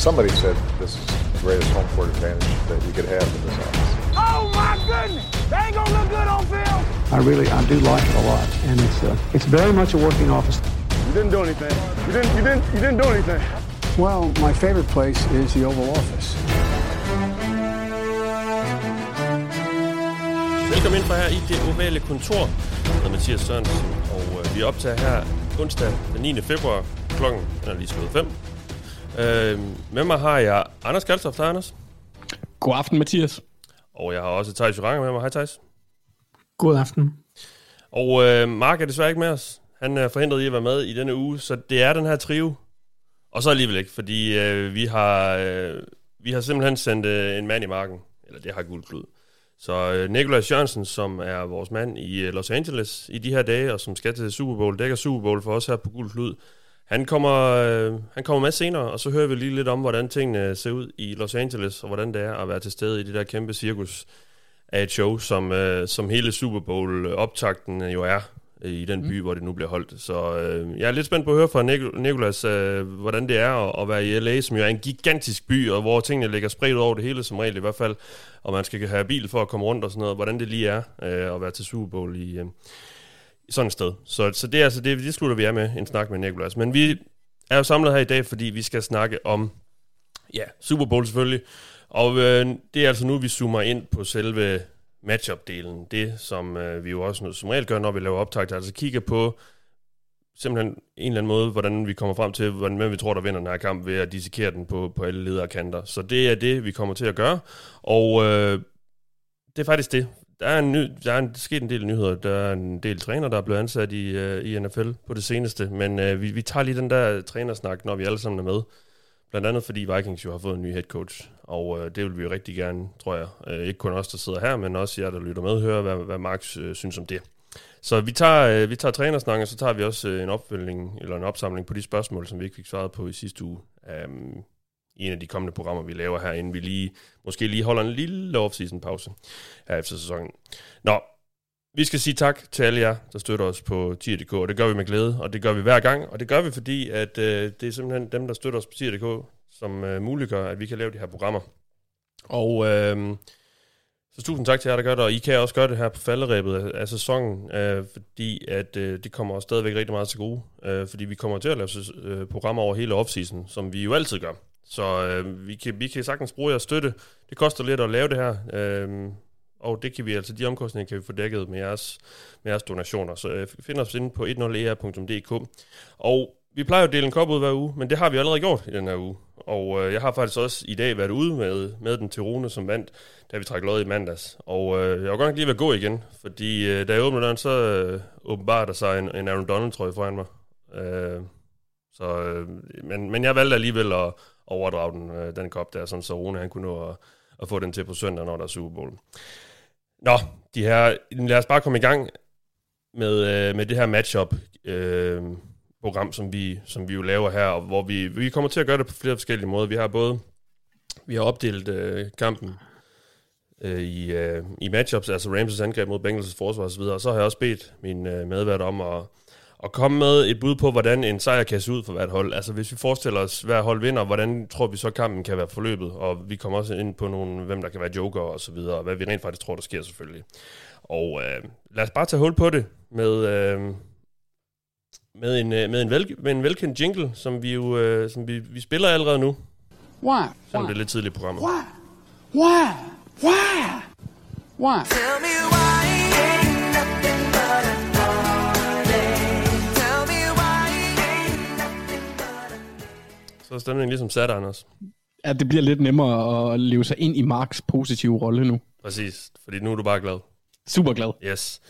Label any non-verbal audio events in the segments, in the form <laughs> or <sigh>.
Somebody said this is the greatest home court advantage that you could have in this office. Oh my goodness! They ain't gonna look good on film. I really, I do like it a lot, and it's uh, it's very much a working office. You didn't do anything. You didn't. You didn't. You didn't do anything. Well, my favorite place is the Oval Office. Velkommen ind fra her i det ovale kontor. Jeg hedder Mathias Sørensen, og øh, vi optager her onsdag den 9. februar. Klokken er lige slået 5. Øh, med mig har jeg Anders Kaltoft. Hej Anders. God aften, Mathias. Og jeg har også Thijs Joranger med mig. Hej Thijs. God aften. Og øh, Mark er desværre ikke med os. Han er forhindret i at være med i denne uge, så det er den her trio. Og så alligevel ikke, fordi øh, vi, har, øh, vi har simpelthen sendt øh, en mand i marken. Eller det har guld klud. Så øh, Nikolaj Jørgensen, som er vores mand i øh, Los Angeles i de her dage, og som skal til Super Bowl, dækker Super Bowl for os her på Guld Klud, han kommer, øh, han kommer med senere, og så hører vi lige lidt om, hvordan tingene ser ud i Los Angeles, og hvordan det er at være til stede i det der kæmpe cirkus af et show, som, øh, som hele Super Bowl-optakten jo er i den by, mm. hvor det nu bliver holdt. Så øh, jeg er lidt spændt på at høre fra Nik- Nikolas, øh, hvordan det er at, at være i LA, som jo er en gigantisk by, og hvor tingene ligger spredt over det hele, som regel i hvert fald, og man skal have bil for at komme rundt og sådan noget, hvordan det lige er øh, at være til Super Bowl i, øh, i sådan et sted. Så, så det er altså det, det slutter vi af med, en snak med Nikolas. Men vi er jo samlet her i dag, fordi vi skal snakke om, ja, Super Bowl selvfølgelig, og øh, det er altså nu, vi zoomer ind på selve matchup-delen. Det, som øh, vi jo også som regel gør, når vi laver optag, altså kigger på simpelthen en eller anden måde, hvordan vi kommer frem til, hvordan hvem vi tror, der vinder den her kamp, ved at dissekere den på, på alle ledere kanter. Så det er det, vi kommer til at gøre. Og øh, det er faktisk det. Der er, en ny, der er en, sket en del nyheder. Der er en del træner, der er blevet ansat i, øh, i NFL på det seneste. Men øh, vi, vi tager lige den der trænersnak, når vi alle sammen er med. Blandt andet fordi Vikings jo har fået en ny head coach, og øh, det vil vi jo rigtig gerne, tror jeg. Øh, ikke kun os, der sidder her, men også jer, der lytter med, høre, hvad, hvad Max øh, synes om det. Så vi tager, øh, vi tager trænersnakken, og så tager vi også øh, en opfølgning, eller en opsamling på de spørgsmål, som vi ikke fik svaret på i sidste uge. Um, i en af de kommende programmer, vi laver her, inden vi lige, måske lige holder en lille off-season pause her efter sæsonen. Nå, vi skal sige tak til alle jer, der støtter os på tier.dk, og det gør vi med glæde, og det gør vi hver gang, og det gør vi, fordi at øh, det er simpelthen dem, der støtter os på tier.dk, som øh, muliggør, at vi kan lave de her programmer. Og øh, så tusind tak til jer, der gør det, og I kan også gøre det her på falderæbet af, af sæsonen, øh, fordi at øh, det kommer også stadigvæk rigtig meget til gode, øh, fordi vi kommer til at lave øh, programmer over hele offseason, som vi jo altid gør. Så øh, vi, kan, vi kan sagtens bruge jeres støtte. Det koster lidt at lave det her, øh, og det kan vi altså, de omkostninger kan vi få dækket med jeres, med jeres donationer. Så øh, find os inde på 10er.dk. E og vi plejer jo at dele en kop ud hver uge, men det har vi allerede gjort i den her uge. Og øh, jeg har faktisk også i dag været ude med, med den til Rune, som vandt, da vi trak lod i mandags. Og øh, jeg var godt lige ved at gå igen, fordi øh, da jeg åbnede den, så øh, åbenbart der sig en, en Aaron Donald-trøje foran mig. Øh, så, øh, men, men jeg valgte alligevel at overdrage den, øh, den kop der, sådan så Rune han kunne nå at, at få den til på søndag, når der er Super Bowl. Nå, de her, lad os bare komme i gang med, øh, med det her matchup øh, program, som vi, som vi jo laver her, og hvor vi, vi kommer til at gøre det på flere forskellige måder. Vi har både, vi har opdelt øh, kampen øh, i, øh, i matchups, altså Ramses angreb mod Bengals' forsvar osv., og så har jeg også bedt min øh, medvært om at, at komme med et bud på, hvordan en sejr kan se ud for hvert hold. Altså hvis vi forestiller os, hver hold vinder, hvordan tror vi så kampen kan være forløbet, og vi kommer også ind på nogle, hvem der kan være joker og så videre, og hvad vi rent faktisk tror, der sker selvfølgelig. Og øh, lad os bare tage hul på det med, øh, med, en, øh, med, en vel, med en velkendt jingle, som vi jo øh, som vi, vi spiller allerede nu. Why? Selvom det er lidt tidligt i programmet. Why? Why? Why? Why? Tell me why Så er stemningen ligesom sat, Anders. Ja, det bliver lidt nemmere at leve sig ind i Marks positive rolle nu. Præcis, fordi nu er du bare glad. Super glad. Yes.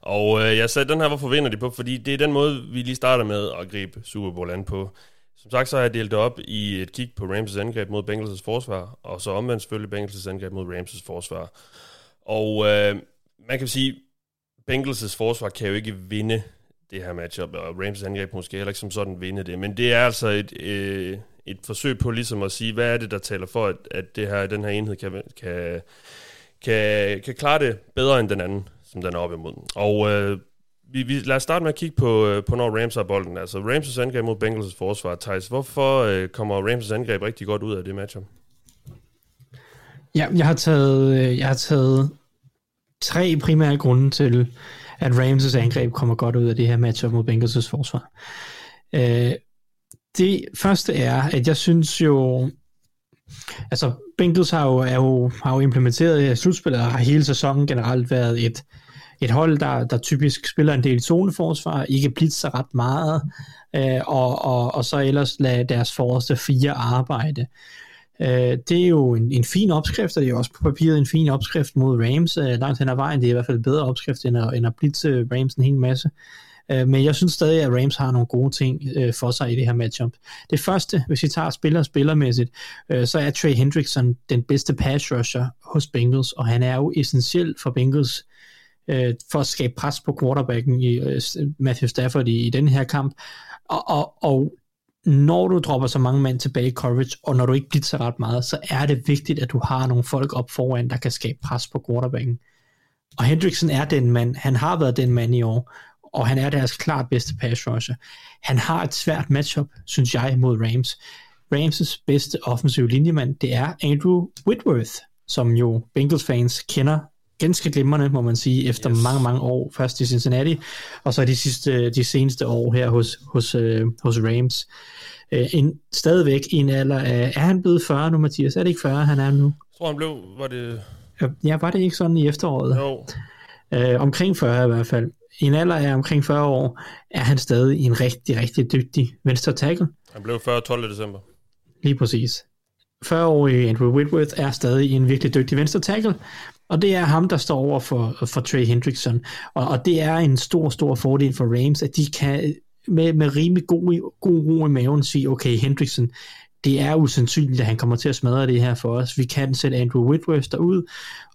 Og øh, jeg sagde, den her, hvorfor vinder de på? Fordi det er den måde, vi lige starter med at gribe Super Bowl an på. Som sagt, så har jeg delt det op i et kig på Rams' angreb mod Bengals' forsvar, og så omvendt selvfølgelig Bengals' angreb mod Rams' forsvar. Og øh, man kan sige, Bengals' forsvar kan jo ikke vinde det her matchup, og Rams' angreb måske heller ikke som sådan vinde det, men det er altså et, øh, et forsøg på ligesom at sige, hvad er det, der taler for, at, at det her, den her enhed kan, kan, kan, kan klare det bedre end den anden, som den er op imod. Og øh, vi, vi, lad os starte med at kigge på, øh, på når Rams har bolden. Altså Rams' angreb mod Bengals' forsvar. Thijs, hvorfor øh, kommer Rams' angreb rigtig godt ud af det matchup? Ja, jeg har taget, øh, jeg har taget tre primære grunde til, at Rams' angreb kommer godt ud af det her matchup mod Bengals' forsvar. Øh, det første er, at jeg synes jo, altså Bengals har jo, er jo, har jo implementeret i slutspillet og har hele sæsonen generelt været et, et hold, der, der typisk spiller en del zoneforsvar, ikke blitzer ret meget, øh, og, og, og så ellers lade deres forreste fire arbejde. Øh, det er jo en, en fin opskrift, og det er jo også på papiret en fin opskrift mod Rams øh, langt hen ad vejen. Det er i hvert fald en bedre opskrift, end at, end at blitze Rams en hel masse. Øh, Øh, men jeg synes stadig, at Rams har nogle gode ting øh, for sig i det her matchup. Det første, hvis vi tager spiller spillermæssigt, øh, så er Trey Hendrickson den bedste pass rusher hos Bengals, og han er jo essentiel for Bengals øh, for at skabe pres på quarterbacken i øh, Matthew Stafford i, i den her kamp. Og, og, og når du dropper så mange mand tilbage i coverage, og når du ikke blitzer ret meget, så er det vigtigt, at du har nogle folk op foran, der kan skabe pres på quarterbacken. Og Hendrickson er den mand, han har været den mand i år, og han er deres klart bedste pass rusher. Han har et svært matchup, synes jeg, mod Rams. Rams' bedste offensive linjemand, det er Andrew Whitworth, som jo Bengals fans kender ganske glimrende, må man sige, efter yes. mange, mange år, først i Cincinnati, og så de, sidste, de seneste år her hos, hos, øh, hos Rams. Øh, en, stadigvæk i en alder af, er han blevet 40 nu, Mathias? Er det ikke 40, han er nu? Jeg tror, han blev, var det... Ja, var det ikke sådan i efteråret? Jo, Øh, omkring 40 i hvert fald. I en alder af omkring 40 år, er han stadig en rigtig, rigtig dygtig venstre tackle. han blev 40 12. december. Lige præcis. 40-årige Andrew Whitworth er stadig en virkelig dygtig venstre tackle, og det er ham, der står over for, for Trey Hendrickson. Og, og det er en stor, stor fordel for Rams, at de kan med, med rimelig god, god ro i maven sige, okay, Hendrickson, det er usandsynligt, at han kommer til at smadre det her for os. Vi kan sætte Andrew Whitworth derud,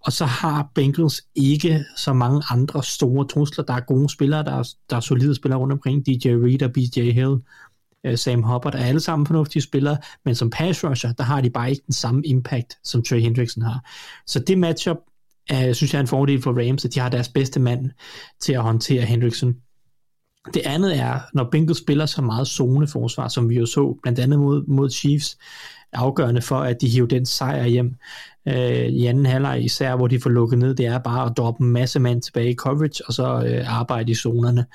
og så har Bengals ikke så mange andre store trusler. Der er gode spillere, der er, der er solide spillere rundt omkring. DJ Reed og BJ Hill, øh, Sam Hubbard er alle sammen fornuftige spillere, men som pass rusher, der har de bare ikke den samme impact, som Trey Hendrickson har. Så det matchup, er, synes jeg er en fordel for Rams, at de har deres bedste mand til at håndtere Hendrickson. Det andet er, når Bengals spiller så meget zoneforsvar, som vi jo så, blandt andet mod, mod Chiefs, afgørende for, at de hiver den sejr hjem øh, i anden halvleg, især hvor de får lukket ned, det er bare at droppe en masse mand tilbage i coverage, og så øh, arbejde i zonerne.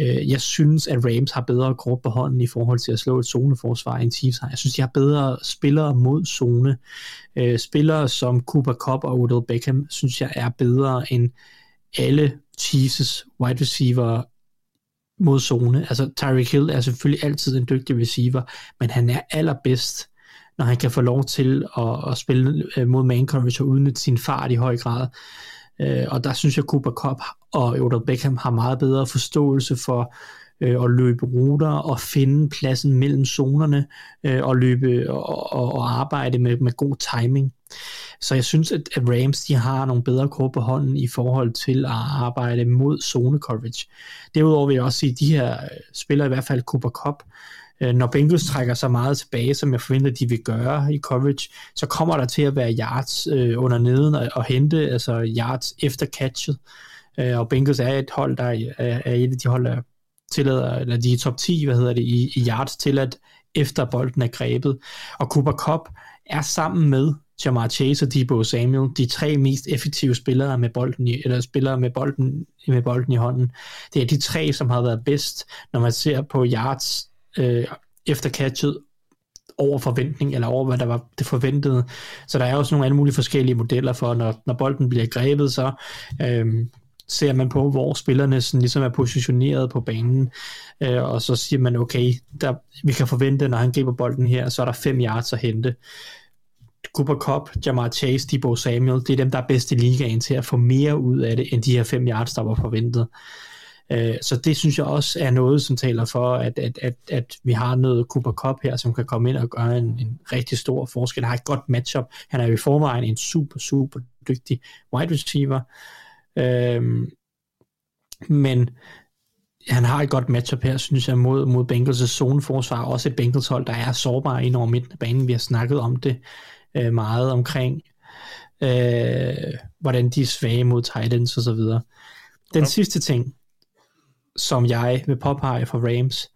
Øh, jeg synes, at Rams har bedre kort på hånden i forhold til at slå et zoneforsvar end Chiefs har. Jeg synes, de har bedre spillere mod zone. Øh, spillere som Cooper Cup og Odell Beckham, synes jeg er bedre end alle Chiefs' wide receiver mod zone. Altså Tyreek Hill er selvfølgelig altid en dygtig receiver, men han er allerbedst, når han kan få lov til at, at spille øh, mod man coverage og udnytte sin fart i høj grad. Øh, og der synes jeg, Cooper Cup og Odell Beckham har meget bedre forståelse for øh, at løbe ruter og finde pladsen mellem zonerne øh, og løbe og, og, og arbejde med, med god timing. Så jeg synes, at, at Rams de har nogle bedre kort på hånden i forhold til at arbejde mod zone coverage. Derudover vil jeg også sige, at de her øh, spiller i hvert fald Cooper Cup, øh, når Bengals trækker så meget tilbage, som jeg forventer, de vil gøre i coverage, så kommer der til at være yards øh, under neden og, og hente altså yards efter catchet. Øh, og Bengals er et hold, der er, er et af de hold, der tillader, eller de er top 10, hvad hedder det, i, i yards til at efter bolden er grebet. Og Cooper Cup er sammen med Jamar Chase og Debo Samuel, de tre mest effektive spillere med bolden i, eller spillere med bolden, med bolden i hånden. Det er de tre, som har været bedst, når man ser på yards øh, efter catchet over forventning, eller over hvad der var det forventede. Så der er også nogle alle mulige forskellige modeller for, når, når bolden bliver grebet, så øh, ser man på, hvor spillerne sådan ligesom er positioneret på banen, øh, og så siger man, okay, der, vi kan forvente, når han griber bolden her, så er der fem yards at hente. Cooper Cup, Jamar Chase, Debo Samuel, det er dem, der er bedst i ligaen til at få mere ud af det, end de her fem yards, der var forventet. Øh, så det synes jeg også er noget, som taler for, at, at, at, at vi har noget Cooper Cup her, som kan komme ind og gøre en, en rigtig stor forskel. Han har et godt matchup. Han er jo i forvejen en super, super dygtig wide receiver. Øhm, men han har et godt matchup her, synes jeg, mod, mod Bengals' zoneforsvar. Også et Bengals hold, der er sårbar ind over midten af banen. Vi har snakket om det øh, meget omkring, øh, hvordan de er svage mod Titans og så videre. Den Ja. sidste ting, som jeg vil påpege for Rams,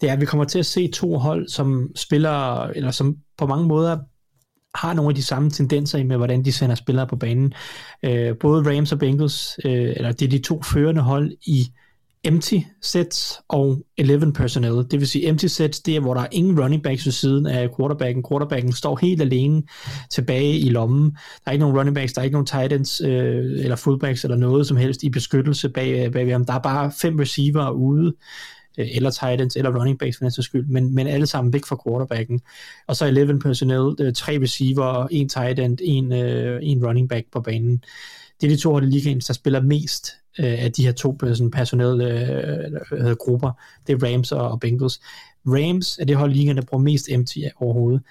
det er, at vi kommer til at se to hold, som spiller, eller som på mange måder har nogle af de samme tendenser med, hvordan de sender spillere på banen. Øh, både Rams og Bengals, øh, eller det er de to førende hold i empty sets og 11 personnel. Det vil sige empty sets, det er, hvor der er ingen running backs ved siden af quarterbacken. Quarterbacken står helt alene tilbage i lommen. Der er ikke nogen running backs, der er ikke nogen tight ends øh, eller fullbacks eller noget som helst i beskyttelse bag, øh, bag ham. Der er bare fem receiver ude øh, eller tight ends, eller running backs for den skyld, men, men alle sammen væk fra quarterbacken. Og så 11 personnel, øh, tre receiver, en tight end, en, øh, en running back på banen. Det er de to hold i ligaen, der spiller mest øh, af de her to øh, sådan, personelle øh, øh, grupper. Det er Rams og, og Bengals. Rams er det hold i ligaen, der bruger mest empty overhovedet.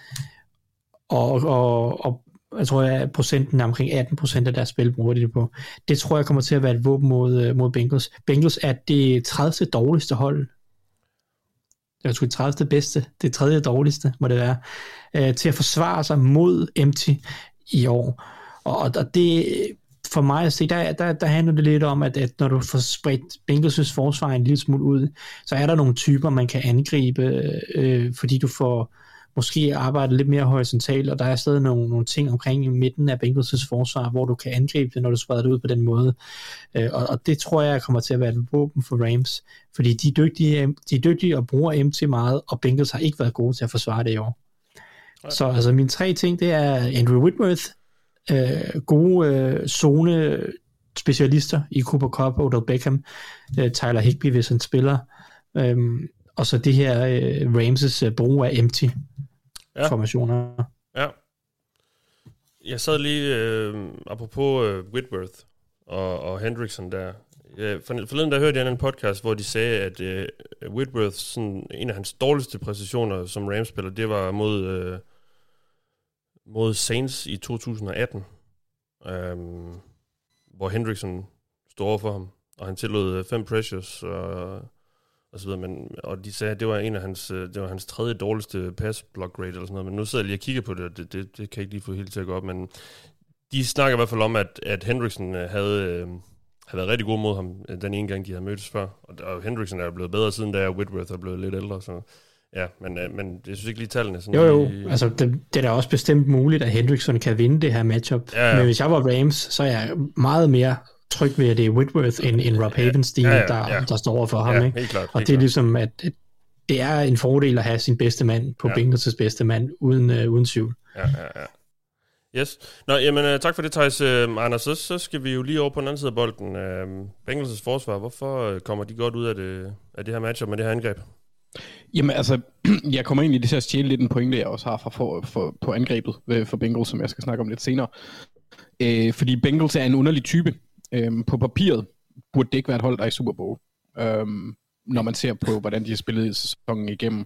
Og, og, og jeg tror, at procenten er omkring 18 procent af deres spil bruger de det på. Det tror jeg kommer til at være et våben mod, øh, mod Bengals. Bengals er det 30. dårligste hold. Jeg tror, det 30. bedste. Det tredje dårligste, må det være. Øh, til at forsvare sig mod empty i år. Og, og det, for mig at se, der, der, der handler det lidt om, at, at når du får spredt Bengals' forsvar en lille smule ud, så er der nogle typer, man kan angribe, øh, fordi du får måske arbejdet lidt mere horisontalt, og der er stadig nogle, nogle ting omkring i midten af Bengals' forsvar, hvor du kan angribe det, når du spreder det ud på den måde. Øh, og, og det tror jeg kommer til at være et våben for Rams, fordi de er dygtige, de er dygtige og bruger MT meget, og Bengals har ikke været gode til at forsvare det i år. Så altså mine tre ting, det er Andrew Whitworth, øh, gode øh, zone specialister i Cooper Cup, Odell Beckham, øh, Tyler Higby, hvis han spiller, øh, og så det her øh, Ramses øh, brug af empty Ja. formationer. Ja. Jeg sad lige, øh, apropos øh, Whitworth og, og Hendrickson der. Øh, for, forleden der hørte jeg en podcast, hvor de sagde, at øh, Whitworth, sådan, en af hans dårligste præstationer som Rams-spiller, det var mod, øh, mod Saints i 2018, øhm, hvor Hendrickson stod over for ham, og han tillod øh, fem pressures og, og så videre, men, og de sagde, at det var en af hans, øh, det var hans tredje dårligste pass block rate eller sådan noget, men nu sidder jeg lige og kigger på det, og det, det, det kan jeg ikke lige få helt til at gå op, men de snakker i hvert fald om, at, at Hendrickson øh, havde, øh, havde været rigtig god mod ham, den ene gang, de havde mødtes før, og, og Hendrickson er blevet bedre siden, da Whitworth er blevet lidt ældre, så ja, men, øh, men jeg synes ikke lige tallene sådan Jo, jo, lige- altså det, det er da også bestemt muligt, at Hendrickson kan vinde det her matchup, Ja, ja. men hvis jeg var Rams, så er jeg meget mere tryg ved, at det er Whitworth end, end Rob Havenstein, Ja, ja, der, ja. der står over for ham. Ja, ikke? klart, Og det er klart. ligesom, at, det er en fordel at have sin bedste mand på Ja. ja. Bengals' bedste mand, uden, uh, uden tvivl. Ja, ja, ja. Yes. Nå, jamen, uh, tak for det, Thijs. Uh, Anders, så, så skal vi jo lige over på den anden side af bolden. Uh, Bengals' forsvar, hvorfor øh, kommer de godt ud af det, af det her matchup med det her angreb? Jamen altså, <clears throat> jeg kommer egentlig til at stjæle lidt en pointe, jeg også har fra for, for, på angrebet øh, for Bengals, som jeg skal snakke om lidt senere. Øh, fordi Bengals er en underlig type. Øh, på papiret burde det ikke være et hold, der er i Super Bowl. Øh, når man ser på, hvordan de har spillet sæsonen igennem.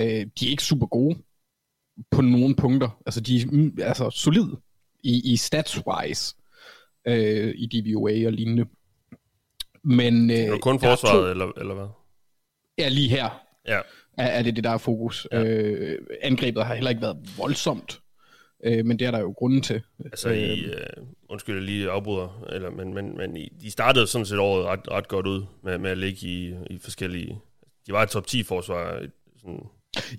Øh, de er ikke super gode på nogle punkter. Altså, de er mm, altså, solide i, i stats-wise øh, i DVOA og lignende. Men, øh, Er det kun forsvaret, to- eller, eller hvad? Ja, lige her Ja. er, er det det, der er fokus. Ja. Øh, angrebet har heller ikke været voldsomt, øh, men det er der jo grunden til. Altså, I, uh, undskyld, jeg lige afbryder, eller, men, men, men de startede sådan set året ret, ret godt ud med, med at ligge i, i forskellige... De var et top 10 forsvar. Sådan,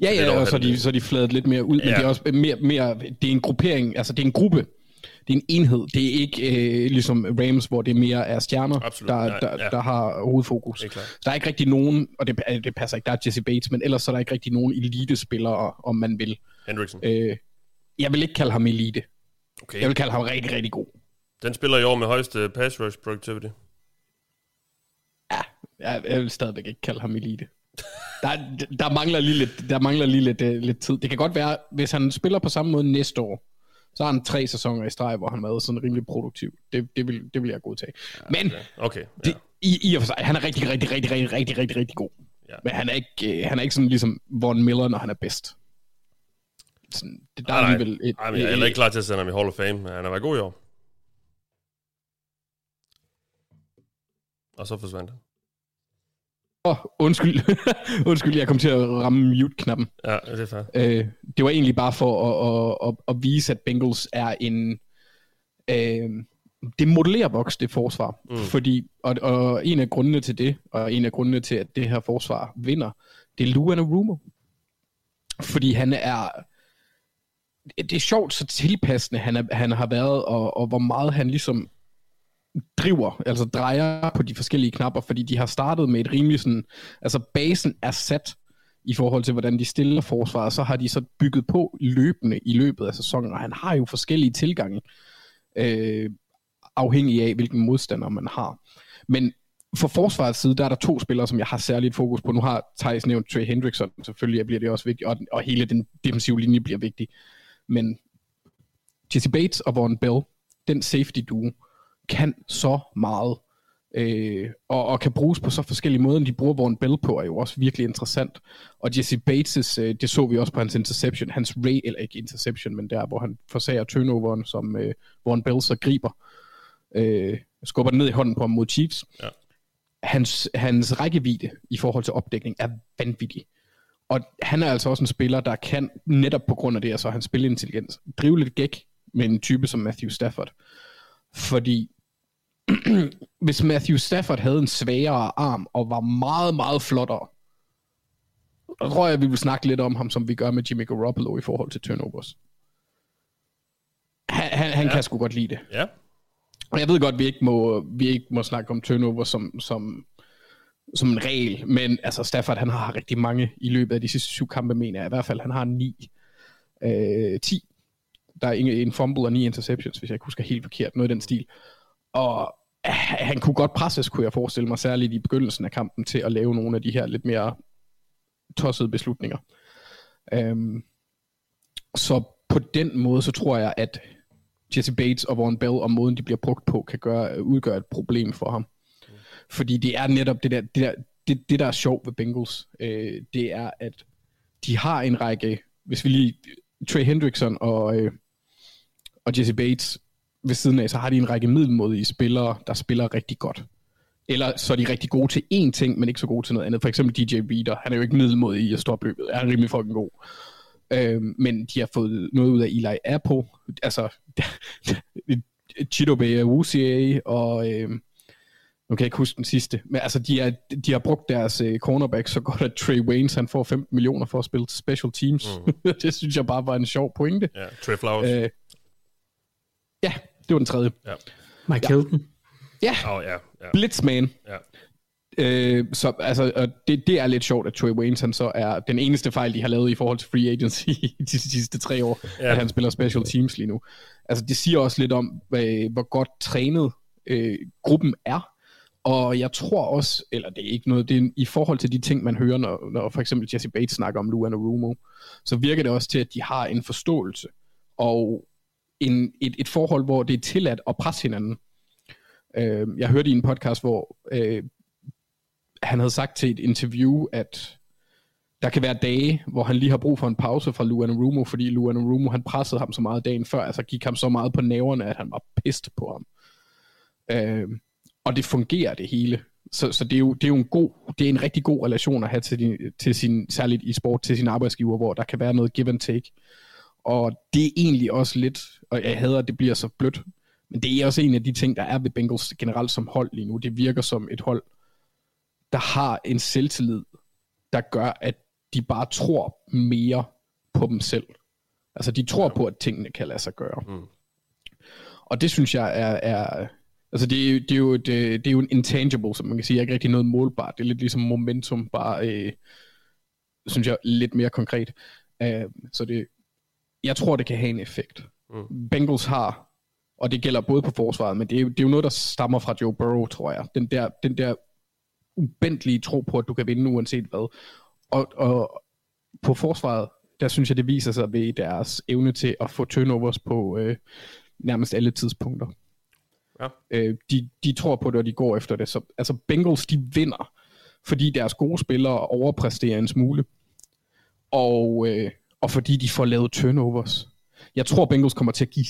Ja, ja, og så er de, så er de fladet lidt mere ud, men Ja. det er også mere, mere, det er en gruppering, altså det er en gruppe, det er en enhed, det er ikke øh, ligesom Rams, hvor det mere er stjerner, Absolut, der, nej, der, ja. der har hovedfokus. Klart. Der er ikke rigtig nogen, og det, det passer ikke, der er Jesse Bates, men ellers så er der ikke rigtig nogen elite-spillere, om man vil. Hendrickson. Øh, jeg vil ikke kalde ham elite. Okay. Jeg vil kalde ham rigtig, rigtig god. Den spiller i år med højeste pass rush productivity. Jeg, jeg vil stadigvæk ikke kalde ham elite. Der, der mangler lige lidt, der mangler lige lidt, uh, lidt tid. Det kan godt være, hvis han spiller på samme måde næste år, så har han tre sæsoner i streg, hvor han har været sådan rimelig produktiv. Det, det, vil, det vil jeg godtage. Men Okay, ja. det, i, i og for sig, han er rigtig, rigtig, rigtig, rigtig, rigtig, rigtig, rigtig god. Ja. Men han er ikke, øh, han er ikke sådan ligesom Von Miller, når han er bedst. Sådan, det, der er Nej, nej. alligevel et, Ej, men jeg er ikke klar til at sende ham i Hall of Fame, han har været god i år. Og så forsvandt han. Åh, undskyld. <laughs> undskyld, jeg kom til at ramme mute-knappen. Ja, det er fair. Øh, det var egentlig bare for at, at, at, at vise, at Bengals er en... Øh, det modellerer Bucks det forsvar. Mm. Fordi, og, og en af grundene til det, og en af grundene til, at det her forsvar vinder, det er Lou Anarumo. Fordi han er, det er sjovt, så tilpassende han, er, han har været, og, og hvor meget han ligesom driver, altså drejer på de forskellige knapper, fordi de har startet med et rimelig sådan, altså basen er sat i forhold til, hvordan de stiller forsvaret, så har de så bygget på løbende i løbet af sæsonen, og han har jo forskellige tilgange, øh, afhængig af, hvilken modstander man har. Men for forsvarets side, der er der to spillere, som jeg har særligt fokus på. Nu har Thijs nævnt Trey Hendrickson, selvfølgelig bliver det også vigtigt, og, og hele den defensive linje bliver vigtig. Men Jesse Bates og Vaughn Bell, den safety duo, kan så meget, øh, og, og kan bruges på så forskellige måder, de bruger Vaughn Bell på, er jo også virkelig interessant. Og Jesse Bates, øh, det så vi også på hans interception, hans ray, eller ikke interception, men der, hvor han forsager turnoveren, som øh, Vaughn Bell så griber, øh, skubber den ned i hånden på ham mod Chiefs. Ja. Hans, hans rækkevidde i forhold til opdækning er vanvittig. Og han er altså også en spiller, der kan, netop på grund af det, altså hans spilintelligens, drive lidt gæk med en type som Matthew Stafford. Fordi <clears throat> hvis Matthew Stafford havde en svagere arm og var meget, meget flottere, så tror jeg, vi vil snakke lidt om ham, som vi gør med Jimmy Garoppolo i forhold til turnovers. Han, han, han Ja. kan sgu godt lide det. Ja. Og jeg ved godt, vi ikke må, vi ikke må snakke om turnover som, som, som en regel, men altså Stafford, han har rigtig mange i løbet af de sidste syv kampe, mener jeg i hvert fald. Han har ni, øh, 10. Der er en, en fumble og ni interceptions, hvis jeg ikke husker helt forkert, noget i den stil. Og han kunne godt presses, kunne jeg forestille mig, særligt i begyndelsen af kampen, til at lave nogle af de her lidt mere tossede beslutninger. Øhm, så på den måde, så tror jeg, at Jesse Bates og Warren Bell og måden, de bliver brugt på, kan gøre, udgøre et problem for ham. Fordi det er netop det der, det der, det, det der er sjovt ved Bengals, øh, det er, at de har en række, hvis vi lige, Trey Hendrickson og, øh, og Jesse Bates ved siden af, så har de en række middelmodige spillere, der spiller rigtig godt. Eller så er de rigtig gode til én ting, men ikke så gode til noget andet. For eksempel DJ Reader, han er jo ikke middelmodig i at stoppe løbet, han er rimelig fucking god. Øh, men de har fået noget ud af Eli Apple, altså <laughs> Chidobe Awuzie og øh, nu kan jeg ikke huske den sidste, men altså de, er, de har brugt deres øh, cornerback så godt, at Trey Waynes han får 15 millioner for at spille special teams. Mm. <laughs> det synes jeg bare var en sjov pointe. Ja, Trey Flowers. Øh, ja, det var den tredje. Ja. Mike Hilton. Ja, Åh, ja, ja. Blitzman. ja. Øh, så altså, og det, det er lidt sjovt, at Trey Waynes han så er den eneste fejl, de har lavet i forhold til free agency <laughs> i de sidste tre år, Ja. ja. at han spiller special teams lige nu. Altså, det siger også lidt om, hvad, hvor godt trænet øh, gruppen er. Og jeg tror også, eller det er ikke noget, det er i forhold til de ting, man hører, når, når for eksempel Jesse Bates snakker om Lou Anarumo, så virker det også til, at de har en forståelse og en, et, et forhold, hvor det er tilladt at presse hinanden. Øh, jeg hørte i en podcast, hvor øh, han havde sagt til et interview, at der kan være dage, hvor han lige har brug for en pause fra Luan Rumo, fordi Luan Rumo han pressede ham så meget dagen før, altså gik ham så meget på næverne, at han var pist på ham. Øh, og det fungerer det hele. Så, så det, er jo, det er jo en god, det er en rigtig god relation at have til, din, til sin, særligt i sport, til sin arbejdsgiver, hvor der kan være noget give and take. Og det er egentlig også lidt, og jeg hader, at det bliver så blødt, men det er også en af de ting, der er ved Bengals generelt som hold lige nu. Det virker som et hold, der har en selvtillid, der gør, at de bare tror mere på dem selv. Altså, de tror på, at tingene kan lade sig gøre. Mm. Og det synes jeg er... er altså, det er, jo- det, er jo et, øh, det er jo en intangible, som man kan sige, er ikke rigtig noget målbart. Det er lidt ligesom momentum, bare, øh, synes jeg, lidt mere konkret. Uh, så det, jeg tror, det kan have en effekt. Mm. Bengals har, og det gælder både på forsvaret, men det er, jo- det er jo noget, der stammer fra Joe Burrow, tror jeg. Den der, den der ubendelige tro på, at du kan vinde uanset hvad. Og, og på forsvaret, der synes jeg, det viser sig ved deres evne til at få turnovers på øh, nærmest alle tidspunkter. Ja. Øh, de, de tror på det, og de går efter det. Så, altså Bengals, de vinder, fordi deres gode spillere overpræsterer en smule. Og, øh, og fordi de får lavet turnovers. Jeg tror, Bengals kommer til at give,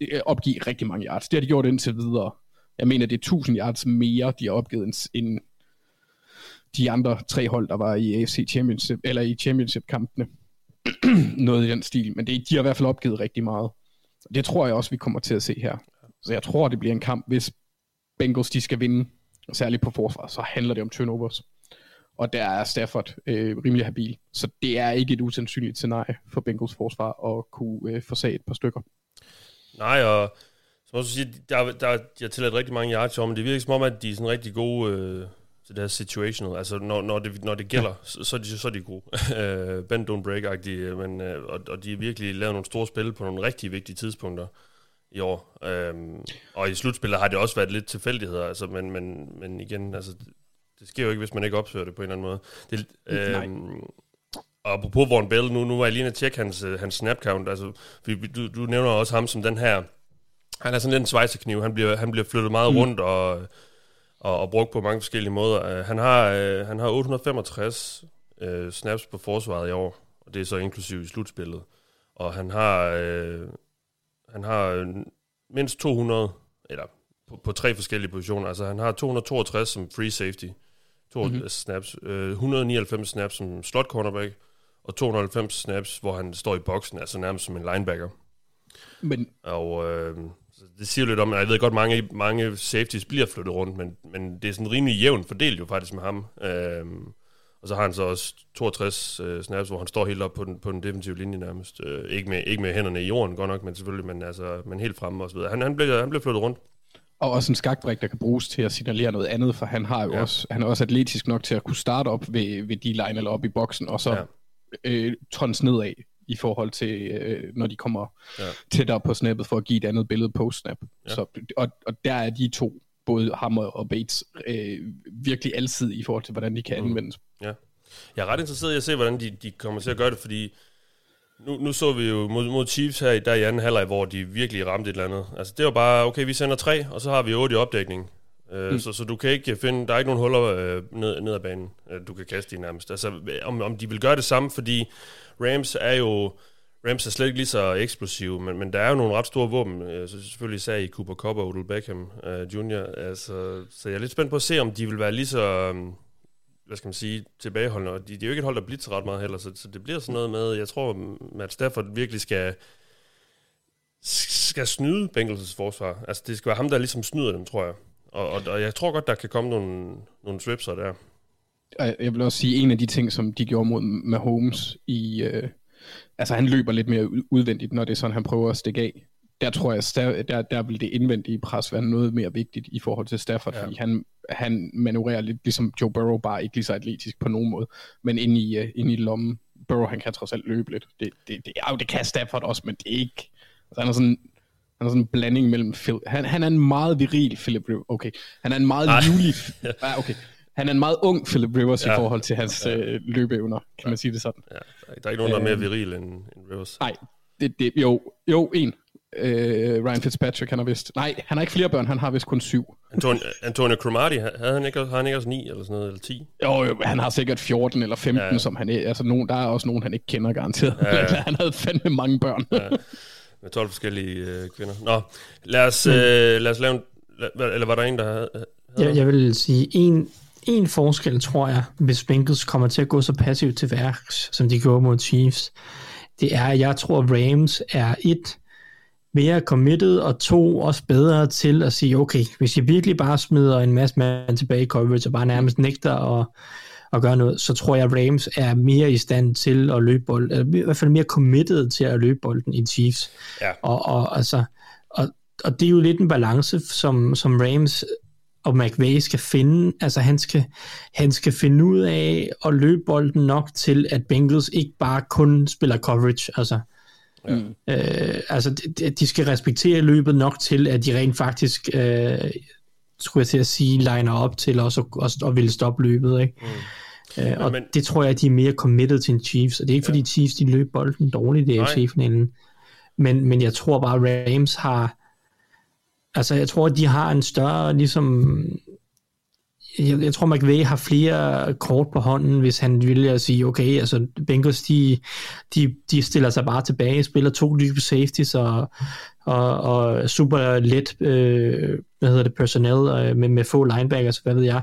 øh, opgive rigtig mange yards. Det har de gjort indtil videre. Jeg mener, det er 1000 yards mere, de har opgivet, end, end de andre tre hold, der var i AFC Championship, eller i Championship-kampene. <clears throat> Noget i den stil. Men det, de har i hvert fald opgivet rigtig meget. Det tror jeg også, vi kommer til at se her. Så jeg tror, det bliver en kamp, hvis Bengals de skal vinde, særligt på forsvar, så handler det om turnovers. Og der er Stafford øh, rimelig habil. Så det er ikke et usandsynligt scenarie for Bengals forsvar at kunne øh, forsage et par stykker. Nej, og som også siger, der, der, jeg tilladt rigtig mange yards om, men det virker som om, at de er sådan rigtig gode øh, til det her situational. Altså, når, når, det, når det gælder, ja. så, så, er de, så er de gode. <laughs> Øh, Bend don't break-agtige, men, øh, og, og de har virkelig lavet nogle store spil på nogle rigtig vigtige tidspunkter i år. Øhm, og i slutspillet har det også været lidt tilfældigheder, altså, men, men, men igen, altså, det sker jo ikke, hvis man ikke opsøger det på en eller anden måde. Det, øhm, og apropos Warren Bell, nu, nu var jeg lige at tjekke hans, øh, hans snap count, altså, fordi du, du nævner også ham som den her, han er sådan lidt en svejsekniv, han bliver, han bliver flyttet meget mm. rundt og, og, og brugt på mange forskellige måder. Uh, han, har, uh, han har 865 uh, snaps på forsvaret i år, og det er så inklusiv i slutspillet. Og han har, uh, han har øh, mindst 200, eller på, på tre forskellige positioner. Altså han har 262 som free safety, to mm-hmm. snaps, øh, 199 snaps som slot cornerback, og 290 snaps, hvor han står i boksen, altså nærmest som en linebacker. Men Og øh, det siger lidt om, at jeg ved godt, mange, mange safeties bliver flyttet rundt, men, men det er sådan rimelig jævnt fordelt jo faktisk med ham. Øh, og så har han så også 62 øh, snaps, hvor han står helt op på den, på den defensive linje nærmest. Øh, ikke, med, ikke med hænderne i jorden, godt nok, men selvfølgelig, men, altså, men helt fremme og så videre. Han, han, blev, han blev flyttet rundt. Og også en skakbrik, der kan bruges til at signalere noget andet, for han har jo Ja. ja. også, han er også atletisk nok til at kunne starte op ved, ved D-line eller op i boksen, og så Ja. ja. øh, tons nedad i forhold til, øh, når de kommer Ja. ja. tættere på snappet, for at give et andet billede post-snap. Ja. Ja. Så, og, og der er de to, både ham og Bates, øh, virkelig altid i forhold til, hvordan de kan Mm. anvendes. Jeg er ret interesseret i at se, hvordan de, de kommer til at gøre det, fordi nu, nu så vi jo mod, mod Chiefs her i, der i anden halvleg, hvor de virkelig ramte et eller andet. Altså det var bare, okay, vi sender tre, og så har vi otte i opdækning. Uh, mm. så, så du kan ikke finde, der er ikke nogen huller uh, ned, ned ad banen, uh, du kan kaste i nærmest. Altså om, om de vil gøre det samme, fordi Rams er jo, Rams er slet ikke lige så eksplosive, men, men der er jo nogle ret store våben, uh, så selvfølgelig især i Cooper Cup og Odell Beckham uh, Jr. Altså, så jeg er lidt spændt på at se, om de vil være lige så, um, hvad skal man sige, tilbageholdende. Og de, de er jo ikke et hold, der blitzer ret meget heller, så, så det bliver sådan noget med, jeg tror, at Stafford virkelig skal skal snyde Bengals' forsvar. Altså, det skal være ham, der ligesom snyder dem, tror jeg. Og, og, og jeg tror godt, der kan komme nogle, nogle stripser der. Jeg vil også sige, en af de ting, som de gjorde mod Mahomes i... Øh, altså, han løber lidt mere udvendigt, når det er sådan, han prøver at stikke af. Der tror jeg, sta- der, der vil det indvendige pres være noget mere vigtigt i forhold til Stafford, Ja. ja. fordi han, han manøvrerer lidt ligesom Joe Burrow, bare ikke lige så atletisk på nogen måde, men inde i, uh, inde i lommen. Burrow, han kan trods alt løbe lidt. Det, det, det, ja, jo, det kan Stafford også, men det er ikke... Altså, han er sådan, han er sådan en blanding mellem... Phil, han, han er en meget viril Philip Rivers. Okay. Han er en meget livlig... <laughs> ja, okay. Han er en meget ung Philip Rivers Ja. ja. i forhold til hans ja. øh, løbeevner, kan man sige det sådan. Ja, der, der er ikke nogen, der er mere Øhm. viril end, end Rivers. Nej, det, det, jo, jo, en. Øh, Ryan Fitzpatrick, han har vist... Nej, han har ikke flere børn, han har vist kun syv. Antonio, Antonio Cromartie, havde han ikke, han ikke også 9 eller sådan noget, eller 10? Jo, jo, han har sikkert 14 eller 15, Ja, som han er. Altså, nogen, der er også nogen, han ikke kender garanteret. Ja, ja. <laughs> han havde fandme mange børn. Ja. Med 12 forskellige øh, kvinder. Nå, lad os, øh, lad os lave en... Lad, eller var der en, der havde... havde Jeg, jeg vil sige, en, en forskel, tror jeg, hvis Bengals kommer til at gå så passivt til værks, som de gjorde mod Chiefs, det er, at jeg tror, Rams er et mere committed, og to også bedre til at sige, okay, hvis jeg virkelig bare smider en masse mand tilbage i coverage, og bare nærmest nægter at, at gøre noget, så tror jeg, Rams er mere i stand til at løbe bolden, eller i hvert fald mere committed til at løbe bolden i Chiefs. Ja. Og, og, altså, og, og det er jo lidt en balance, som, som Rams og McVay skal finde. Altså han skal, han skal finde ud af at løbe bolden nok til, at Bengals ikke bare kun spiller coverage. Altså, Ja. øh, altså de- de, skal respektere løbet nok til, at de rent faktisk, øh, skulle jeg til at sige, liner op til også, at ville stoppe løbet. Ikke? Mm. Øh, og men- det tror jeg, at de er mere committed til en Chiefs. Og det er ikke fordi Chiefs de løb bolden dårligt i. AFC-finalen. Men, men jeg tror bare, at Rams har... Altså, jeg tror, at de har en større, ligesom... jeg, jeg tror, McVay har flere kort på hånden, hvis han vil at sige, okay, altså Bengals, de, de, de stiller sig bare tilbage, spiller to dybe safeties og, og, og super let, øh, hvad hedder det, personnel øh, med, med få linebackers, hvad ved jeg,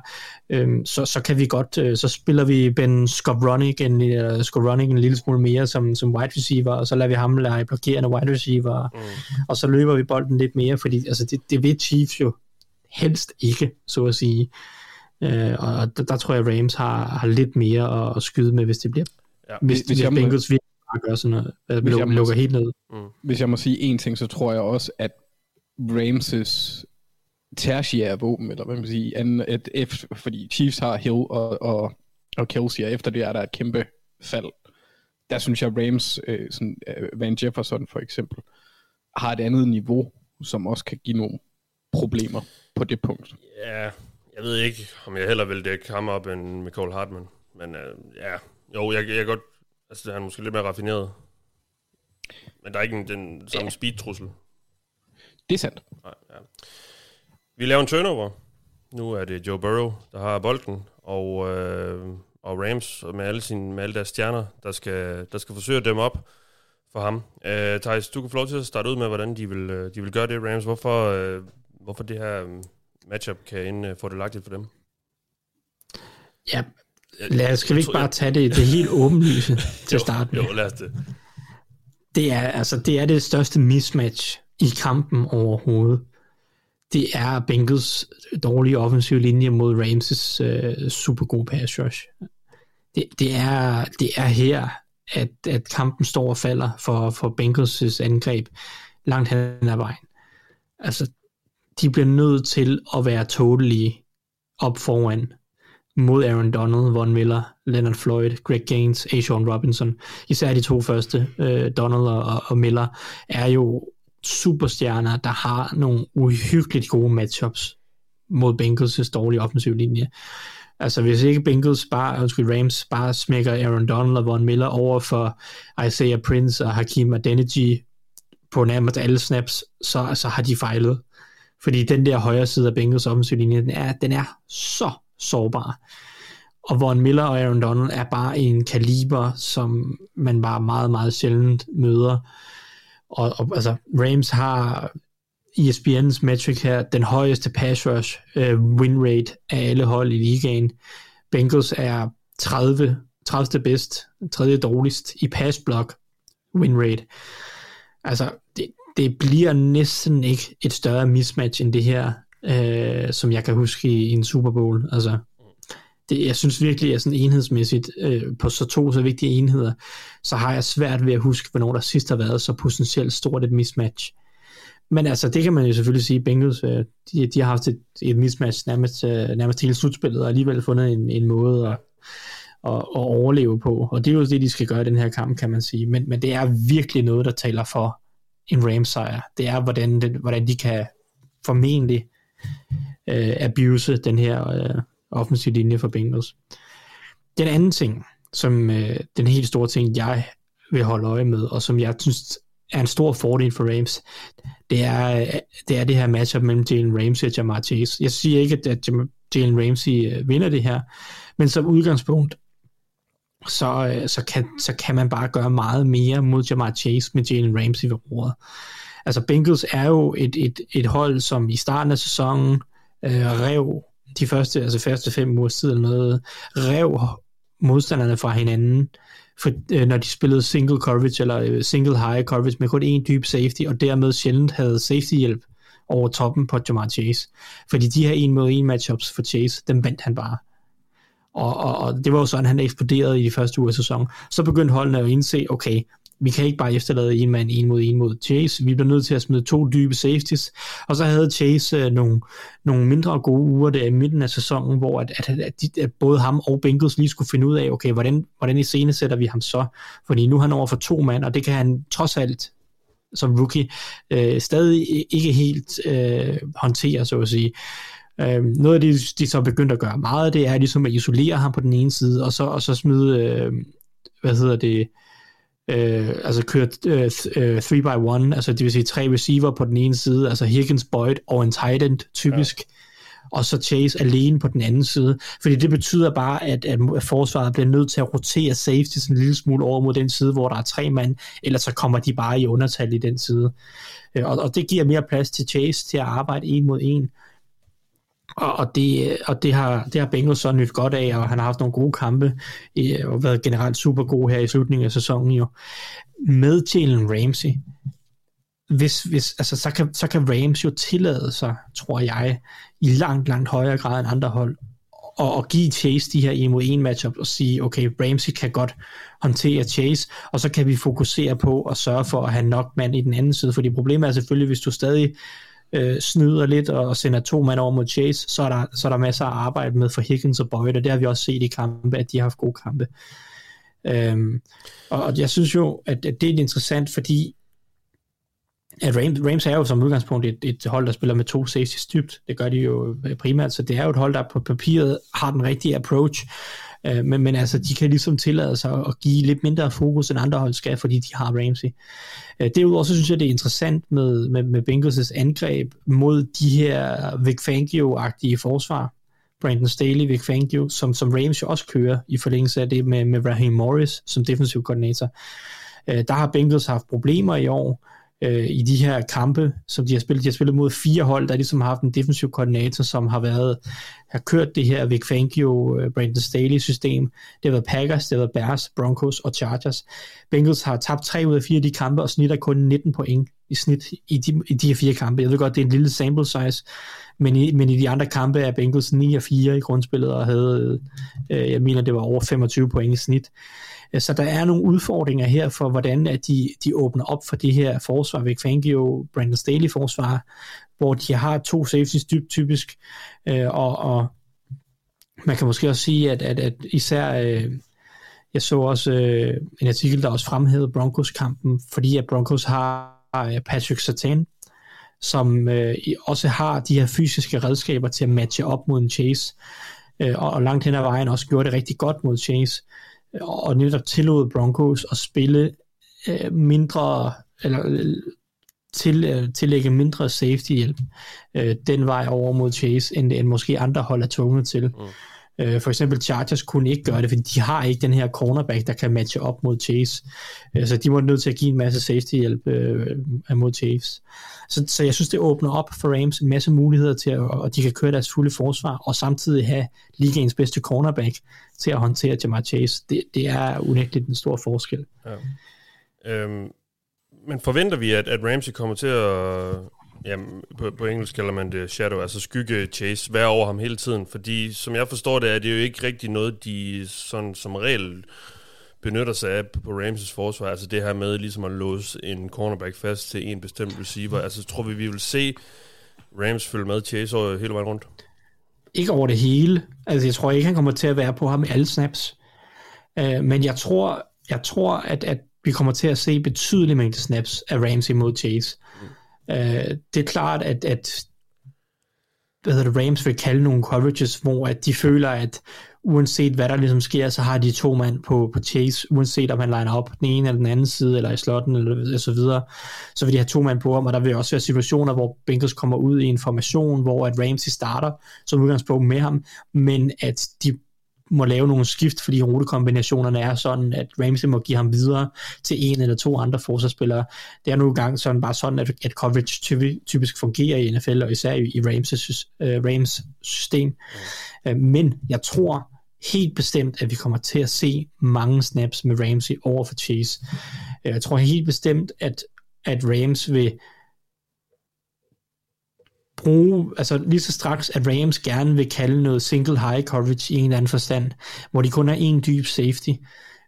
øh, så, så kan vi godt, øh, så spiller vi Ben Skowronek en, uh, Skowronek en lille smule mere som, som wide receiver, og så lader vi ham lege blokerende wide receiver, mm. og så løber vi bolden lidt mere, fordi altså, det, det ved Chiefs jo helst ikke, så at sige. Øh, og der, der tror jeg, Rams har, har lidt mere at, at skyde med, hvis det bliver Ja. hvis, Hvis- hvis, jeg må- Bengals virkelig bare gør sådan noget, øh, Hvis jeg luk, må- lukker helt ned. Hvis jeg må sige en ting, så tror jeg også, at Ramses tertiære våben, eller hvad man sige, anden, at F, fordi Chiefs har Hill og, og, og Kelsey, og efter det er der et kæmpe fald. Der synes jeg, Rams, øh, sådan, øh, Van Jefferson for eksempel, har et andet niveau, som også kan give nogle problemer på det punkt. Ja, jeg ved ikke, om jeg heller vil dække ham op end Michael Hartman. Men øh, ja, jo, jeg, jeg godt... Altså, han er måske lidt mere raffineret. Men der er ikke en, den samme ja. speed-trussel. Det er sandt. Nej, ja. Vi laver en turnover. Nu er det Joe Burrow, der har bolden, og, øh, og Rams med alle, sine, med alle deres stjerner, der skal, der skal forsøge at dæmme op for ham. Øh, Thijs, du kan få lov til at starte ud med, hvordan de vil, øh, de vil gøre det, Rams. Hvorfor, øh, hvorfor det her øh, matchup kan ende øh, fordelagtigt for dem? Ja, lad os, skal vi ikke bare tage det, det helt åbenlyse <laughs> til at starte med? Jo, lad os det. Det er, altså, det er det største mismatch i kampen overhovedet. Det er Bengals dårlige offensive linje mod Ramses øh, super gode pass rush. Det, det, er, det er her, at, at kampen står og falder for, for Bengals' angreb langt hen ad vejen. Altså, de bliver nødt til at være totally op foran mod Aaron Donald, Von Miller, Leonard Floyd, Greg Gaines, Ashawn Robinson. Især de to første, øh, Donald og, og Miller, er jo superstjerner, der har nogle uhyggeligt gode matchups mod Bengals' dårlige offensiv linje. Altså hvis ikke Bengals bare, undskyld, Rams bare smækker Aaron Donald og Von Miller over for Isaiah Prince og Hakim Adeniji på nærmest alle snaps, så, så har de fejlet. Fordi den der højre side af Bengals offensiv linje, den er, den er så sårbar. Og Von Miller og Aaron Donald er bare en kaliber, som man bare meget, meget sjældent møder. Og, og altså, Rams har ESPN's metric her, den højeste pass rush øh, win rate af alle hold i ligaen. Bengals er 30, 30. bedst, tredje dårligst i pass block win rate. Altså, det, bliver næsten ikke et større mismatch end det her, øh, som jeg kan huske i, i en Super Bowl. Altså, det, jeg synes virkelig, at sådan enhedsmæssigt øh, på så to så vigtige enheder, så har jeg svært ved at huske, hvornår der sidst har været så potentielt stort et mismatch. Men altså, det kan man jo selvfølgelig sige, Bengals, øh, de, de har haft et, et mismatch nærmest, øh, nærmest hele slutspillet, og alligevel fundet en, en måde at, at, at overleve på. Og det er jo det, de skal gøre i den her kamp, kan man sige. Men, men det er virkelig noget, der taler for en Rams sejr. Det er, hvordan, det, hvordan de kan formentlig øh, abuse den her øh, offensive linje for Bengals. Den anden ting, som øh, den helt store ting, jeg vil holde øje med, og som jeg synes er en stor fordel for Rams, det er, det er det her matchup mellem Jalen Ramsey og Jamar Chase. Jeg siger ikke, at- Jalen Ramsey øh, vinder det her, men som udgangspunkt, så, øh, så, kan, så kan man bare gøre meget mere mod Jamar Chase med Jalen Ramsey ved roret. Altså Bengals er jo et, et, et hold, som i starten af sæsonen øh, rev de første, altså første fem uger tid eller noget, rev modstanderne fra hinanden, for, øh, når de spillede single coverage eller øh, single high coverage med kun én dyb safety, og dermed sjældent havde safety hjælp over toppen på Jamar Chase. Fordi de her en mod en matchups for Chase, dem vandt han bare. Og, og, og det var jo sådan, han eksploderede i de første uger af sæsonen. Så begyndte holdene at indse, okay, vi kan ikke bare efterlade en mand en mod en mod Chase. Vi bliver nødt til at smide to dybe safeties. Og så havde Chase øh, nogle, nogle mindre gode uger der i midten af sæsonen, hvor at, at, at, de, at både ham og Bengals lige skulle finde ud af, okay, hvordan, hvordan i scene sætter vi ham så? Fordi nu er han over for to mand, og det kan han trods alt som rookie øh, stadig ikke helt øh, håndtere, så at sige. Øh, noget af det, de så begyndte at gøre meget, det er ligesom at isolere ham på den ene side, og så, og så smide, øh, hvad hedder det, øh, altså køre 3 by 1 altså det vil sige tre receiver på den ene side, altså Higgins, Boyd og en tight end typisk, ja. og så Chase alene på den anden side. Fordi det betyder bare, at, at forsvaret bliver nødt til at rotere safety en lille smule over mod den side, hvor der er tre mand, ellers så kommer de bare i undertal i den side. Øh, Og, og det giver mere plads til Chase til at arbejde en mod en. Og, og, det, øh, og det, har, det har Bengals så nyt godt af, og han har haft nogle gode kampe, øh, og været generelt super god her i slutningen af sæsonen jo. Med Jalen Ramsey, hvis, hvis, altså, så, kan, så kan Rams jo tillade sig, tror jeg, i langt, langt højere grad end andre hold, og, og give Chase de her en mod en matchup og sige, okay, Ramsey kan godt håndtere Chase, og så kan vi fokusere på at sørge for at have nok mand i den anden side, fordi problemet er selvfølgelig, hvis du stadig øh, snyder lidt og sender to mand over mod Chase, så er, der, så er der masser af arbejde med for Higgins og Boyd, og det har vi også set i kampe, at de har haft gode kampe. Øhm, og, og jeg synes jo, at, at det er interessant, fordi at Rams, Rams er jo som udgangspunkt et, et hold, der spiller med to safeties dybt. Det gør de jo primært, så det er jo et hold, der på papiret har den rigtige approach. Øh, men, men altså, de kan ligesom tillade sig at give lidt mindre fokus, end andre hold skal, fordi de har Ramsey. Øh, derudover så synes jeg, det er interessant med, med, med Bengals' angreb mod de her Vic Fangio-agtige forsvar. Brandon Staley, Vic Fangio, som, som Rams jo også kører i forlængelse af det med, med Raheem Morris som defensiv koordinator. Øh, der har Bengals haft problemer i år, øh, i de her kampe, som de har spillet. De har spillet mod fire hold, der ligesom har haft en defensiv koordinator, som har været har kørt det her Vic Fangio, øh, Brandon Staley system. Det har været Packers, det har været Bears, Broncos og Chargers. Bengals har tabt tre ud af fire af de kampe og snitter kun 19 point i snit i de, i de her fire kampe. Jeg ved godt, det er en lille sample size, men i, men i de andre kampe er Bengals 9 og 4 i grundspillet og havde, øh, jeg mener, det var over 25 point i snit. Øh, så der er nogle udfordringer her for, hvordan at de, de åbner op for det her forsvar, Vic Fangio, Brandon Staley forsvar, hvor de har to safeties dybt typisk, øh, og, og man kan måske også sige, at, at, at især, øh, jeg så også øh, en artikel, der også fremhævede Broncos-kampen, fordi at Broncos har øh, Patrick Sertan, som øh, også har de her fysiske redskaber til at matche op mod en Chase, øh, og, og langt hen ad vejen også gjorde det rigtig godt mod Chase og netop tillod Broncos at spille øh, mindre, eller øh, til, øh, tillægge mindre safety hjælp øh, den vej over mod Chase, end, end måske andre hold er tvunget til. Mm. Øh, for eksempel Chargers kunne ikke gøre det, fordi de har ikke den her cornerback, der kan matche op mod Chase. Øh, så de var nødt til at give en masse safety hjælp øh, mod Chase. Så, så jeg synes, det åbner op for Rams en masse muligheder til, at og de kan køre deres fulde forsvar, og samtidig have ligaens bedste cornerback til at håndtere Jamar Chase. Det, det er unægteligt en stor forskel. Ja. Øhm, men forventer vi, at, at Ramsey kommer til at, jamen, på, på engelsk kalder man det shadow, altså skygge Chase, være over ham hele tiden? Fordi som jeg forstår det, er det jo ikke rigtig noget, de sådan, som regel benytter sig af på Ramses forsvar, altså det her med ligesom at låse en cornerback fast til en bestemt receiver. Altså tror vi, vi vil se Rams følge med Chase over hele vejen rundt? Ikke over det hele. Altså jeg tror ikke, han kommer til at være på ham i alle snaps. Uh, men jeg tror, jeg tror at, at vi kommer til at se betydelig mængde snaps af Ramsey mod Chase. Øh, det er klart, at, at hvad hedder det, Rams vil kalde nogle coverages, hvor at de føler, at uanset hvad der ligesom sker, så har de to mand på, på Chase, uanset om han liner op den ene eller den anden side, eller i slotten, eller så videre, så vil de have to mand på ham, og der vil også være situationer, hvor Bengals kommer ud i en formation, hvor at Ramsey starter som udgangspunkt med ham, men at de må lave nogle skift, fordi rutekombinationerne er sådan, at Ramsey må give ham videre til en eller to andre forsvarsspillere. Det er nu engang sådan, bare sådan, at, at coverage typisk, typisk fungerer i NFL, og især i, i Rams' uh, Rams system. Mm. Uh, men jeg tror helt bestemt, at vi kommer til at se mange snaps med Ramsey over for Chase. Uh, jeg tror helt bestemt, at, at Rams vil bruge, altså lige så straks, at Rams gerne vil kalde noget single high coverage i en eller anden forstand, hvor de kun har en dyb safety,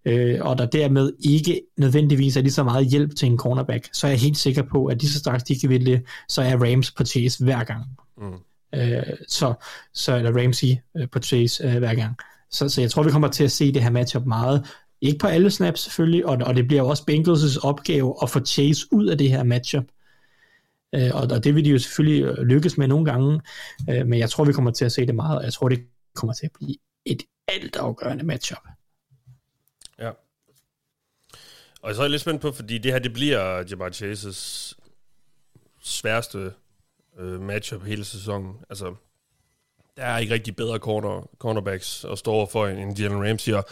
øh, og der dermed ikke nødvendigvis er lige så meget hjælp til en cornerback, så er jeg helt sikker på, at lige så straks de kan vælge, så er Rams på Chase hver gang. Mm. Øh, så, så er der Ramsey øh, på Chase øh, hver gang. Så, så jeg tror, vi kommer til at se det her matchup meget. Ikke på alle snaps selvfølgelig, og, og det bliver også Bengals' opgave at få Chase ud af det her matchup. Øh, og, og det vil de jo selvfølgelig øh, lykkes med nogle gange, øh, men jeg tror, vi kommer til at se det meget, og jeg tror, det kommer til at blive et altafgørende matchup. Ja. Og så er jeg lidt spændt på, fordi det her, det bliver Jamar Chases sværeste øh, matchup hele sæsonen. Altså, der er ikke rigtig bedre corner, cornerbacks at stå for end, end Jalen Ramsey, og,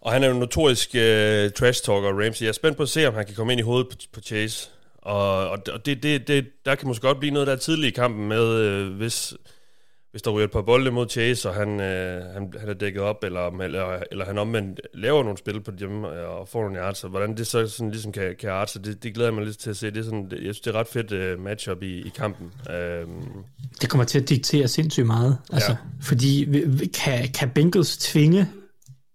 og han er jo en notorisk øh, uh, trash-talker, Ramsey. Jeg er spændt på at se, om han kan komme ind i hovedet på, på Chase, og, og det, det, det, der kan måske godt blive noget der tidligt i kampen med, uh, hvis, hvis der ryger et par bolde mod Chase, og han, øh, han, han er dækket op, eller, eller, eller han omvendt laver nogle spil på dem øh, og får nogle yards, hvordan det så sådan ligesom kan, kan arte sig, det, det glæder jeg mig lidt til at se. Det er sådan, det, jeg synes, det er ret fedt uh, matchup i, i kampen. Um, Det kommer til at diktere sindssygt meget. Altså, Ja. Fordi kan, kan Bengals tvinge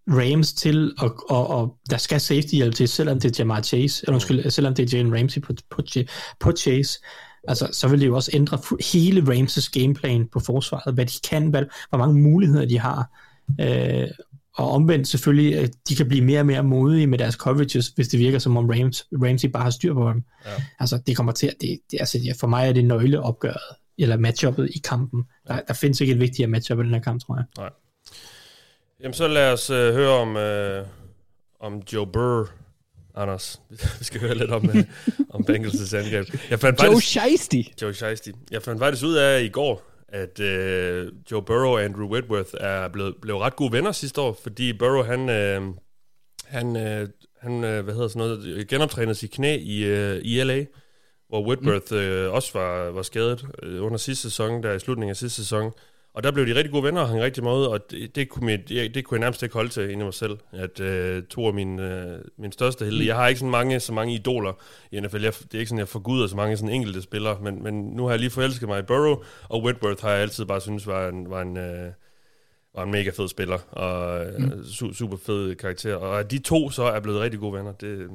Rams til, og, og, og der skal safety hjælp til, selvom det er Jamar Chase, eller undskyld, selvom det er Jalen Ramsey på, på, på Chase, altså, så vil det jo også ændre hele Rams' gameplan på forsvaret, hvad de kan, hvad, hvor mange muligheder de har. Øh, og omvendt selvfølgelig, at de kan blive mere og mere modige med deres coverages, hvis det virker som om Rams, Ramsey bare har styr på dem. Ja. Altså, det kommer til at, det, det, altså, for mig er det nøgleopgøret, eller matchuppet i kampen. Der, der findes ikke et vigtigere matchup i den her kamp, tror jeg. nej. Jamen, så lad os øh, høre om, øh, om Joe Burr, Anders. <laughs> Vi skal høre lidt om, øh, om Bengals' angreb. Jeg fandt Joe. Shiesty. Joe Shiesty. Jeg fandt faktisk ud af i går, at øh, Joe Burrow og Andrew Whitworth er blevet, blev ret gode venner sidste år, fordi Burrow, han, øh, han, øh, han øh, hvad hedder sådan noget, genoptrænede sit knæ i, øh, i LA, hvor Whitworth øh, også var, var skadet øh, under sidste sæson, der i slutningen af sidste sæson. Og der blev de rigtig gode venner og hang rigtig meget ud, og det, det, kunne, mit, det, det kunne jeg nærmest ikke holde til inde i mig selv, at øh, to af mine, øh, mine største helte. Jeg har ikke sådan mange, så mange idoler i NFL. Jeg, det er ikke sådan, jeg forguder så mange sådan enkelte spillere, men, men nu har jeg lige forelsket mig i Burrow, og Whitworth har jeg altid bare synes var en, var en, øh, var en mega fed spiller, og mm. su- super fed karakter. Og at de to så er blevet rigtig gode venner, det,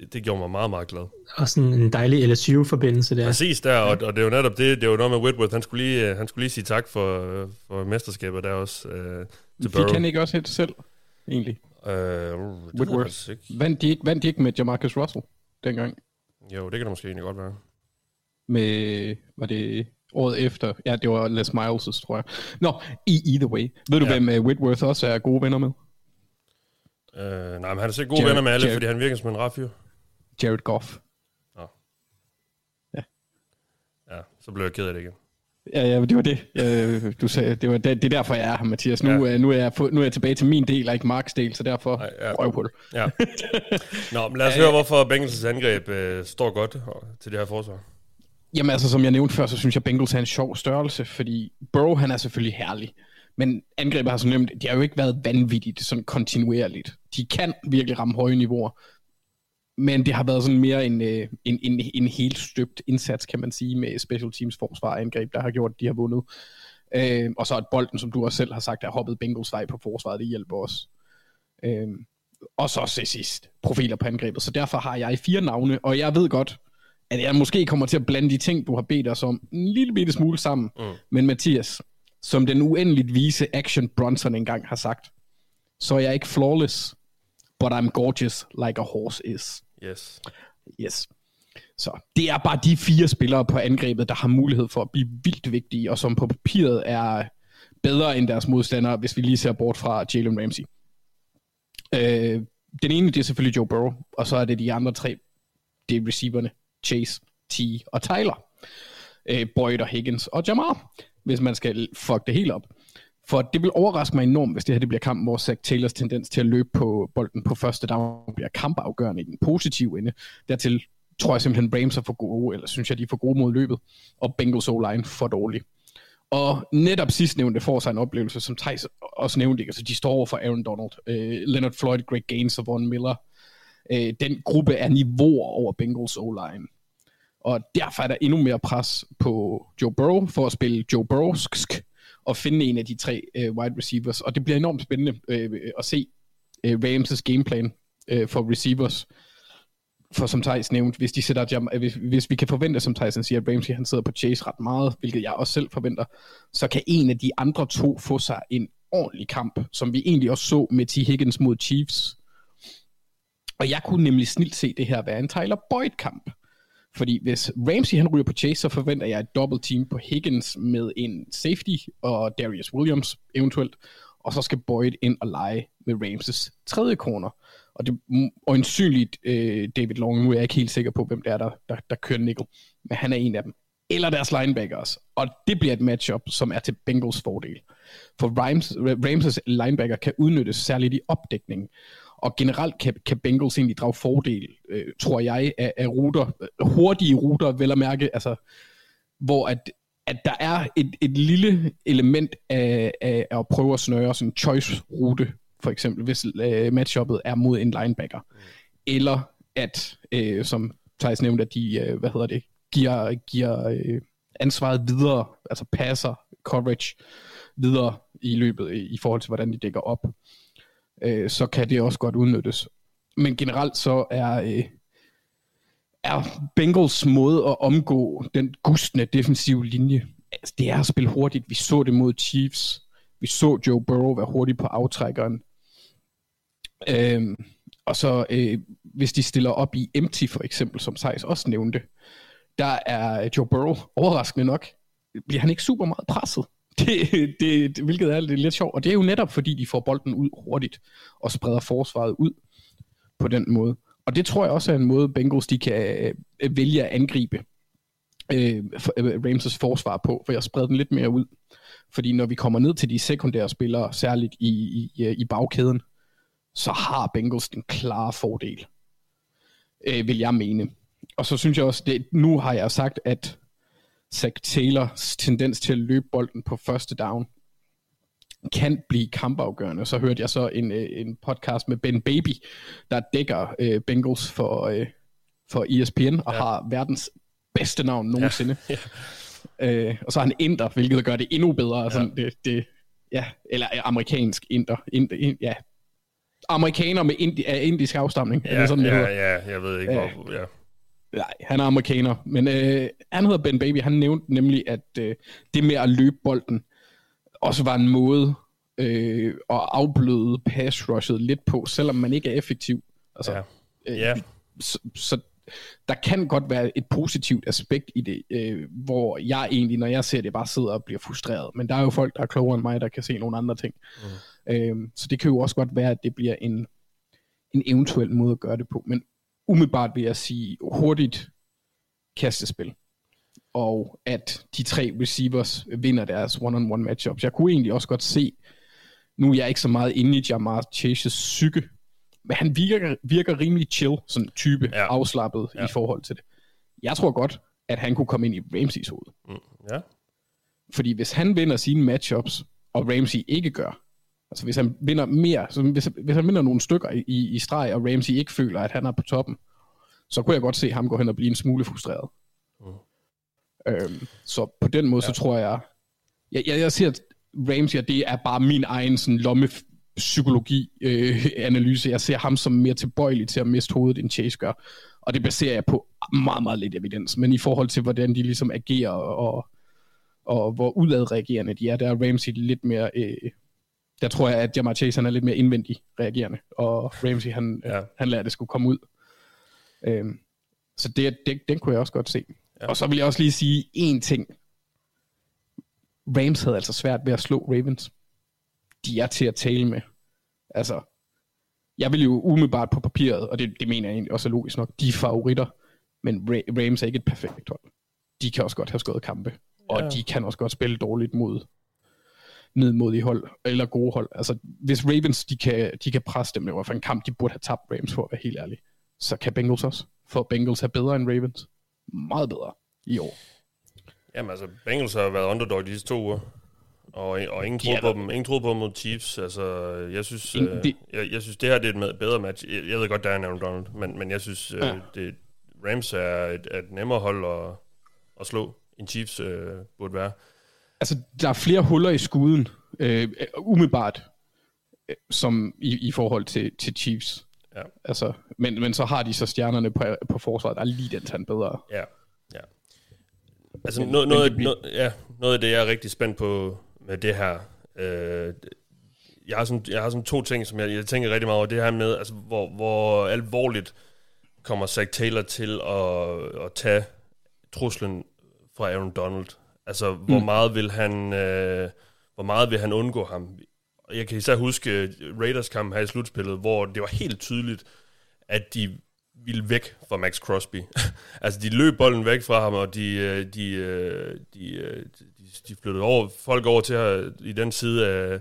det, det gjorde mig meget, meget glad. Og sådan en dejlig LSU-forbindelse der. Præcis der, og, og det er jo netop det, det er jo noget med Whitworth, han skulle lige, øh, han skulle lige sige tak for, for mesterskabet der også øh, til Fik han ikke også helt selv, egentlig? Øh, uh, Whitworth. Vandt de ikke, vandt de ikke med Jamarcus Russell dengang? Jo, det kan det måske egentlig godt være. Med, var det året efter? Ja, det var Les Miles', tror jeg. Nå, i either way. Ved du, Ja. hvem uh, Whitworth også er gode venner med? Øh, nej, men han er så gode Jared- venner med alle, Jared- fordi han virker som en rar fyr. Jared Goff. Ja, så blev jeg ked af det igen. Ja, ja, det var det. Øh, du sagde, det, var det, det er derfor, jeg er her, Mathias. Nu, Ja. ja. nu, er jeg, nu er jeg tilbage til min del, og ikke Marks del, så derfor Nej, ja. på det. Ja. <laughs> Nå, men lad os høre, hvorfor Bengals' angreb øh, står godt til det her forsvar. Jamen altså, som jeg nævnte før, så synes jeg, Bengals er en sjov størrelse, fordi Burrow, han er selvfølgelig herlig. Men angrebet har så nemt, de har jo ikke været vanvittigt sådan kontinuerligt. De kan virkelig ramme høje niveauer. Men det har været sådan mere en, øh, en, en, en helt støbt indsats, kan man sige, med special teams forsvar angreb, der har gjort, at de har vundet. Øh, og så at bolden, som du også selv har sagt, er hoppet Bengals vej på forsvaret, det hjælper også. Øh, og så til sidst, profiler på angrebet. Så derfor har jeg fire navne, og jeg ved godt, at jeg måske kommer til at blande de ting, du har bedt os om, en lille bitte smule sammen. Mm. Men Mathias, som den uendeligt vise Action Bronson engang har sagt, så er jeg ikke flawless, but I'm gorgeous like a horse is. Yes. Yes. Så det er bare de fire spillere på angrebet, der har mulighed for at blive vildt vigtige, og som på papiret er bedre end deres modstandere, hvis vi lige ser bort fra Jalen Ramsey. Øh, den ene, det er selvfølgelig Joe Burrow, og så er det de andre tre, det er receiverne, Chase, T og Tyler. Øh, Boyd og Higgins og Jamar, hvis man skal fuck det helt op. For det vil overraske mig enormt, hvis det her det bliver kampen, hvor Zach Taylors tendens til at løbe på bolden på første down bliver kampafgørende i den positive ende. Dertil tror jeg simpelthen, Rams er for gode, eller synes jeg, de er for gode mod løbet, og Bengals O-line for dårlig. Og netop sidstnævnte får sig en oplevelse, som Thijs også nævnte, altså de står over for Aaron Donald, øh, Leonard Floyd, Greg Gaines og Von Miller. Øh, den gruppe er niveauer over Bengals O-line. Og derfor er der endnu mere pres på Joe Burrow for at spille Joe Burrowsk at finde en af de tre øh, wide receivers. Og det bliver enormt spændende øh, at se øh, Rams' gameplan øh, for receivers. For som Thijs nævnte, hvis, de sætter Jam- hvis, hvis vi kan forvente, som Thijs siger, at Ramsey han sidder på Chase ret meget, hvilket jeg også selv forventer, så kan en af de andre to få sig en ordentlig kamp, som vi egentlig også så med T. Higgins mod Chiefs. Og jeg kunne nemlig snilt se det her være en Tyler Boyd-kamp. Fordi hvis Ramsey han ryger på Chase, så forventer jeg et double team på Higgins med en safety og Darius Williams eventuelt. Og så skal Boyd ind og lege med Ramses tredje corner. Og det er øjensynligt øh, David Long, nu er jeg ikke helt sikker på, hvem det er, der, der, der kører nickel. Men han er en af dem. eller deres linebackers. Og det bliver et matchup, som er til Bengals fordel. For Rams, Ramses linebacker kan udnyttes særligt i opdækningen. Og generelt kan, kan Bengals egentlig drage fordel, øh, tror jeg, af, af ruter, hurtige ruter, vel at mærke, altså, hvor at, at der er et, et lille element af, af, af at prøve at snøre sådan en choice-rute, for eksempel, hvis øh, matchuppet er mod en linebacker. Eller at, øh, som Thijs nævnte, at de, øh, hvad hedder det, giver, giver øh, ansvaret videre, altså passer, coverage, videre i løbet i forhold til, hvordan de dækker op, øh, så kan det også godt udnyttes. Men generelt så er, øh, er Bengals måde at omgå den gustne defensive linje, altså, det er at spille hurtigt. Vi så det mod Chiefs. Vi så Joe Burrow være hurtig på aftrækkeren. Øh, og så øh, hvis de stiller op i empty for eksempel, som Sejs også nævnte, der er Joe Burrow overraskende nok, bliver han ikke super meget presset. Det, det, det, hvilket er lidt, lidt sjovt. Og det er jo netop fordi, de får bolden ud hurtigt og spreder forsvaret ud på den måde. Og det tror jeg også er en måde, Bengals de kan øh, vælge at angribe øh, for- øh, Ramses forsvar på, for jeg spreder den lidt mere ud. Fordi når vi kommer ned til de sekundære spillere, særligt i, i, i bagkæden, så har Bengals den klare fordel, øh, vil jeg mene. Og så synes jeg også, det, nu har jeg sagt, at Zach Taylors tendens til at løbe bolden på første down kan blive kampafgørende. Så hørte jeg så en, øh, en podcast med Ben Baby, der dækker øh, Bengals for, øh, for ESPN og ja. har verdens bedste navn nogensinde. Ja. Øh, og så er han inder, hvilket gør det endnu bedre. Ja. Sådan, det, det, ja, eller øh, amerikansk inder. inder ind, ja. Amerikaner med indi, af indisk afstamning. Ja, det sådan, det ja, hedder? ja, jeg ved ikke, Ja. hvor... Ja. Nej, han er amerikaner. Men øh, han hedder Ben Baby. Han nævnte nemlig, at øh, det med at løbe bolden også var en måde øh, at afbløde pass rushet lidt på, selvom man ikke er effektiv. Altså, Ja. øh, Ja. så, så der kan godt være et positivt aspekt i det, øh, hvor jeg egentlig, når jeg ser det, bare sidder og bliver frustreret. Men der er jo folk, der er klogere end mig, der kan se nogle andre ting. Mm. Øh, så det kan jo også godt være, at det bliver en, en eventuel måde at gøre det på. Men umiddelbart vil jeg sige hurtigt kastespil. Og at de tre receivers vinder deres one-on-one matchups. Jeg kunne egentlig også godt se, nu er jeg ikke så meget inde i Jamar Chases psyke, men han virker, virker rimelig chill, sådan type, Ja. afslappet Ja. i forhold til det. Jeg tror godt, at han kunne komme ind i Ramseys hoved. ja. Fordi hvis han vinder sine matchups, og Ramsey ikke gør, altså hvis han vinder mere, så hvis, hvis han vinder nogle stykker i, i streg, og Ramsey ikke føler, at han er på toppen, så kunne jeg godt se ham gå hen og blive en smule frustreret. Mm. Øhm, så på den måde, ja. så tror jeg, jeg, jeg, jeg siger, at Ramsey, og det er bare min egen sådan, lomme psykologi øh, analyse. Jeg ser ham som mere tilbøjelig til at miste hovedet, end Chase gør. Og det baserer jeg på meget, meget lidt evidens. Men i forhold til, hvordan de ligesom agerer, og, og hvor udadreagerende de er, der er Ramsey lidt mere... Øh, der tror jeg, at Jamar Chase han er lidt mere indvendig reagerende, og Ramsey han, Ja. ja. han lader det skulle komme ud. Øhm, så det, det, den kunne jeg også godt se. Ja. Og så vil jeg også lige sige en ting. Rams havde altså svært ved at slå Ravens. De er til at tale med. Altså, jeg vil jo umiddelbart på papiret, og det, det mener jeg egentlig også er logisk nok, de er favoritter, men Ra- Rams er ikke et perfekt hold. De kan også godt have skåret kampe, og Ja. de kan også godt spille dårligt mod nedmodige hold, eller gode hold. Altså, hvis Ravens, de kan, de kan presse dem, det var for en kamp, de burde have tabt Rams for at være helt ærlig, så kan Bengals også. For Bengals er bedre end Ravens. Meget bedre i år. Jamen altså, Bengals har været underdog de sidste to uger. Og, og ingen De troede på dem. Ingen troede på dem mod Chiefs. Altså, jeg synes, Ingen- øh, det- jeg, jeg synes det her det er et bedre match. Jeg, jeg ved godt, der er en Aaron Donald, men, men jeg synes, øh, Ja. det, Rams er et, et nemmere hold at, at slå, end Chiefs øh, burde være. Altså, der er flere huller i skuden, øh, umiddelbart, øh, som i, i forhold til, til Chiefs. Ja. Altså, men, men så har de så stjernerne på, på forsvaret, der er lige den tand bedre. Ja, ja. Altså, Men- noget, men noget, det bliver- noget, ja, noget af det, jeg er rigtig spændt på med det her, øh, jeg, har sådan, jeg har sådan to ting, som jeg, jeg tænker rigtig meget over. Det her med, altså, hvor, hvor alvorligt kommer Zach Taylor til at, at tage truslen fra Aaron Donald. Altså, hvor Mm. meget vil han... Øh, hvor meget vil han undgå ham? Jeg kan især huske Raiders kamp her i slutspillet, hvor det var helt tydeligt, at de ville væk fra Max Crosby. <laughs> altså, de løb bolden væk fra ham, og de, øh, de, øh, de, øh, de, de flyttede over, folk over til her, i den side af,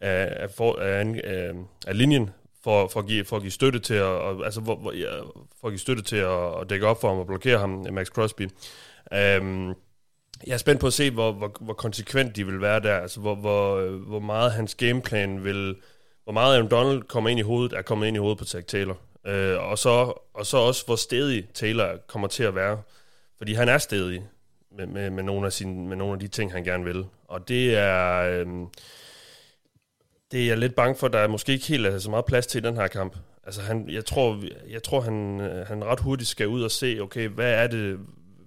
af, af, for, af, af, af linjen, for, for, at give, for at give støtte til at, og, altså, ja, for at give støtte til at, at dække op for ham og blokere ham, Max Crosby. Um, jeg er spændt på at se, hvor, hvor, hvor konsekvent de vil være der, altså hvor, hvor, hvor meget hans gameplan vil, hvor meget Aaron Donald kommer ind i hovedet, er kommet ind i hovedet på Zach Taylor. Øh, og, så, og så også, hvor stedig Taylor kommer til at være. Fordi han er stedig med, med, med, nogle, af sine, med nogle af de ting, han gerne vil. Og det er... Øh, det er jeg lidt bange for, der der måske ikke helt er så meget plads til i den her kamp. Altså, han, jeg tror, jeg tror han, øh, han ret hurtigt skal ud og se, okay, hvad er det,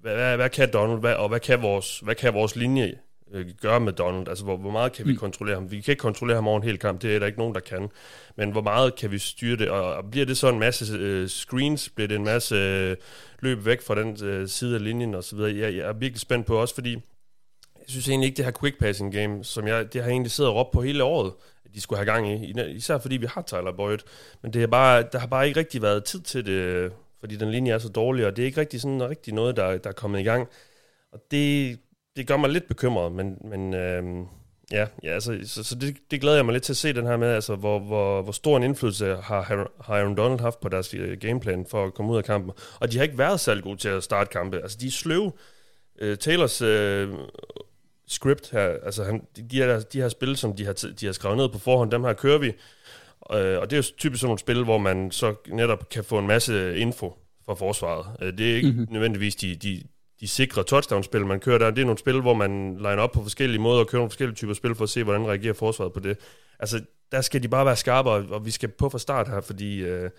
hvad, hvad, hvad kan Donald, hvad, og hvad kan vores, hvad kan vores linje øh, gøre med Donald? Altså, hvor, hvor meget kan vi kontrollere ham? Vi kan ikke kontrollere ham over en hel kamp, det er der ikke nogen, der kan. Men hvor meget kan vi styre det? Og, og bliver det så en masse øh, screens? Bliver det en masse øh, løb væk fra den øh, side af linjen videre? Jeg, jeg er virkelig spændt på også, fordi jeg synes egentlig ikke, det her quick passing game, som jeg, det har egentlig siddet og råbt på hele året, at de skulle have gang i, især fordi vi har Tyler Boyd. Men det er bare, der har bare ikke rigtig været tid til det, fordi den linje er så dårlig, og det er ikke rigtig sådan rigtig noget, der, der er kommet i gang. Og det, det gør mig lidt bekymret, men, men øhm, ja, ja altså, så, så det, det glæder jeg mig lidt til at se den her med, altså, hvor, hvor, hvor stor en indflydelse har, har Aaron Donald haft på deres øh, gameplan for at komme ud af kampen. Og de har ikke været særlig gode til at starte kampe. Altså, de er sløve. Øh, Taylors øh, script her, altså han, de, de, her, de her spil, som de har, de har skrevet ned på forhånd, dem her kører vi. Uh, og det er jo typisk sådan nogle spil, hvor man så netop kan få en masse info fra forsvaret. Uh, det er ikke mm-hmm. nødvendigvis de, de, de sikre touchdown-spil, man kører der. Det er nogle spil, hvor man liner op på forskellige måder og kører nogle forskellige typer spil for at se, hvordan reagerer forsvaret på det. Altså, der skal de bare være skarpe, og vi skal på fra start her, fordi... Øh,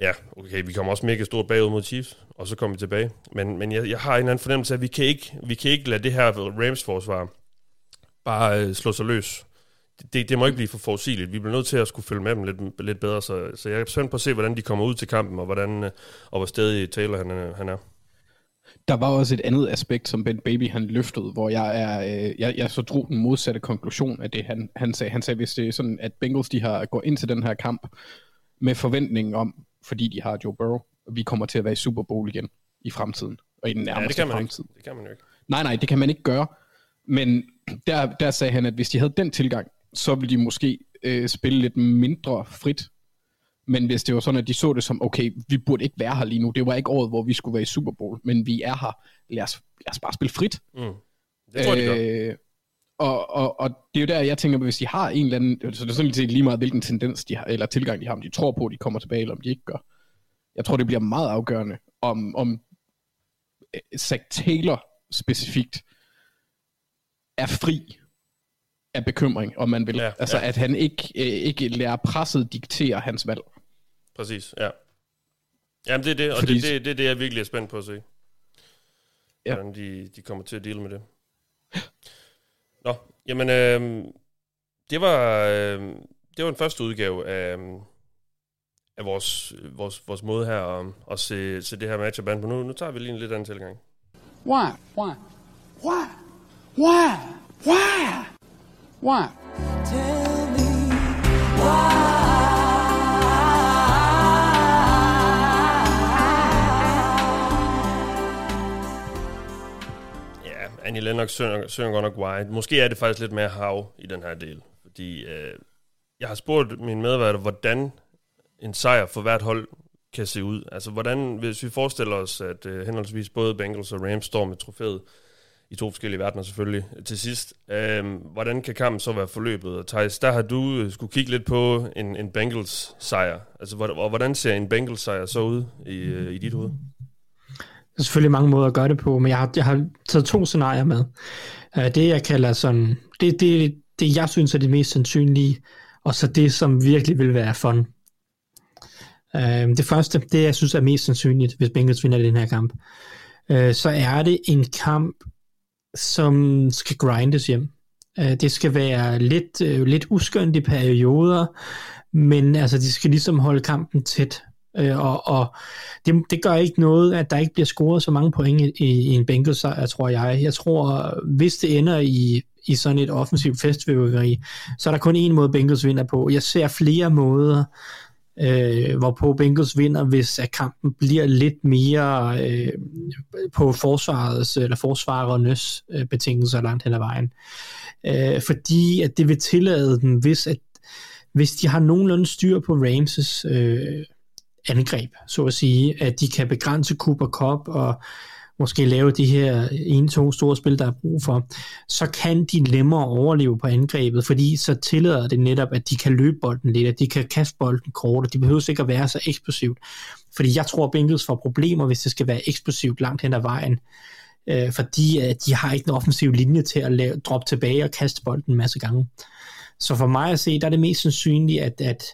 ja, okay, vi kommer også mega stort bagud mod Chiefs, og så kommer vi tilbage. Men, men jeg, jeg har en eller anden fornemmelse af, at vi kan ikke, vi kan ikke lade det her Rams-forsvar bare øh, slå sig løs. Det, det, må ikke blive for forudsigeligt. Vi bliver nødt til at skulle følge med dem lidt, lidt bedre, så, så jeg er spændt på at se, hvordan de kommer ud til kampen, og, hvordan, øh, og hvor stedig Taylor han, er- han er. Der var også et andet aspekt, som Ben Baby han løftede, hvor jeg er, øh, jeg, jeg så drog den modsatte konklusion af det, han, han sagde. Han sagde, hvis det er sådan, at Bengals de har går ind til den her kamp med forventningen om, fordi de har Joe Burrow, vi kommer til at være i Super Bowl igen i fremtiden, og i den Ja, nærmeste det kan man fremtid. ikke. Det kan man jo ikke. Nej, nej, det kan man ikke gøre. Men <clears throat> der, der sagde han, at hvis de havde den tilgang, så ville de måske øh, spille lidt mindre frit. Men hvis det var sådan, at de så det som, okay, vi burde ikke være her lige nu. Det var ikke året, hvor vi skulle være i Super Bowl, men vi er her. Lad os, lad os bare spille frit. Mm. Det tror jeg, de. Øh, og, og, og det er jo der, jeg tænker, hvis de har en eller anden, så det er sådan lidt lige meget, hvilken tendens de har, eller tilgang de har, om de tror på, at de kommer tilbage, eller om de ikke gør. Jeg tror, det bliver meget afgørende, om, om øh, Zach Taylor specifikt er fri af bekymring, om man vil. Ja, altså, ja. at han ikke, øh, ikke lærer presset diktere hans valg. Præcis, ja. Jamen, det er det, og Fordi- det, det, det er det, jeg virkelig er spændt på at se. Ja. Hvordan de, de kommer til at deal med det. Nå, jamen, øh, det var øh, det var en første udgave af, øhm, af vores, vores, vores måde her at, at se, se det her matchup an på. Nu, nu tager vi lige en lidt anden tilgang. Why? Why? Why? Why? Why? Why? Tell me Ja, Annie Lennox synger, synger godt nok wide. Måske er det faktisk lidt mere hav i den her del. Fordi øh, jeg har spurgt min medværter, hvordan en sejr for hvert hold kan se ud. Altså, hvordan, hvis vi forestiller os, at øh, henholdsvis både Bengals og Rams står med trofæet i to forskellige verdener selvfølgelig øh, til sidst. Øhm, hvordan kan kampen så være forløbet? Og Thijs, der har du øh, skulle kigge lidt på en, en Bengals sejr. Altså, hvor- og hvordan ser en Bengals sejr så ud i, øh, i dit hoved? Der er selvfølgelig mange måder at gøre det på, men jeg har, jeg har taget to scenarier med. Øh, det jeg kalder sådan, det, det, det jeg synes er det mest sandsynlige, og så det som virkelig vil være fun. Øh, det første, det jeg synes er mest sandsynligt, hvis Bengals vinder den her kamp, så er det en kamp, som skal grindes hjem. Øh, det skal være lidt, øh, lidt uskønt i perioder, men altså, de skal ligesom holde kampen tæt. Øh, og, og det, det gør ikke noget, at der ikke bliver scoret så mange point i, i en Bengals sejr, tror jeg. Jeg tror, hvis det ender i, i sådan et offensivt festfyrværkeri, så er der kun én måde, Bengals vinder på. Jeg ser flere måder, øh, hvorpå Bengals vinder, hvis at kampen bliver lidt mere øh, på forsvarets eller forsvarernes øh, betingelser langt hen ad vejen. Øh, fordi at det vil tillade dem, hvis, at, hvis de har nogenlunde styr på Ramses øh, angreb, så at sige, at de kan begrænse Cooper Cup og måske lave de her en-to store spil, der er brug for, så kan de nemmere overleve på angrebet, fordi så tillader det netop, at de kan løbe bolden lidt, at de kan kaste bolden kort, og de behøver ikke at være så eksplosivt. Fordi jeg tror, at Bengals får problemer, hvis det skal være eksplosivt langt hen ad vejen, øh, fordi øh, de har ikke en offensiv linje til at lave, droppe tilbage og kaste bolden en masse gange. Så for mig at se, der er det mest sandsynligt, at, at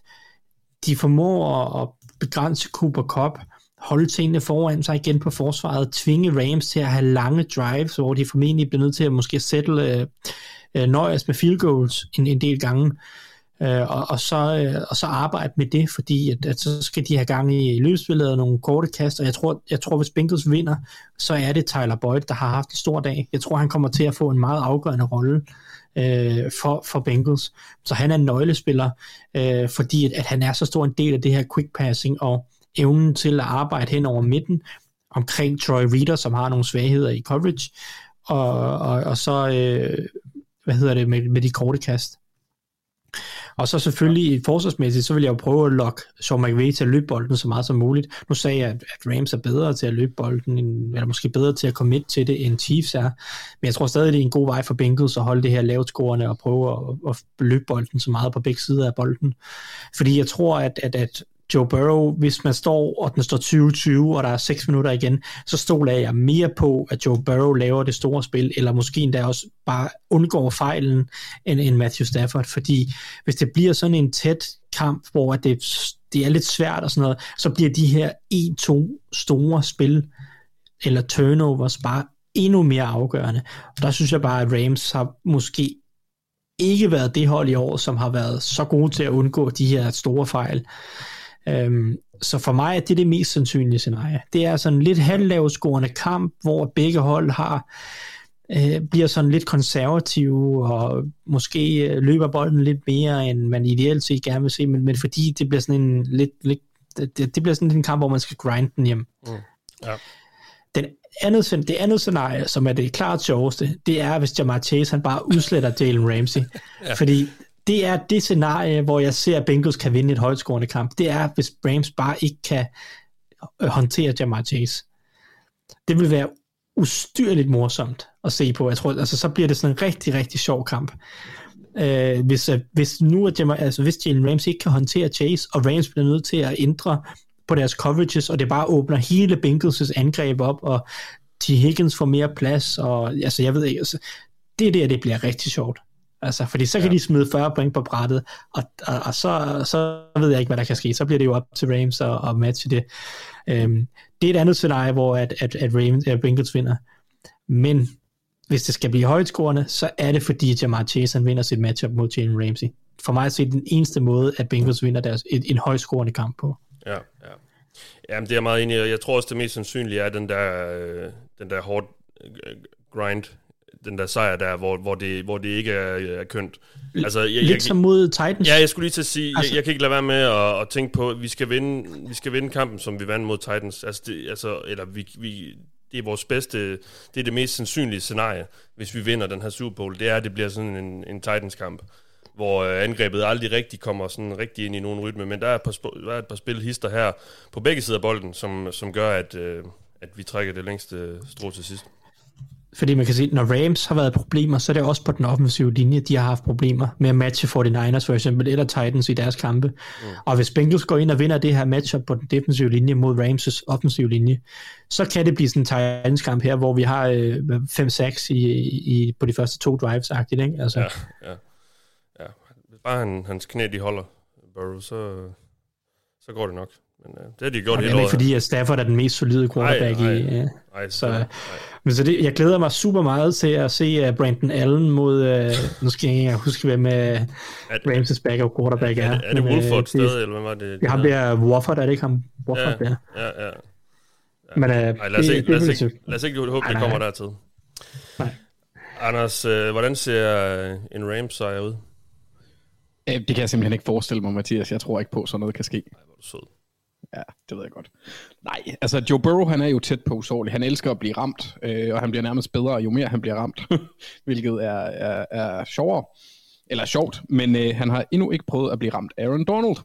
de formår at begrænse Cooper Cup, holde tingene foran sig igen på forsvaret, tvinge Rams til at have lange drives, hvor de formentlig bliver nødt til at måske sætte øh, øh nøjes med field goals en, en del gange, øh, og, og, så, øh, og så arbejde med det, fordi at, at så skal de have gang i løbespillet og nogle korte kast, og jeg tror, jeg tror, hvis Bengals vinder, så er det Tyler Boyd, der har haft en stor dag. Jeg tror, han kommer til at få en meget afgørende rolle øh, for, for Bengals. Så han er en nøglespiller, øh, fordi at, at han er så stor en del af det her quick passing, og evnen til at arbejde hen over midten omkring Troy Reader, som har nogle svagheder i coverage, og, og, og så, øh, hvad hedder det, med, med de korte kast. Og så selvfølgelig forsvarsmæssigt, så vil jeg jo prøve at lokke Sean McVay til at løbe bolden så meget som muligt. Nu sagde jeg, at Rams er bedre til at løbe bolden, end, eller måske bedre til at komme ind til det, end Chiefs er. Men jeg tror stadig, det er en god vej for Bengals at holde det her lavt scorende og prøve at, at løbe bolden så meget på begge sider af bolden. Fordi jeg tror, at, at, at Joe Burrow, hvis man står, og den står 20-20, og der er 6 minutter igen, så stoler jeg mere på, at Joe Burrow laver det store spil, eller måske endda også bare undgår fejlen, end, end Matthew Stafford, fordi hvis det bliver sådan en tæt kamp, hvor det, det er lidt svært og sådan noget, så bliver de her 1-2 store spil, eller turnovers, bare endnu mere afgørende. Og der synes jeg bare, at Rams har måske ikke været det hold i år, som har været så gode til at undgå de her store fejl. Øhm, så for mig er det det mest sandsynlige scenarie. Det er sådan en lidt halvlavscorende kamp, hvor begge hold har øh, bliver sådan lidt konservative og måske øh, løber bolden lidt mere, end man ideelt set gerne vil se, men, men fordi det bliver sådan en lidt, lidt det, det bliver sådan en kamp, hvor man skal grinde den hjem. Mm. Ja. Den andet, det andet scenarie, som er det klart sjoveste, det er, hvis Jamar Chase han bare udsletter Jalen Ramsey. <laughs> ja. Fordi det er det scenarie, hvor jeg ser, at Bengals kan vinde et højtskårende kamp. Det er, hvis Rams bare ikke kan øh, håndtere Jamar Chase. Det vil være ustyrligt morsomt at se på. Jeg tror, altså, så bliver det sådan en rigtig, rigtig sjov kamp. Øh, hvis, øh, hvis nu at Jamar, altså, hvis Jalen Ramsey ikke kan håndtere Chase, og Rams bliver nødt til at ændre på deres coverages, og det bare åbner hele Bengals' angreb op, og T. Higgins får mere plads, og altså, jeg ved ikke, altså, det der, det bliver rigtig sjovt. Altså, fordi så kan ja. de smide 40 point på brættet, og, og, og så, så ved jeg ikke, hvad der kan ske. Så bliver det jo op til Rams at, at matche det. Øhm, det er et andet scenarie, hvor at, at, at Ravens, at Bengals vinder. Men hvis det skal blive højtskårende, så er det fordi Jamar Chase han vinder sit matchup mod Jalen Ramsey. For mig er det den eneste måde, at Bengals vinder deres, et, en højtskårende kamp på. Ja, ja. Jamen, det er meget enig i. Jeg tror også, det mest sandsynlige er den der, øh, den der hårdt øh, grind, den der sejr der, hvor, hvor, det, hvor det ikke er, er kønt. Altså, jeg, Lidt jeg, som mod Titans. Ja, jeg skulle lige til at sige, altså, jeg, jeg kan ikke lade være med at, at tænke på, at vi skal vinde, vi skal vinde kampen, som vi vandt mod Titans. Altså, det, altså eller vi, vi, det er vores bedste, det er det mest sandsynlige scenarie, hvis vi vinder den her Super Bowl. Det er, at det bliver sådan en, en Titans-kamp hvor øh, angrebet aldrig rigtig kommer sådan rigtig ind i nogen rytme, men der er et par, sp- der er et par spil hister her på begge sider af bolden, som, som gør, at, øh, at vi trækker det længste strå til sidst. Fordi man kan se, når Rams har været problemer, så er det også på den offensive linje, de har haft problemer med at matche 49ers for eksempel, eller Titans i deres kampe. Mm. Og hvis Bengals går ind og vinder det her matchup på den defensive linje mod Rams' offensive linje, så kan det blive sådan en Titans kamp her, hvor vi har øh, 5-6 i, i, på de første to drives, ikke? Altså. Ja, ja. ja. Bare han, hans knæ de holder, Burrow, så, så går det nok. Men uh, det har de gjort og hele det er året. fordi, at Stafford er den mest solide quarterback Ej, ej, i... Uh, ej, så, ej. men så det, jeg glæder mig super meget til at se uh, Brandon Allen mod... Uh, nu skal jeg ikke huske, hvem uh, Rams' backup quarterback er. Er, er, er det men, uh, Wolford det- stadig, eller hvad var det? Det er ham der Wofford, er det ikke ham? Wofford, ja, der. ja, ja. Men uh, Ej, lad os det, ikke, det, lad os ikke, lad os ikke håbe, Nej, det nej. kommer dertil. Nej. Anders, øh, hvordan ser øh, en Rams sejr ud? Øh, Det kan jeg simpelthen ikke forestille mig, Mathias. Jeg tror ikke på, at sådan noget kan ske. Ej, hvor er du sød. Ja, det ved jeg godt. Nej, altså Joe Burrow, han er jo tæt på usårlig. Han elsker at blive ramt, øh, og han bliver nærmest bedre, jo mere han bliver ramt, <laughs> hvilket er, er, er sjovere, eller sjovt, men øh, han har endnu ikke prøvet at blive ramt af Aaron Donald.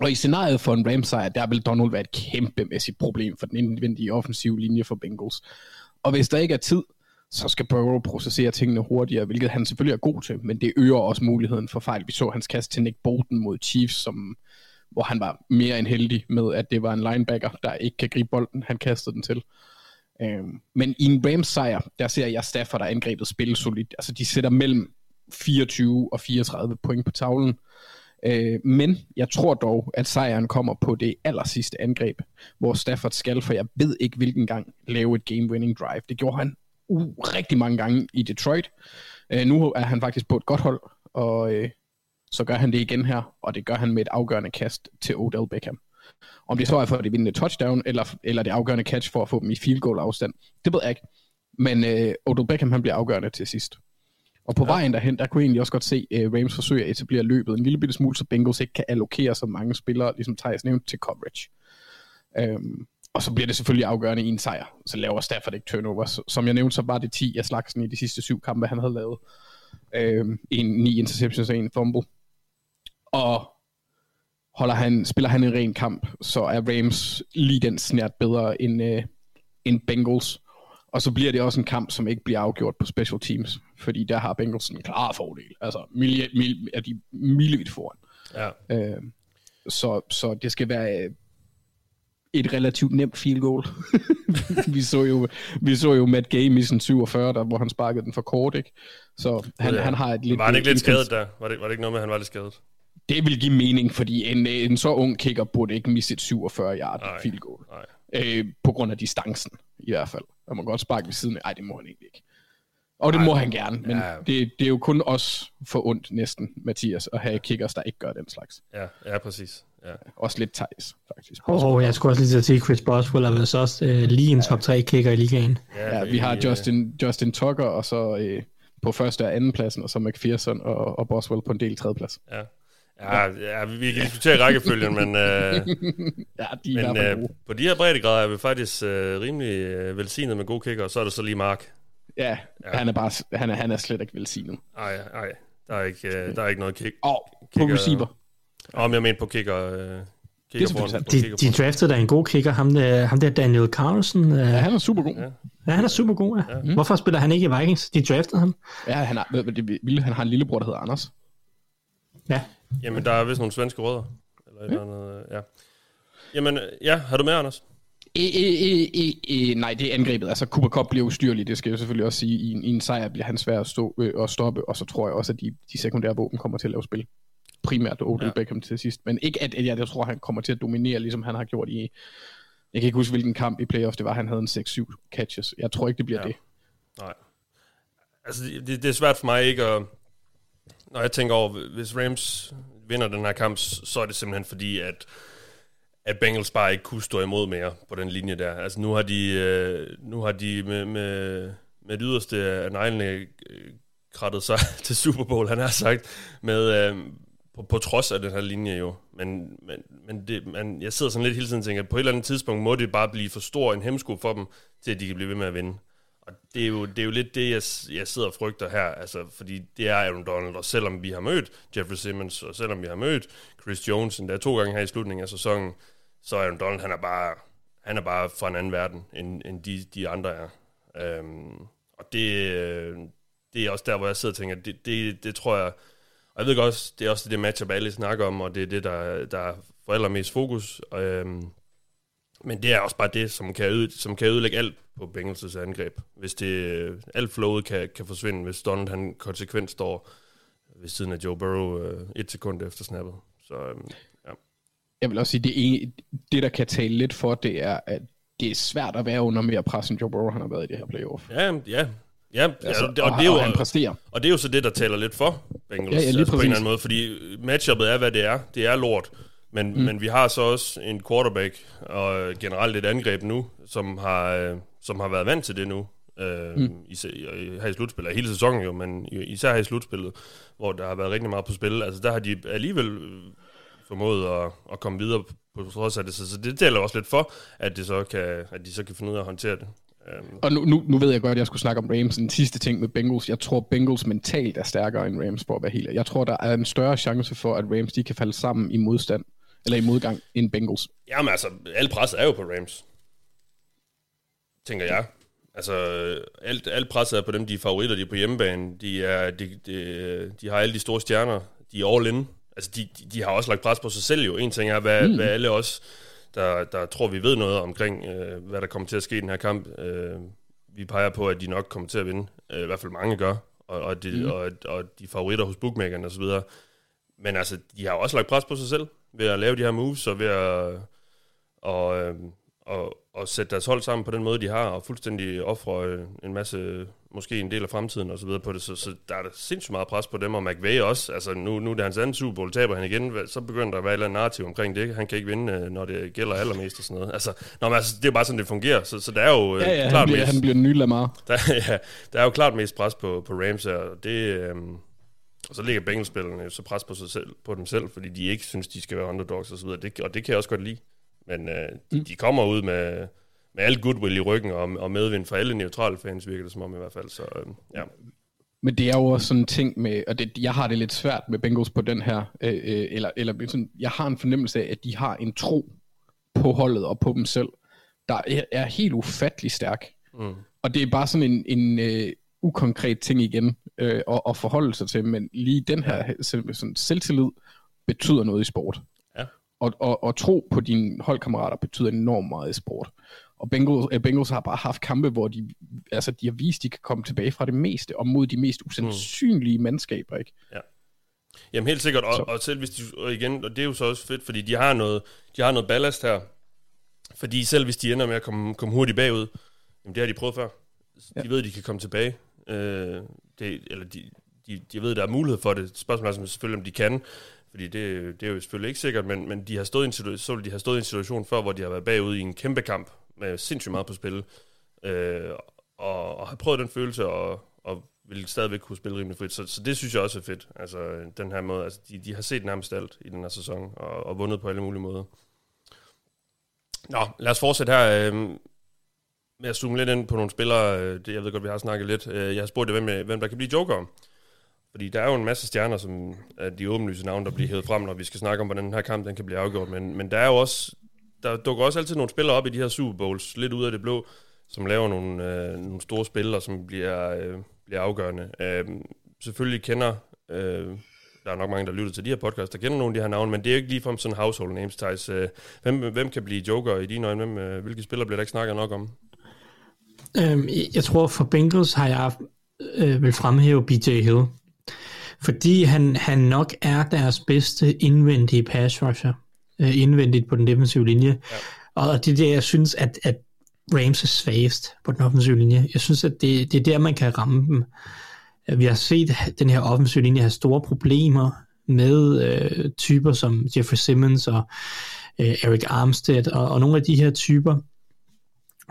Og i scenariet for en Rams sejr, der vil Donald være et kæmpemæssigt problem for den indvendige offensive linje for Bengals. Og hvis der ikke er tid, så skal Burrow processere tingene hurtigere, hvilket han selvfølgelig er god til, men det øger også muligheden for fejl. Vi så hans kast til Nick Bolton mod Chiefs, som, hvor han var mere end heldig med, at det var en linebacker, der ikke kan gribe bolden. Han kastede den til. Øh, men i en Rams sejr, der ser jeg Stafford, der angrebet spille solidt. Altså de sætter mellem 24 og 34 point på tavlen. Øh, men jeg tror dog, at sejren kommer på det aller sidste angreb, hvor Stafford skal, for jeg ved ikke hvilken gang, lave et game-winning drive. Det gjorde han uh, rigtig mange gange i Detroit. Øh, nu er han faktisk på et godt hold, og øh, så gør han det igen her, og det gør han med et afgørende kast til Odell Beckham. Om det så er for at det vindende touchdown, eller, eller det afgørende catch for at få dem i field goal afstand, det ved jeg ikke. Men øh, Odell Beckham han bliver afgørende til sidst. Og på ja. vejen derhen, der kunne jeg egentlig også godt se uh, Rams forsøge at etablere løbet en lille bitte smule, så Bengals ikke kan allokere så mange spillere, ligesom Thijs nævnte, til coverage. Um, og så bliver det selvfølgelig afgørende i en sejr. Så laver Stafford ikke turnovers. Som jeg nævnte, så var det 10 af slagsen i de sidste syv kampe, han havde lavet. Um, en ni interceptions og en fumble. Og holder han, spiller han en ren kamp, så er Rams lige den snært bedre end, uh, end Bengals. Og så bliver det også en kamp, som ikke bliver afgjort på special teams, fordi der har Bengals en klar fordel. Altså, mil, mil, er de milevidt foran. Ja. Øh, så, så det skal være øh, et relativt nemt field goal. <laughs> vi, så jo, vi så jo Matt Gay i sin 47, der, hvor han sparkede den for kort, ikke? Så han, Ja. han har et lidt... Var han ikke lidt skadet der? Var det, var det ikke noget med, at han var lidt skadet? Det vil give mening, fordi en, en så ung kicker burde ikke miste et 47 yard Nej. field goal. Nej. Øh, på grund af distancen, i hvert fald. Han må godt sparke ved siden af. Ej, det må han egentlig ikke. Og det Nej. må han gerne, men Ja. det, det er jo kun os for ondt næsten, Mathias, at have kickers, der ikke gør den slags. Ja, ja præcis. Ja. Også lidt Thijs, faktisk. Og oh, jeg skulle også lige til at sige, Chris Boswell er så også øh, lige en top 3 kicker i ligaen. Ja, vi har Justin, Justin Tucker, og så øh, på første og anden pladsen, og så McPherson og, og Boswell på en del tredje plads. Ja. Ja, ja, vi kan diskutere rækkefølgen, men, øh, <laughs> Ja, de er men øh, på de her breddegrader er vi faktisk øh, rimelig øh, velsignet med gode kicker, og så er der så lige Mark. Ja, han er, bare, han er, han er slet ikke velsignet. Ej, ej, der er ikke, øh, der er ikke noget kick. Og på Kicker- receiver. Om jeg mener på kicker, øh, sandt. på De, de draftede der en god kicker, ham der, ham der Daniel Carlson. Øh, Ja, han er super god. Ja. Ja, ja, han er super god. Ja. Ja. Hvorfor spiller han ikke i Vikings? De draftede ham. ja han, det vilde, han har en lillebror, der hedder Anders. Ja. Jamen, der er vist nogle svenske rødder. Eller et eller andet, ja. Jamen, øh, ja, har du med, Anders? E, e, e, e, nej, det er angrebet. Altså, Cooper Cup bliver ustyrlig, det skal jeg selvfølgelig også sige. I en, i en sejr bliver han svær at, stå, øh, at stoppe, og så tror jeg også, at de, de sekundære våben kommer til at lave spil. Primært Odell Ja. Beckham til sidst. Men ikke at, at jeg, jeg tror, han kommer til at dominere, ligesom han har gjort i... Jeg kan ikke huske, hvilken kamp i playoff det var, han havde en 6-7 catches. Jeg tror ikke, det bliver ja. det. Nej. Altså, det, det er svært for mig ikke at... Når jeg tænker over, hvis Rams vinder den her kamp, så er det simpelthen fordi, at, at Bengals bare ikke kunne stå imod mere på den linje der. Altså, nu har de, øh, nu har de med, med, med det yderste af neglene øh, krattet sig <laughs> til Super Bowl, han har sagt, med, øh, på, på trods af den her linje jo. Men, men, men det, man, jeg sidder sådan lidt hele tiden og tænker, at på et eller andet tidspunkt må det bare blive for stor en hemsko for dem, til at de kan blive ved med at vinde. Og det er jo, det er jo lidt det, jeg, jeg sidder og frygter her, altså, fordi det er Aaron Donald, og selvom vi har mødt Jeffrey Simmons, og selvom vi har mødt Chris Jones, der to gange her i slutningen af sæsonen, så er Aaron Donald, han er bare, han er bare fra en anden verden, end, end de, de andre er. Øhm, og det, øh, det er også der, hvor jeg sidder og tænker, det, det, det tror jeg, og jeg ved godt også, det er også det matchup, alle snakker om, og det er det, der, der får allermest fokus. Øhm, men det er også bare det, som kan, øde, som kan ødelægge alt på Bengals' angreb. Hvis det, øh, alt flowet kan, kan forsvinde, hvis Donald han konsekvent står ved siden af Joe Burrow øh, et sekund efter snappet. Så øhm, ja. Jeg vil også sige, det, er, det der kan tale lidt for, det er, at det er svært at være under mere pres, end Joe Burrow han har været i det her playoff. Ja, ja. Ja, Altså, ja, og, det, og, det er jo, og han præsterer. og det er jo så det, der taler lidt for Bengals, Ja, ja, lige altså på en eller anden måde, fordi matchuppet er, hvad det er. Det er lort. Men, mm. men vi har så også en quarterback og generelt et angreb nu, som har, øh, som har været vant til det nu. Øh, mm. især, her i slutspillet, hele sæsonen jo, men især her i slutspillet, hvor der har været rigtig meget på spil. Altså der har de alligevel øh, formået at, at komme videre på trods af det, så, så det taler også lidt for, at, det så kan, at de så kan finde ud af at håndtere det. Um, Og nu, nu, nu ved jeg godt, at jeg skulle snakke om Rams. En sidste ting med Bengals. Jeg tror, Bengals mentalt er stærkere end Rams, for at være helt. Jeg tror, der er en større chance for, at Rams de kan falde sammen i modstand, eller i modgang, end Bengals. Jamen altså, alt presset er jo på Rams. Tænker jeg. Altså, alt, alt presset er på dem, de er favoritter, de er på hjemmebane. De, er, de, de, de har alle de store stjerner. De er all in. Altså, de, de, de har også lagt pres på sig selv jo. En ting er, hvad, mm. hvad alle os, der, der tror, vi ved noget omkring, øh, hvad der kommer til at ske i den her kamp. Øh, vi peger på, at de nok kommer til at vinde. Øh, I hvert fald mange gør. Og, og, de, mm. og, og de er favoritter hos bookmakerne osv. Men altså, de har også lagt pres på sig selv ved at lave de her moves og ved at og, øh, og, og sætte deres hold sammen på den måde, de har, og fuldstændig ofre øh, en masse, måske en del af fremtiden og så videre på det, så, så der er der sindssygt meget pres på dem, og McVay også, altså nu, nu er det hans anden Super Bowl, taber han igen, så begynder der at være et eller andet narrativ omkring det, han kan ikke vinde, øh, når det gælder allermest og sådan noget, altså, nå, men altså det er bare sådan, det fungerer, så, så der er jo øh, Ja, ja, han klart bliver, mest, han bliver den nye Lamar. <laughs> der, ja, der er jo klart mest pres på, på Rams her, og det, øhm, og så ligger Bengals-spillerne jo så pres på, sig selv, på dem selv, fordi de ikke synes, de skal være underdogs og så videre, det, og det kan jeg også godt lide. Men øh, de, de kommer ud med, med alt goodwill i ryggen og, og medvind for alle neutrale fans, virker det som om i hvert fald. Så øh, ja. Men det er jo også sådan en ting med, og det, jeg har det lidt svært med Bengals på den her, øh, øh, eller, eller sådan, jeg har en fornemmelse af, at de har en tro på holdet og på dem selv, der er, er helt ufattelig stærk. Mm. Og det er bare sådan en, en øh, ukonkret ting igen øh, at, at forholde sig til, men lige den her sådan, selvtillid betyder noget i sport. Ja. Og, og, og tro på dine holdkammerater betyder enormt meget i sport. Og Bengals, øh, Bengals har bare haft kampe, hvor de, altså, de har vist, de kan komme tilbage fra det meste, og mod de mest usandsynlige mm. mandskaber, ikke? Jamen helt sikkert, Så. og, og selv hvis de, og igen, og det er jo så også fedt, fordi de har noget, de har noget ballast her, fordi selv hvis de ender med at komme, komme hurtigt bagud, jamen det har de prøvet før. Ja. De ved, de kan komme tilbage, øh, det, eller de, de, de ved, der er mulighed for det. Spørgsmålet er altså selvfølgelig, om de kan, fordi det, det er jo selvfølgelig ikke sikkert, men, men de har stået i en situation, så de har stået i en situation før, hvor de har været bagud i en kæmpe kamp, med sindssygt meget på spil, øh, og, og har prøvet den følelse, og, og vil stadigvæk kunne spille rimelig frit. Så, så det synes jeg også er fedt. Altså den her måde, altså de, de har set nærmest alt i den her sæson, og, og vundet på alle mulige måder. Nå, lad os fortsætte her øh, med at zoome lidt ind på nogle spillere. Øh, det, jeg ved godt, vi har snakket lidt. Øh, jeg har spurgt jer, hvem, øh, hvem der kan blive joker. Fordi der er jo en masse stjerner, som er de åbenlyse navne, der bliver hævet frem, når vi skal snakke om, hvordan den her kamp den kan blive afgjort. Men, men der er jo også, der dukker også altid nogle spillere op i de her Super Bowls, lidt ud af det blå, som laver nogle, øh, nogle store spillere, som bliver, øh, bliver afgørende. Øh, selvfølgelig kender, øh, der er nok mange, der lytter til de her podcasts, der kender nogle af de her navne, men det er jo ikke ligefrem sådan household names, Thijs. Øh, hvem, hvem kan blive joker i dine øjne? Hvem, øh, hvilke spillere bliver der ikke snakket nok om? Øhm, jeg tror for Bengals har jeg øh, vil fremhæve BJ Hill. Fordi han, han nok er deres bedste indvendige pass rusher. Øh, indvendigt på den defensive linje. Ja. Og det er der, jeg synes, at, at Rams er svagest på den offensive linje. Jeg synes, at det, det er der, man kan ramme dem. Vi har set den her offensive linje have store problemer med øh, typer som Jeffrey Simmons og øh, Eric Armstead og, og nogle af de her typer,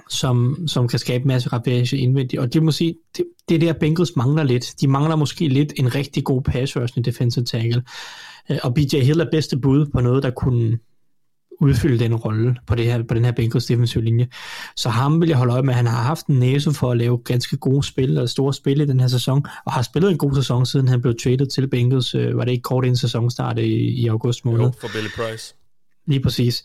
som, som kan skabe masse ravage indvendigt. Og det må sige, det, det der Bengals mangler lidt. De mangler måske lidt en rigtig god pass rush defensive tackle. Øh, og BJ Hill er bedste bud på noget, der kunne udfylde den rolle på, det her, på den her Bengals defensive linje. Så ham vil jeg holde øje med. Han har haft en næse for at lave ganske gode spil, og store spil i den her sæson, og har spillet en god sæson, siden han blev traded til Bengals. Øh, Var det ikke kort inden sæsonstart i, i august måned? Jo, for Billy Price. Lige præcis.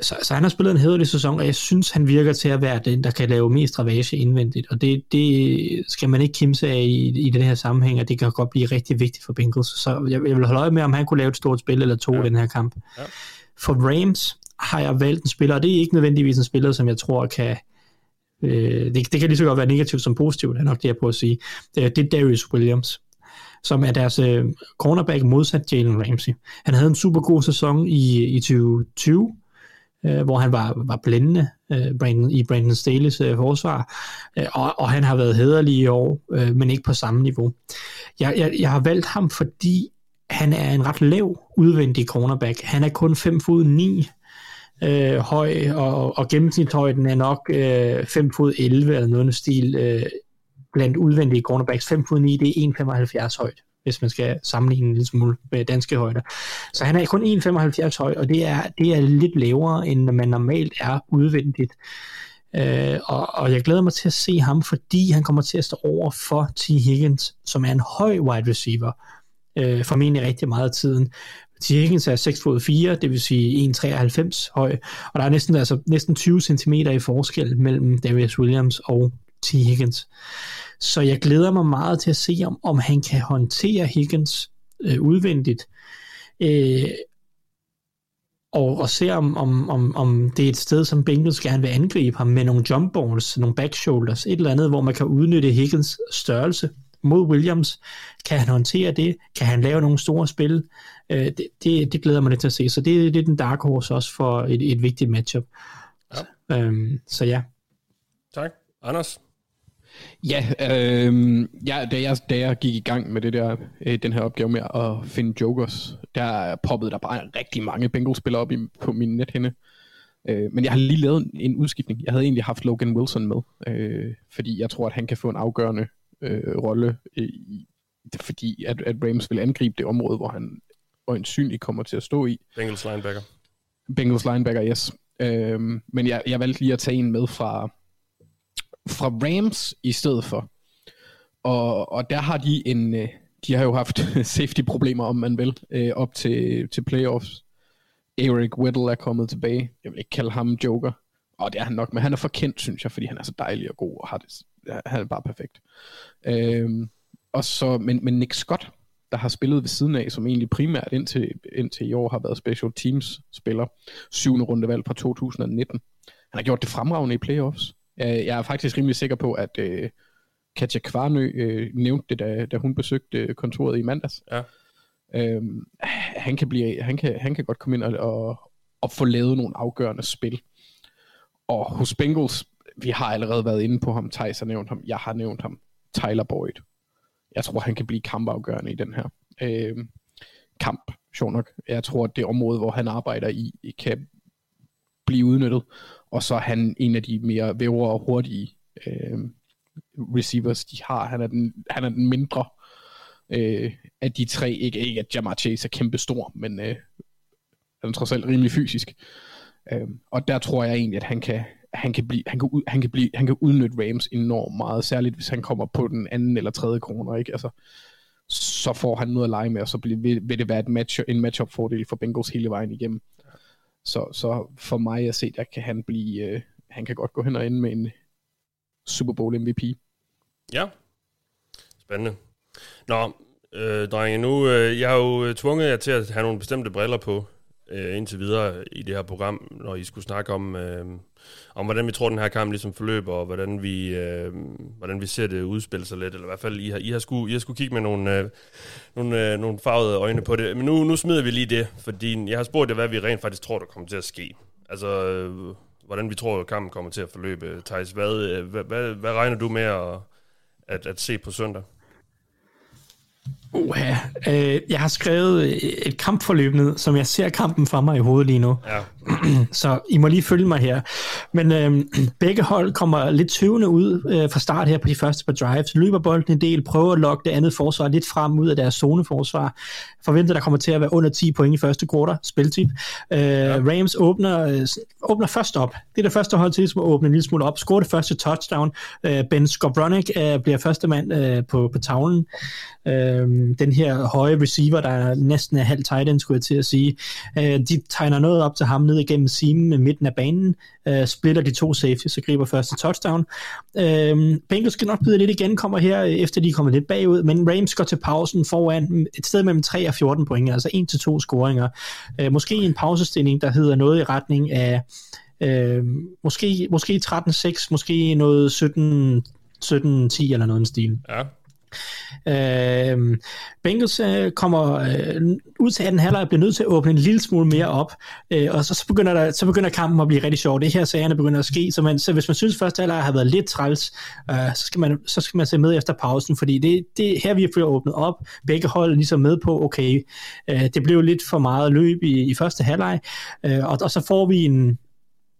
Så, så han har spillet en hederlig sæson, og jeg synes, han virker til at være den, der kan lave mest ravage indvendigt. Og det, det skal man ikke kimse af i, i den her sammenhæng, og det kan godt blive rigtig vigtigt for Bengals. Så jeg, jeg vil holde øje med, om han kunne lave et stort spil eller to ja. i den her kamp. Ja. For Rams har jeg valgt en spiller, og det er ikke nødvendigvis en spiller, som jeg tror kan... Øh, det, det kan lige så godt være negativt som positivt, er nok det, jeg prøver at sige. Det, det er Darius Williams som er deres øh, cornerback modsat Jalen Ramsey. Han havde en super god sæson i, i 2020, øh, hvor han var, var blændende øh, Brandon, i Brandon Staley's øh, forsvar, øh, og, og han har været hederlig i år, øh, men ikke på samme niveau. Jeg, jeg, jeg har valgt ham, fordi han er en ret lav udvendig cornerback. Han er kun 5 fod 9, øh, høj, og, og gennemsnitshøjden er nok øh, 5 fod 11 eller noget i stil øh, blandt udvendige cornerbacks. 5 fod 9, det er 1,75 højt, hvis man skal sammenligne en lille smule med danske højder. Så han er kun 1,75 høj, og det er, det er lidt lavere, end man normalt er udvendigt. Øh, og, og jeg glæder mig til at se ham, fordi han kommer til at stå over for T. Higgins, som er en høj wide receiver, øh, formentlig rigtig meget af tiden. T. Higgins er 6 fod 4, det vil sige 1,93 høj, og der er næsten, altså, næsten 20 cm i forskel mellem Darius Williams og T. Higgins. Så jeg glæder mig meget til at se, om, om han kan håndtere Higgins øh, udvendigt, øh, og, og se om, om, om, om det er et sted, som Bengals gerne vil angribe ham med nogle jump balls, nogle back shoulders, et eller andet, hvor man kan udnytte Higgins størrelse mod Williams. Kan han håndtere det? Kan han lave nogle store spil? Øh, det, det, det glæder mig lidt til at se. Så det, det er den dark horse også for et, et vigtigt matchup. Ja. Øhm, så ja. Tak. Anders? Ja, øh, ja da, jeg, da jeg gik i gang med det der, øh, den her opgave med at finde jokers, der poppede der bare rigtig mange Bengals-spillere op i, på min nethænde. Øh, men jeg har lige lavet en, en udskiftning. Jeg havde egentlig haft Logan Wilson med, øh, fordi jeg tror, at han kan få en afgørende øh, rolle, i, fordi at, at Rams vil angribe det område, hvor han øjensynligt kommer til at stå i. Bengals linebacker. Bengals linebacker, yes. Øhm, men jeg, jeg valgte lige at tage en med fra, fra Rams i stedet for. Og, og der har de en, øh, de har jo haft <laughs> safety-problemer, om man vil, øh, op til, til playoffs. Eric Whittle er kommet tilbage. Jeg vil ikke kalde ham joker. Og det er han nok, men han er for kendt, synes jeg, fordi han er så dejlig og god, og har det, han er bare perfekt. Øhm, og så, men, men Nick Scott, der har spillet ved siden af, som egentlig primært indtil, indtil i år har været special teams spiller, syvende rundevalg fra 2019. Han har gjort det fremragende i playoffs. Jeg, er faktisk rimelig sikker på, at øh, Katja Kvarnø øh, nævnte det, da, da hun besøgte kontoret i mandags. Ja. Øhm, han, kan blive, han, kan, han kan godt komme ind og, og, og få lavet nogle afgørende spil. Og hos Bengals, vi har allerede været inde på ham, Thijs har nævnt ham, jeg har nævnt ham, Tyler Boyd. Jeg tror, han kan blive kampafgørende i den her øh, kamp, sjov nok. Jeg tror, at det område, hvor han arbejder i, kan blive udnyttet. Og så er han en af de mere vævre og hurtige øh, receivers, de har. Han er den, han er den mindre øh, af de tre. Ikke, ikke at Jamar Chase er kæmpe stor, men øh, han er trods alt rimelig fysisk. Øh, og der tror jeg egentlig, at han kan, han kan, blive, han, kan ud, han, kan blive, han kan udnytte Rams enormt meget, særligt hvis han kommer på den anden eller tredje kroner, ikke? Altså, så får han noget at lege med, og så bliver, vil, vil det være et match, en matchup-fordel for Bengals hele vejen igennem. Så, så for mig at se, der kan han blive, øh, han kan godt gå hen og ende med en Super Bowl MVP. Ja. Spændende. Nå, øh, drenge, nu, øh, jeg har jo øh, tvunget jer til at have nogle bestemte briller på øh, indtil videre i det her program, når I skulle snakke om, øh, om hvordan vi tror, den her kamp ligesom forløber, og hvordan vi, øh, hvordan vi ser det udspille sig lidt, eller i hvert fald, I har, I har, skulle, I har skulle kigge med nogle, øh, nogle, øh, nogle farvede øjne på det. Men nu, nu smider vi lige det, fordi jeg har spurgt jer, hvad vi rent faktisk tror, der kommer til at ske. Altså, øh, hvordan vi tror, at kampen kommer til at forløbe. Thijs, hvad, øh, hvad, hvad, hvad regner du med at, at, at se på søndag? Uha, øh, jeg har skrevet øh, et kampforløb ned, som jeg ser kampen for mig i hovedet lige nu. Ja. <clears throat> Så I må lige følge mig her. Men øh, <clears throat> begge hold kommer lidt tøvende ud øh, fra start her på de første par drives. Løber bolden en del, prøver at lokke det andet forsvar lidt frem ud af deres zoneforsvar. Forventer, der kommer til at være under 10 point i første quarter, spiltip. Øh, ja. Rams åbner, øh, åbner først op. Det er det første hold til, som at åbne en lille smule op. Scorer det første touchdown. Øh, ben Skowronek øh, bliver første mand øh, på, på tavlen. Øh, den her høje receiver, der er næsten er halv tight end, skulle jeg til at sige. Øh, de tegner noget op til ham ned igennem simen med midten af banen, øh, splitter de to safeties og griber første touchdown. Øh, Bengals skal nok byde lidt igen, kommer her, øh, efter de kommer lidt bagud, men Rams går til pausen foran et sted mellem 3 og 14 point, altså 1 til scoringer. Øh, måske en pausestilling, der hedder noget i retning af øh, måske, måske 13-6, måske noget 17 17-10 eller noget i den stil. Ja. Øh, Bengals øh, kommer øh, ud til anden halvleg og bliver nødt til at åbne en lille smule mere op, øh, og så, så, begynder der, så begynder kampen at blive rigtig sjov. Det her sagerne begynder at ske, så, man, så hvis man synes første halvleg har været lidt træls, øh, så, skal man, så skal man se med efter pausen, fordi det, det her vi har åbnet op, begge hold er ligesom med på, okay, øh, det blev lidt for meget løb i, i første halvleg, øh, og, og så får vi en,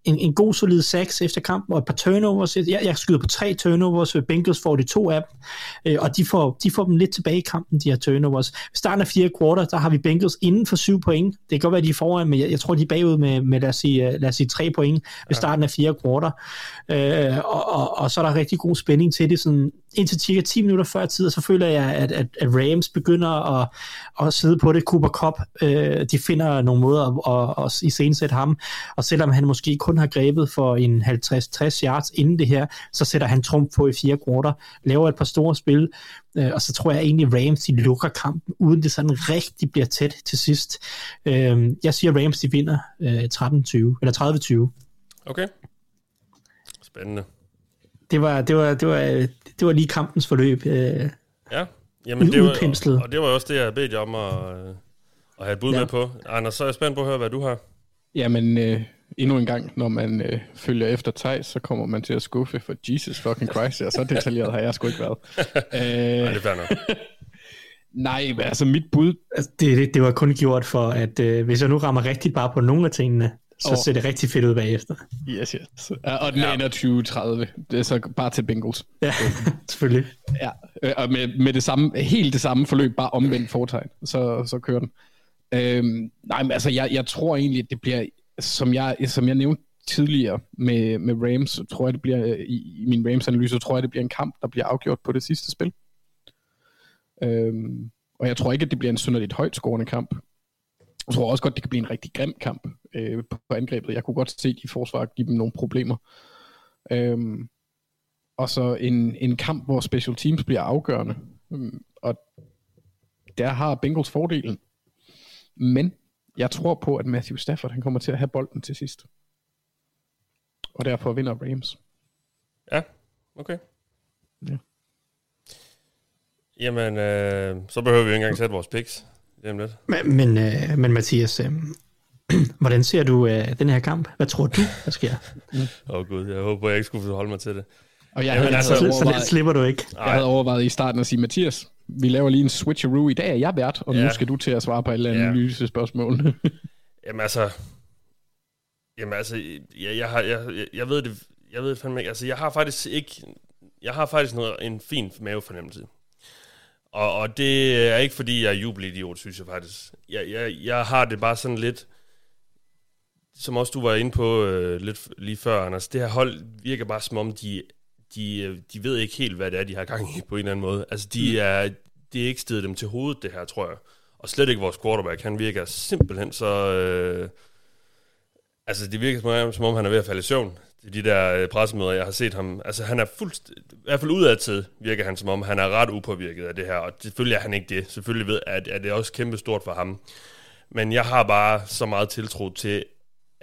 en, en god solid 6 efter kampen, og et par turnovers. Jeg, jeg skyder på tre turnovers, Bengals får de to af dem, øh, og de får, de får dem lidt tilbage i kampen, de her turnovers. Ved starten af fire kvarter, der har vi Bengals inden for syv point. Det kan godt være, de er foran, men jeg, jeg tror, de er bagud med, med lad, os sige, øh, lad os sige, tre point ved starten af fire kvarter. Øh, og, og, og, så er der rigtig god spænding til det, sådan indtil cirka 10 minutter før tid, og så føler jeg, at, at, at Rams begynder at, at sidde på det. Cooper Cup, øh, de finder nogle måder at, at, at iscenesætte ham, og selvom han måske kun har grebet for en 50-60 yards inden det her, så sætter han trump på i fire kvarter, laver et par store spil, øh, og så tror jeg egentlig, Rams de lukker kampen, uden det sådan rigtig bliver tæt til sidst. Øh, jeg siger, Rams de vinder øh, 13-20, eller 30-20. Okay. Spændende. Det var, det var, det var, det var lige kampens forløb. Øh, Ja, jamen det var, og, og det var også det, jeg bedte jer om at, øh, at have et bud Ja. med på. Anders, så er jeg spændt på at høre, hvad du har. Jamen, øh, endnu en gang, når man øh, følger efter Thijs, så kommer man til at skuffe for Jesus fucking Christ. Ja, så detaljeret har jeg sgu ikke været. <laughs> Nej, øh, det er nok. nej, men altså mit bud... Altså, det, det, det var kun gjort for, at øh, hvis jeg nu rammer rigtigt bare på nogle af tingene, så Åh. ser det rigtig fedt ud bagefter. Yes, yes. Ja, Og den ja. ender 2030. Det er så bare til Bengals. Ja, <laughs> selvfølgelig. Ja, øh, og med, med det samme, helt det samme forløb, bare omvendt foretegn, så, så kører den. Øhm, nej, men altså, jeg, jeg tror egentlig, at det bliver, som jeg, som jeg nævnte tidligere med, med Rams, tror jeg, det bliver, øh, i, i min Rams-analyse, tror jeg, det bliver en kamp, der bliver afgjort på det sidste spil. Øhm, og jeg tror ikke, at det bliver en synderligt højt scorende kamp. Jeg tror også godt, det kan blive en rigtig grim kamp øh, på, angrebet. Jeg kunne godt se de forsvar give dem nogle problemer. Øhm, og så en, en kamp, hvor special teams bliver afgørende. Øhm, Og der har Bengals fordelen. Men jeg tror på, at Matthew Stafford han kommer til at have bolden til sidst. Og derfor vinder Rams. Ja, okay. Ja. Jamen, øh, så behøver vi jo ikke engang sætte vores picks. Lidt. Men, men, øh, men Mathias, øh, <clears throat> hvordan ser du øh, den her kamp? Hvad tror du, der sker? <laughs> Åh oh, gud, jeg håber, jeg ikke skulle holde mig til det. Og jeg, Jamen, havde, altså, Så, så let slipper du ikke. jeg havde overvejet i starten at sige, Mathias, vi laver lige en switcheroo. I dag er jeg vært, og ja. Nu skal du til at svare på alle Ja. analysespørgsmål. <laughs> Jamen altså, jamen altså, jeg, jeg, har, jeg, jeg, jeg ved det, jeg ved det fandme ikke, altså jeg har faktisk ikke, jeg har faktisk noget, en fin mavefornemmelse. Og, og det er ikke fordi, jeg er jubelidiot, synes jeg faktisk. Jeg, jeg, jeg har det bare sådan lidt, som også du var inde på øh, lidt lige før, Anders, det her hold virker bare som om, de, de, øh, de ved ikke helt, hvad det er, de har gang i på en eller anden måde. Altså, de mm. er, det er ikke stedet dem til hovedet, det her, tror jeg. Og slet ikke vores quarterback. Han virker simpelthen så... Øh, altså, det virker som om, som om, han er ved at falde i søvn. Det er de der øh, pressemøder, jeg har set ham. Altså, han er fuldst... I hvert fald udadtil virker han som om, han er ret upåvirket af det her. Og selvfølgelig er han ikke det. Selvfølgelig ved at, at det er også kæmpe stort for ham. Men jeg har bare så meget tiltro til,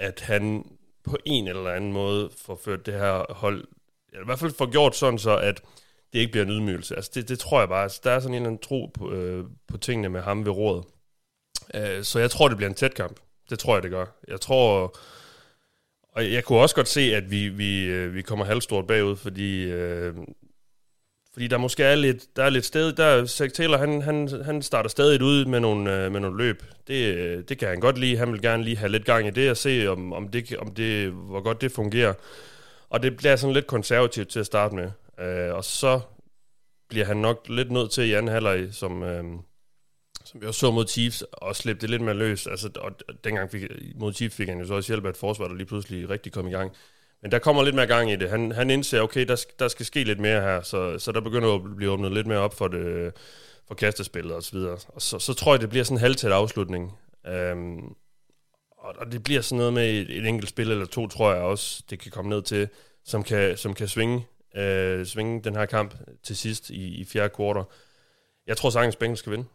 at han på en eller anden måde får ført det her hold... Eller i hvert fald får gjort sådan så, at det ikke bliver en ydmygelse. Altså, det, det tror jeg bare. Altså, der er sådan en eller anden tro på, øh, på tingene med ham ved rådet. Øh, så jeg tror, det bliver en tæt kamp. Det tror jeg, det gør. Jeg tror... Og jeg kunne også godt se, at vi, vi, øh, vi kommer halvstort bagud, fordi, øh, fordi der måske er lidt, der er lidt sted. Der, Zach Taylor, han, han, han starter stadig ud med nogle, øh, med nogle løb. Det, øh, det kan han godt lide. Han vil gerne lige have lidt gang i det og se, om, om, det, om det, hvor godt det fungerer. Og det bliver sådan lidt konservativt til at starte med. Øh, og så bliver han nok lidt nødt til i anden halvleg, som, øh, som vi også så mod Chiefs, og slippe det lidt mere løs. Altså, og dengang fik, mod Chiefs fik han jo så også hjælp af et forsvar, der lige pludselig rigtig kom i gang. Men der kommer lidt mere gang i det. Han, han indser, okay, der, der skal ske lidt mere her, så, så der begynder at blive åbnet lidt mere op for det for kastespillet og så videre. Og så, så tror jeg, det bliver sådan en halvtæt afslutning. Øhm, og, og det bliver sådan noget med et, et enkelt spil eller to, tror jeg også, det kan komme ned til, som kan, som kan svinge, øh, svinge den her kamp til sidst i, i fjerde kvartal. Jeg tror sagtens, Bengals skal vinde.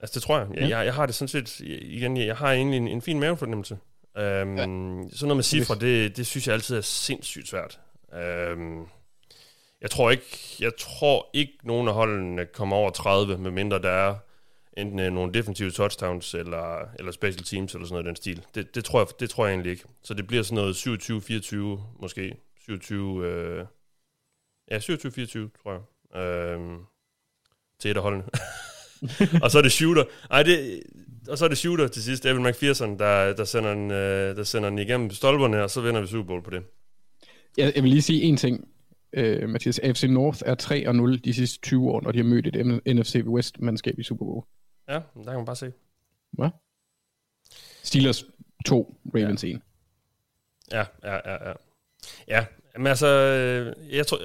Altså, det tror jeg. Jeg, Ja. jeg, jeg har det sådan set, igen, jeg har egentlig en, en fin mavefornemmelse. Um, ja. Sådan noget med cifre, det, det synes jeg altid er sindssygt svært. Um, Jeg tror ikke, jeg tror ikke nogen af holdene kommer over 30, medmindre der er enten øh, nogle defensive touchdowns eller, eller special teams eller sådan noget i den stil. Det, det, tror jeg, det tror jeg egentlig ikke. Så det bliver sådan noget 27-24 måske. 27, øh, ja, 27-24 tror jeg. Øh, til et af holdene. <laughs> og så er det shooter. Ej, det, og så er det shooter til sidst. Evan McPherson, der, der, sender den, øh, der sender den igennem stolperne, og så vinder vi Super Bowl på det. Jeg, jeg vil lige sige en ting, øh, Mathias. AFC North er 3-0 de sidste 20 år, når de har mødt et NFC West-mandskab i Super Bowl. Ja, der kan man bare se. Hvad? Steelers 2, Ravens 1. Ja, ja, ja, ja. Ja, men altså, øh, jeg tror,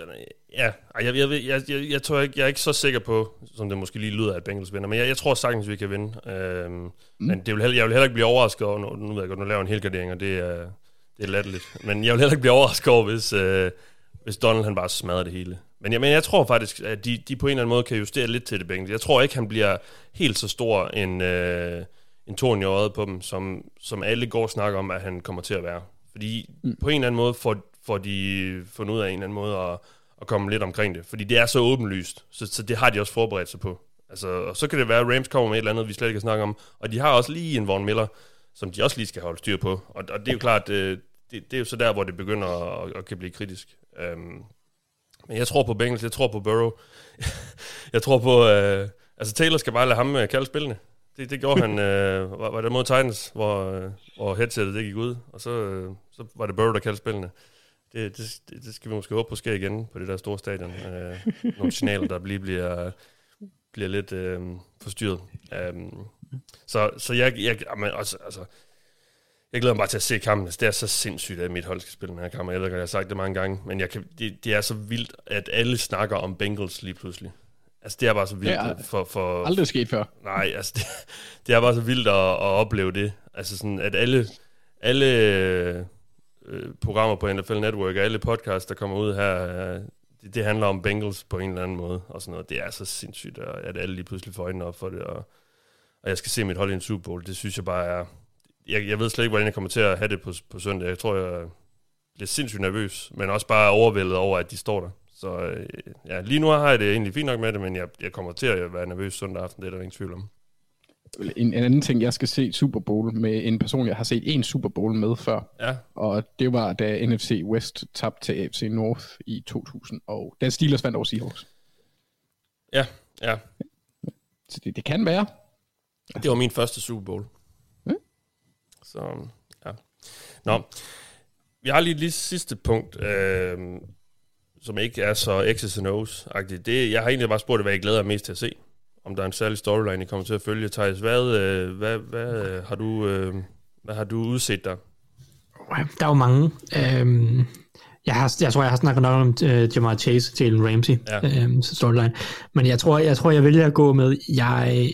ja, jeg, jeg, jeg, jeg, jeg, jeg tror ikke, jeg er ikke så sikker på, som det måske lige lyder, at Bengals vinder, men jeg, jeg tror sagtens, vi kan vinde. Øhm, mm. Men det vil heller, jeg vil heller ikke blive overrasket over, nu, nu ved jeg godt, nu laver en helgardering, og det er, det er latterligt, men jeg vil heller ikke blive overrasket over, hvis, øh, hvis Donald han bare smadrer det hele. Men jeg, men jeg tror faktisk, at de, de på en eller anden måde kan justere lidt til det Bengals. Jeg tror ikke, han bliver helt så stor en, øh, en torn i øjet på dem, som, som alle går og snakker om, at han kommer til at være. Fordi mm. på en eller anden måde får, får de fundet ud af en eller anden måde at, at komme lidt omkring det. Fordi det er så åbenlyst, så, så det har de også forberedt sig på. Altså, og så kan det være, at Rams kommer med et eller andet, vi slet ikke kan snakke om. Og de har også lige en Von Miller, som de også lige skal holde styr på. Og, og det er jo klart, øh, det, det er jo så der, hvor det begynder at, at, at kan blive kritisk. Um, men jeg tror på Bengals, jeg tror på Burrow. <laughs> jeg tror på... Øh, altså, Taylor skal bare lade ham øh, kalde spillene. Det, det gjorde han, <laughs> øh, var, var det mod Titans, hvor, øh, hvor headsetet det gik ud, og så, øh, så var det Burrow, der kaldte spillene. Det, det, det, skal vi måske håbe på sker igen på det der store stadion. Øh, nogle signaler, der lige bliver, bliver lidt øh, forstyrret. Um, så, så jeg, jeg, jamen, også, altså, jeg glæder mig bare til at se kampen. Altså, Det er så sindssygt, at mit hold skal spille den her kamp. Jeg ved godt, jeg har sagt det mange gange, men jeg kan, det, det er så vildt, at alle snakker om Bengals lige pludselig. Altså, det er bare så vildt Det er for, for, Aldrig sket før. Nej, altså, det, det er bare så vildt at, at opleve det. Altså sådan, at alle, alle øh, programmer på NFL Network, og alle podcasts, der kommer ud her, øh, det, det handler om Bengals på en eller anden måde, og sådan noget. Det er så sindssygt, at alle lige pludselig får øjnene op for det, og, og jeg skal se mit hold i en Super Bowl. Det synes jeg bare er... Jeg, jeg ved slet ikke, hvordan jeg kommer til at have det på, på søndag. Jeg tror, jeg bliver sindssygt nervøs, men også bare overvældet over, at de står der. Så øh, ja, lige nu har jeg det egentlig fint nok med det, men jeg, jeg kommer til at være nervøs søndag aften, det er der ingen tvivl om. En, en anden ting, jeg skal se Super Bowl med en person, jeg har set en Super Bowl med før. Ja. Og det var, da NFC West tabte til AFC North i 2000, og da Steelers vandt over Seahawks. Ja, ja. Så det, det kan være. Det var min første Super Bowl. Mm. Så, ja. Nå, vi har lige lige sidste punkt, øh, som ikke er så X's and O's-agtigt. Det, jeg har egentlig bare spurgt, hvad jeg glæder mig mest til at se. Om der er en særlig storyline, I kommer til at følge. Thijs, hvad, øh, hvad, hvad, øh, har du, øh, hvad har du udset der? Der er jo mange. Øhm, jeg, har, jeg tror, jeg har snakket nok om uh, Jamar Chase og Jalen Ramsey Ja. øhm, storyline. Men jeg tror, jeg tror, jeg vælger at gå med, jeg,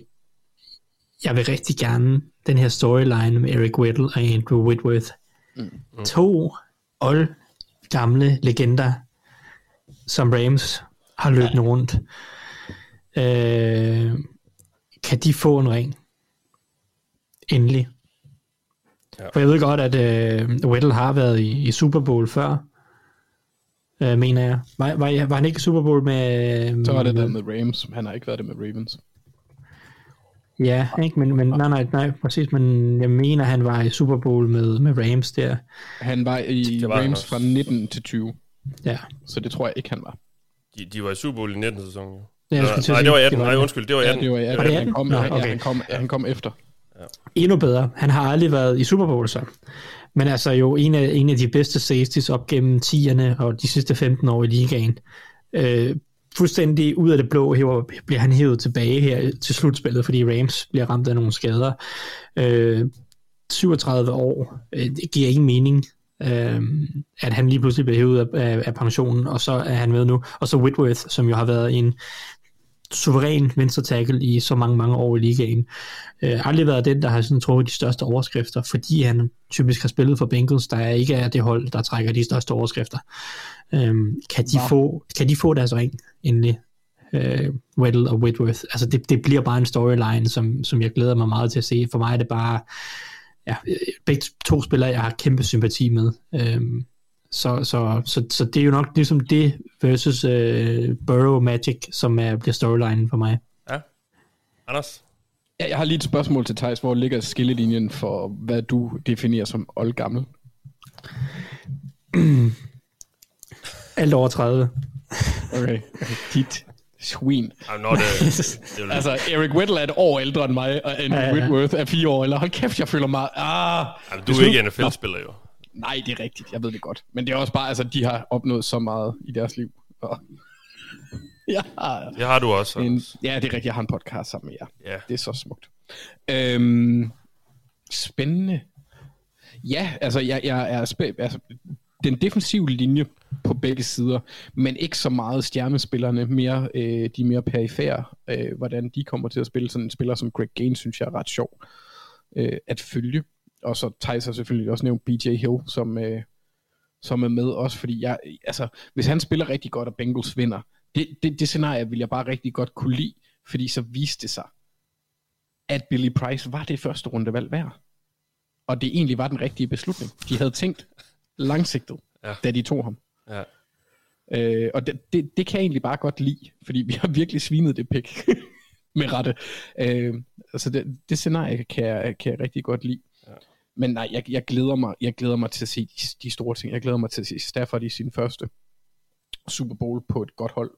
jeg vil rigtig gerne den her storyline med Eric Weddle og Andrew Whitworth. Mm. To old gamle legender, som Rams har løbet ja. rundt. Øh, kan de få en ring? Endelig. Ja. For jeg ved godt, at øh, Weddle har været i, i Super Bowl før, øh, mener jeg. Var, var, var han ikke i Super Bowl med... Så var det der med Rams. Han har ikke været det med Ravens. Ja, ikke, men, men nej, nej, nej, præcis, men jeg mener, han var i Super Bowl med, med Rams der. Han var i Det var Rams fra 19 til 20. Ja, Så det tror jeg ikke, han var. De, de var i Super Bowl i 19. sæson, jo. Ja, jeg skulle til at nej, det var 18. det var nej, det. undskyld, det var 18. Ja, det var, ja, Var det han, 18? kom, Nå, ja, okay. han, kom, ja, han kom efter. endnu bedre. Han har aldrig været i Super Bowl så. Men altså jo en af, en af de bedste safeties op gennem 10'erne og de sidste 15 år i ligaen. Øh, fuldstændig ud af det blå hæver, bliver han hævet tilbage her til slutspillet, fordi Rams bliver ramt af nogle skader. Øh, 37 år, øh, det giver ingen mening, øh, at han lige pludselig bliver hævet af, af, af pensionen, og så er han med nu. Og så Whitworth, som jo har været en suveræn venstre tackle i så mange, mange år i ligaen. Øh, aldrig været den, der har sådan trukket de største overskrifter, fordi han typisk har spillet for Bengals, der ikke er det hold, der trækker de største overskrifter. Øhm, kan, de Wow. få, kan de få deres ring endelig? Øh, Weddle og Whitworth. Altså det, det bliver bare en storyline, som, som jeg glæder mig meget til at se. For mig er det bare ja, øh, begge to spillere, jeg har kæmpe sympati med. Øhm, Så, så, så, så det er jo nok ligesom det versus uh, Burrow Magic, som er, bliver storylinen for mig. Ja. Anders? Ja, jeg har lige et spørgsmål til Thijs. Hvor ligger skillelinjen for, hvad du definerer som oldgammel? <clears throat> Alt over 30. Okay. Dit svin. I'm not a, det <laughs> Altså, Eric Weddle er et år ældre end mig, og Andrew Ja, ja. Whitworth er fire år ældre. Hold kæft, jeg føler mig... Ah, altså, du er ikke NFL-spiller jo. Nej, det er rigtigt. Jeg ved det godt. Men det er også bare, altså, de har opnået så meget i deres liv. Og... <laughs> Ja, Det har du også. en, ja, det er rigtigt. Jeg har en podcast sammen med jer. Ja. Det er så smukt. Øhm, spændende. Ja, altså, jeg, jeg er spæ- altså, den defensive linje på begge sider, men ikke så meget stjernespillerne, mere, øh, de mere perifære, øh, hvordan de kommer til at spille. Sådan en spiller som Greg Gaines, synes jeg er ret sjov øh, at følge. Og så Thijs har selvfølgelig også nævnt BJ Hill, som, øh, som er med også, fordi jeg, altså, hvis han spiller rigtig godt, og Bengals vinder, det, det, det scenarie vil jeg bare rigtig godt kunne lide, fordi så viste det sig, at Billy Price var det første rundevalg værd. Og det egentlig var den rigtige beslutning. De havde tænkt langsigtet, Ja. da de tog ham. Ja. Øh, og det, det, det kan jeg egentlig bare godt lide, fordi vi har virkelig svinet det pik <laughs> med rette. Øh, altså det, det scenarie kan jeg, kan jeg rigtig godt lide. Men nej, jeg, jeg, glæder mig, jeg glæder mig til at se de, de store ting. Jeg glæder mig til at se Stafford i sin første Super Bowl på et godt hold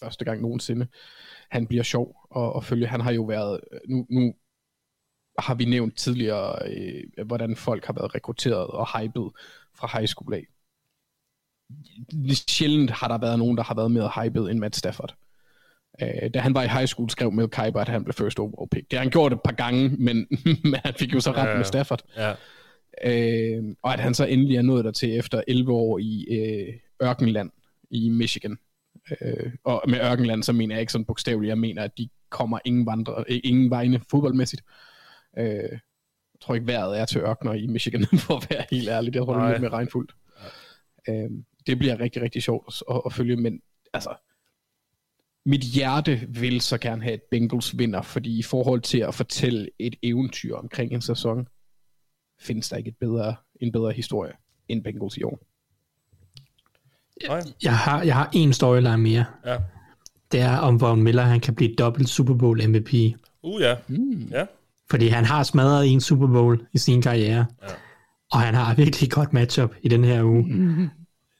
første gang nogensinde. Han bliver sjov at, at følge. Han har jo været, nu, nu har vi nævnt tidligere, øh, hvordan folk har været rekrutteret og hypet fra high school af. Sjældent har der været nogen, der har været mere hypet end Matt Stafford. Øh, da han var i high school, skrev Mel Kiper, at han blev first overall pick. Det har han gjort et par gange, <laughs> men, men han fik jo så ret Ja, med Stafford. Ja. Øh, og at han så endelig er nået der til efter 11 år i øh, Ørkenland i Michigan. Øh, og med Ørkenland, så mener jeg ikke sådan bogstaveligt, jeg mener, at de kommer ingen, vandre, øh, ingen vegne fodboldmæssigt. Øh, jeg tror ikke, vejret er til ørkener i Michigan, <laughs> for at være helt ærlig. Jeg tror, det er lidt mere regnfuldt. Øh, det bliver rigtig, rigtig sjovt at, at følge, men altså, mit hjerte vil så gerne have, at Bengals vinder, fordi i forhold til at fortælle et eventyr omkring en sæson, findes der ikke et bedre, en bedre historie end Bengals i år. Jeg har, jeg har en storyline mere. Ja. Det er om Von Miller, han kan blive dobbelt Super Bowl MVP. Uh, ja. Mm. Ja. Fordi han har smadret en Super Bowl i sin karriere. Ja. Og han har virkelig et godt matchup i den her uge. Mm.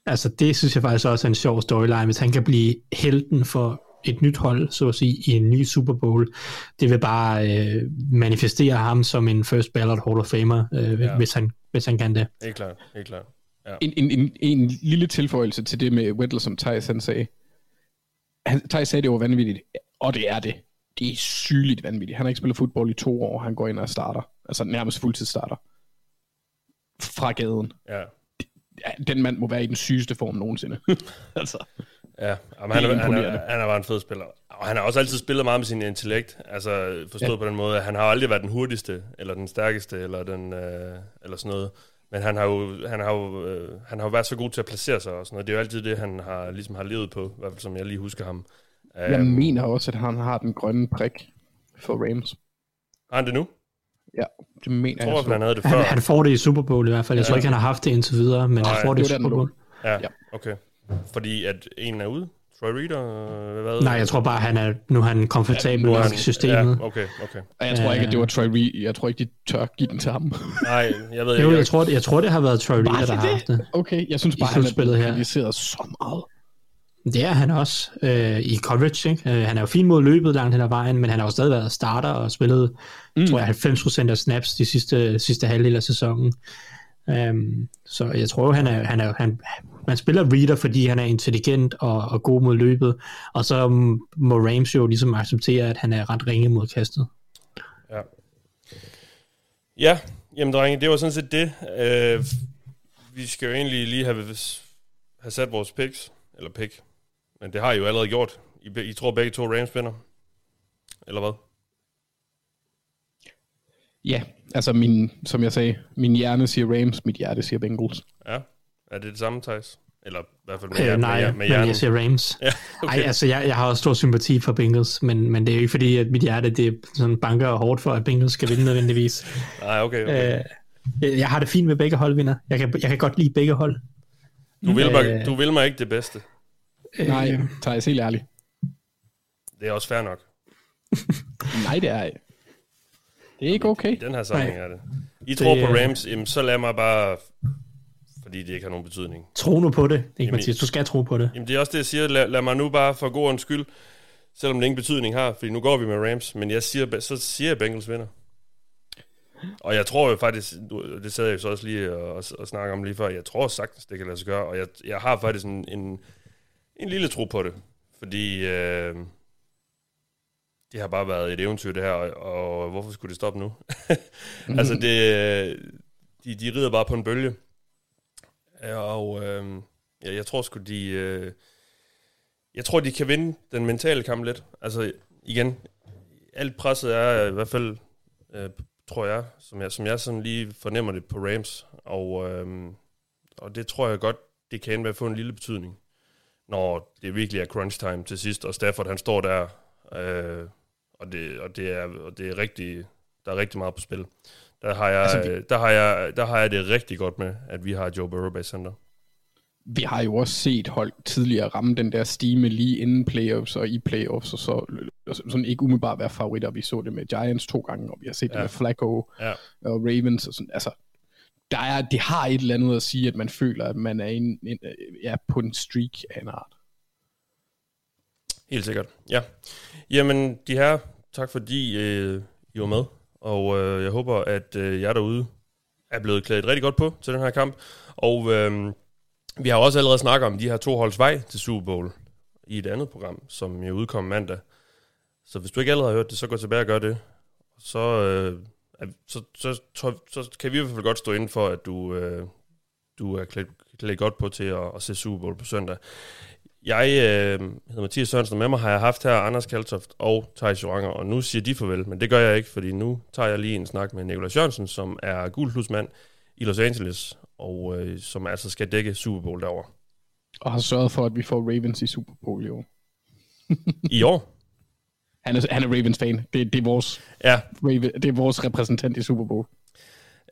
Altså det synes jeg faktisk også er en sjov storyline, hvis han kan blive helten for et nyt hold, så at sige, i en ny Super Bowl. Det vil bare øh, manifestere ham som en first ballot Hall of Famer, øh, Ja. ja. hvis, han, hvis han kan det. Helt klart. Helt klart. En, en, en, en lille tilføjelse til det med Weddle, som Thijs han sagde. Han, Thijs sagde, det var vanvittigt, og det er det. Det er sygeligt vanvittigt. Han har ikke spillet fodbold i to år, han går ind og starter. Altså nærmest fuldtidsstarter. Fra gaden. Ja. Ja, den mand må være i den sygeste form nogensinde. <laughs> altså. Ja, Jamen, han, er han, er, han er bare en fed spiller. Og han har også altid spillet meget med sin intellekt. Altså forstået ja. på den måde, at han har aldrig været den hurtigste, eller den stærkeste, eller, den, øh, eller sådan noget. Men han har jo, han har jo, øh, han har jo været så god til at placere sig og sådan noget. Det er jo altid det, han har, ligesom har levet på, i hvert fald som jeg lige husker ham. Jeg Øhm, mener også, at han har den grønne prik for Rams. Har han det nu? Ja, det mener Jeg tror, jeg. han havde det Han, før. han får det i Super Bowl i hvert fald. Jeg tror ikke, han har haft det indtil videre, men Nej, han får det i det der, Super Bowl. Ja, Ja. okay. Fordi at en er ude? Troy Reader? øh, Hvad? Nej, jeg tror bare, han er, nu er han komfortabel ja, han- i systemet. Ja, okay, okay. Og jeg tror ikke, at det var Troy Reed. Jeg tror ikke, de tør give den til ham. Nej, jeg ved Jo, ikke. jeg tror, jeg tror, det har været Troy Reader, der har haft det. Okay, jeg synes bare, I han er her. så meget. Det er han også øh, i coverage. Ikke? Øh, han er jo fin mod løbet langt hen ad vejen, men han har jo stadig været starter og spillet, mm. tror jeg, 90% af snaps de sidste, sidste halvdel af sæsonen. Um, så jeg tror, han er, han er, han, man spiller reader, fordi han er intelligent og, og god mod løbet, og så må Rams jo ligesom acceptere, at han er ret ringe mod kastet. Ja. Ja, jamen drenge, det var sådan set det. Øh, vi skal jo egentlig lige have, have sat vores picks, eller pick, men det har I jo allerede gjort. I, I tror begge to Rams vinder? Eller hvad? Ja, altså min, som jeg sagde, min hjerne siger Rams, mit hjerte siger Bengals. Ja, er det det samme, Thijs? Eller i hvert fald med, Øh, hjer- nej, med, med men hjernen? jeg siger Rams. <laughs> Ja, Okay. Ej, altså, jeg, jeg har også stor sympati for Bengals, men, men det er jo ikke fordi, at mit hjerte det sådan banker hårdt for, at Bengals skal vinde nødvendigvis. <laughs> Nej, okay, okay. Øh, jeg- har det fint med begge hold vinder. Jeg kan, jeg kan godt lide begge hold. Du vil, mig, Øh. du vil mig ikke det bedste. Nej, Øh, Thijs, helt ærligt. Det er også fair nok. <laughs> Nej, det er ikke. Det er ikke okay. I den her sammenhæng Nej. er det. I tror Det, på øh, Rams, jamen, så lad mig bare... Fordi det ikke har nogen betydning. tro nu på det, ikke Jamen, Mathias? Du skal tro på det. Jamen det er også det, jeg siger. Lad, lad mig nu bare for god en skyld, selvom det ingen betydning har, fordi nu går vi med Rams, men jeg siger, så siger jeg Bengals vinder. Og jeg tror jo faktisk, det sad jeg jo så også lige og, og, og snakke om lige før, jeg tror sagtens, det kan lade sig gøre, og jeg, jeg har faktisk en, en, en lille tro på det, fordi øh, det har bare været et eventyr det her, og, og hvorfor skulle det stoppe nu? <laughs> altså det, de, de rider bare på en bølge, og øh, ja, jeg tror sgu, de... Øh, jeg tror, de kan vinde den mentale kamp lidt. Altså, igen, alt presset er i hvert fald, øh, tror jeg, som jeg, som jeg sådan lige fornemmer det på Rams. Og, øh, og det tror jeg godt, det kan ende få en lille betydning, når det virkelig er crunch time til sidst, og Stafford han står der, øh, og, det, og, det er, og det er rigtig, der er rigtig meget på spil. Der har, jeg, Altså, vi- der, har jeg, der har jeg det rigtig godt med, at vi har Joe Burrow bag center. Vi har jo også set hold tidligere ramme den der stime lige inden playoffs og i playoffs, og så sådan ikke umiddelbart være favoritter. Vi så det med Giants to gange, og vi har set det Ja. med Flacco Ja. og Ravens. Og sådan. Altså, der er, det har et eller andet at sige, at man føler, at man er en, en, ja, på en streak af en art. Helt sikkert, ja. Jamen, de her, tak fordi øh, I var med, og øh, jeg håber, at øh, jer derude er blevet klædt rigtig godt på til den her kamp. Og øh, vi har også allerede snakket om de her to holds vej til Super Bowl i et andet program, som jo udkom mandag. Så hvis du ikke allerede har hørt det, så gå tilbage og gør det. Så, øh, så, så, så, så kan vi i hvert fald godt stå inden for, at du, øh, du er klædt, klædt godt på til at, at se Super Bowl på søndag. Jeg øh, hedder Mathias Sørensen, og med mig har jeg haft her Anders Kaltoft og Thijs Joranger, og nu siger de farvel, men det gør jeg ikke, fordi nu tager jeg lige en snak med Nikolaj Jørgensen, som er guldhusmand i Los Angeles, og øh, som altså skal dække Super Bowl derovre. Og har sørget for, at vi får Ravens i Super Bowl i år. I år? Han er, han er Ravens-fan. Det, det, er vores, Ja, Raven, det er vores repræsentant i Super Bowl.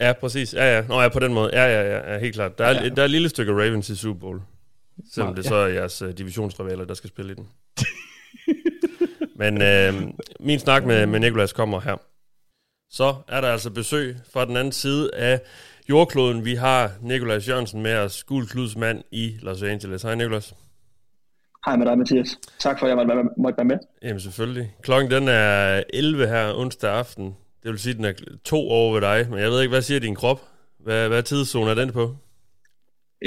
ja, præcis. Ja, ja. Nå, ja, på den måde. Ja, ja, ja, ja helt klart. Der er, Ja. ja. der er et lille stykke Ravens i Super Bowl. Selvom Nå, det ja. så er jeres uh, divisionsrivaler, der skal spille i den. <laughs> Men øh, min snak med, med Nikolas kommer her. Så er der altså besøg fra den anden side af jordkloden. Vi har Nikolas Jørgensen med os, guldkludsmand i Los Angeles. Hej Nikolas. Hej med dig, Mathias. Tak for, at jeg måtte være- måtte være med. Jamen selvfølgelig. Klokken den er 11 her onsdag aften. Det vil sige, at den er to over ved dig. Men jeg ved ikke, hvad siger din krop? Hvad, hvad tidszone er den på?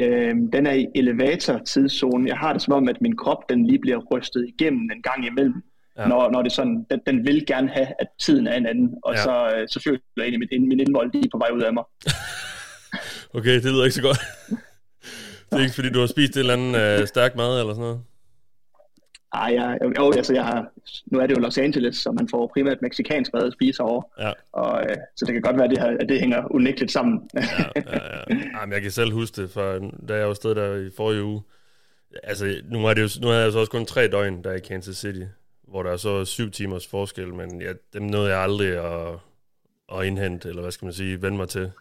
Øhm, den er i elevator-tidszone. Jeg har det som om, at min krop den lige bliver rystet igennem en gang imellem. Ja. Når, når det sådan, den, den vil gerne have, at tiden er en anden. Og Ja. så, øh, så føler jeg egentlig, at min, min indvold lige er på vej ud af mig. <laughs> Okay, det lyder ikke så godt. <laughs> det er ikke, fordi du har spist et eller andet øh, stærk mad eller sådan noget? Ej, jeg, jo, altså jeg har, nu er det jo Los Angeles, så man får primært meksikansk mad at spise over. Ja. Og, øh, så det kan godt være, at det, her, at det hænger unægteligt sammen. ja, ja, ja. Jamen, jeg kan selv huske det, fra, da jeg var sted der i forrige uge. Altså, nu er det jo, nu er jeg så også kun tre døgn, der er i Kansas City, hvor der er så syv timers forskel, men ja, dem nåede jeg aldrig at, at indhente, eller hvad skal man sige, vende mig til.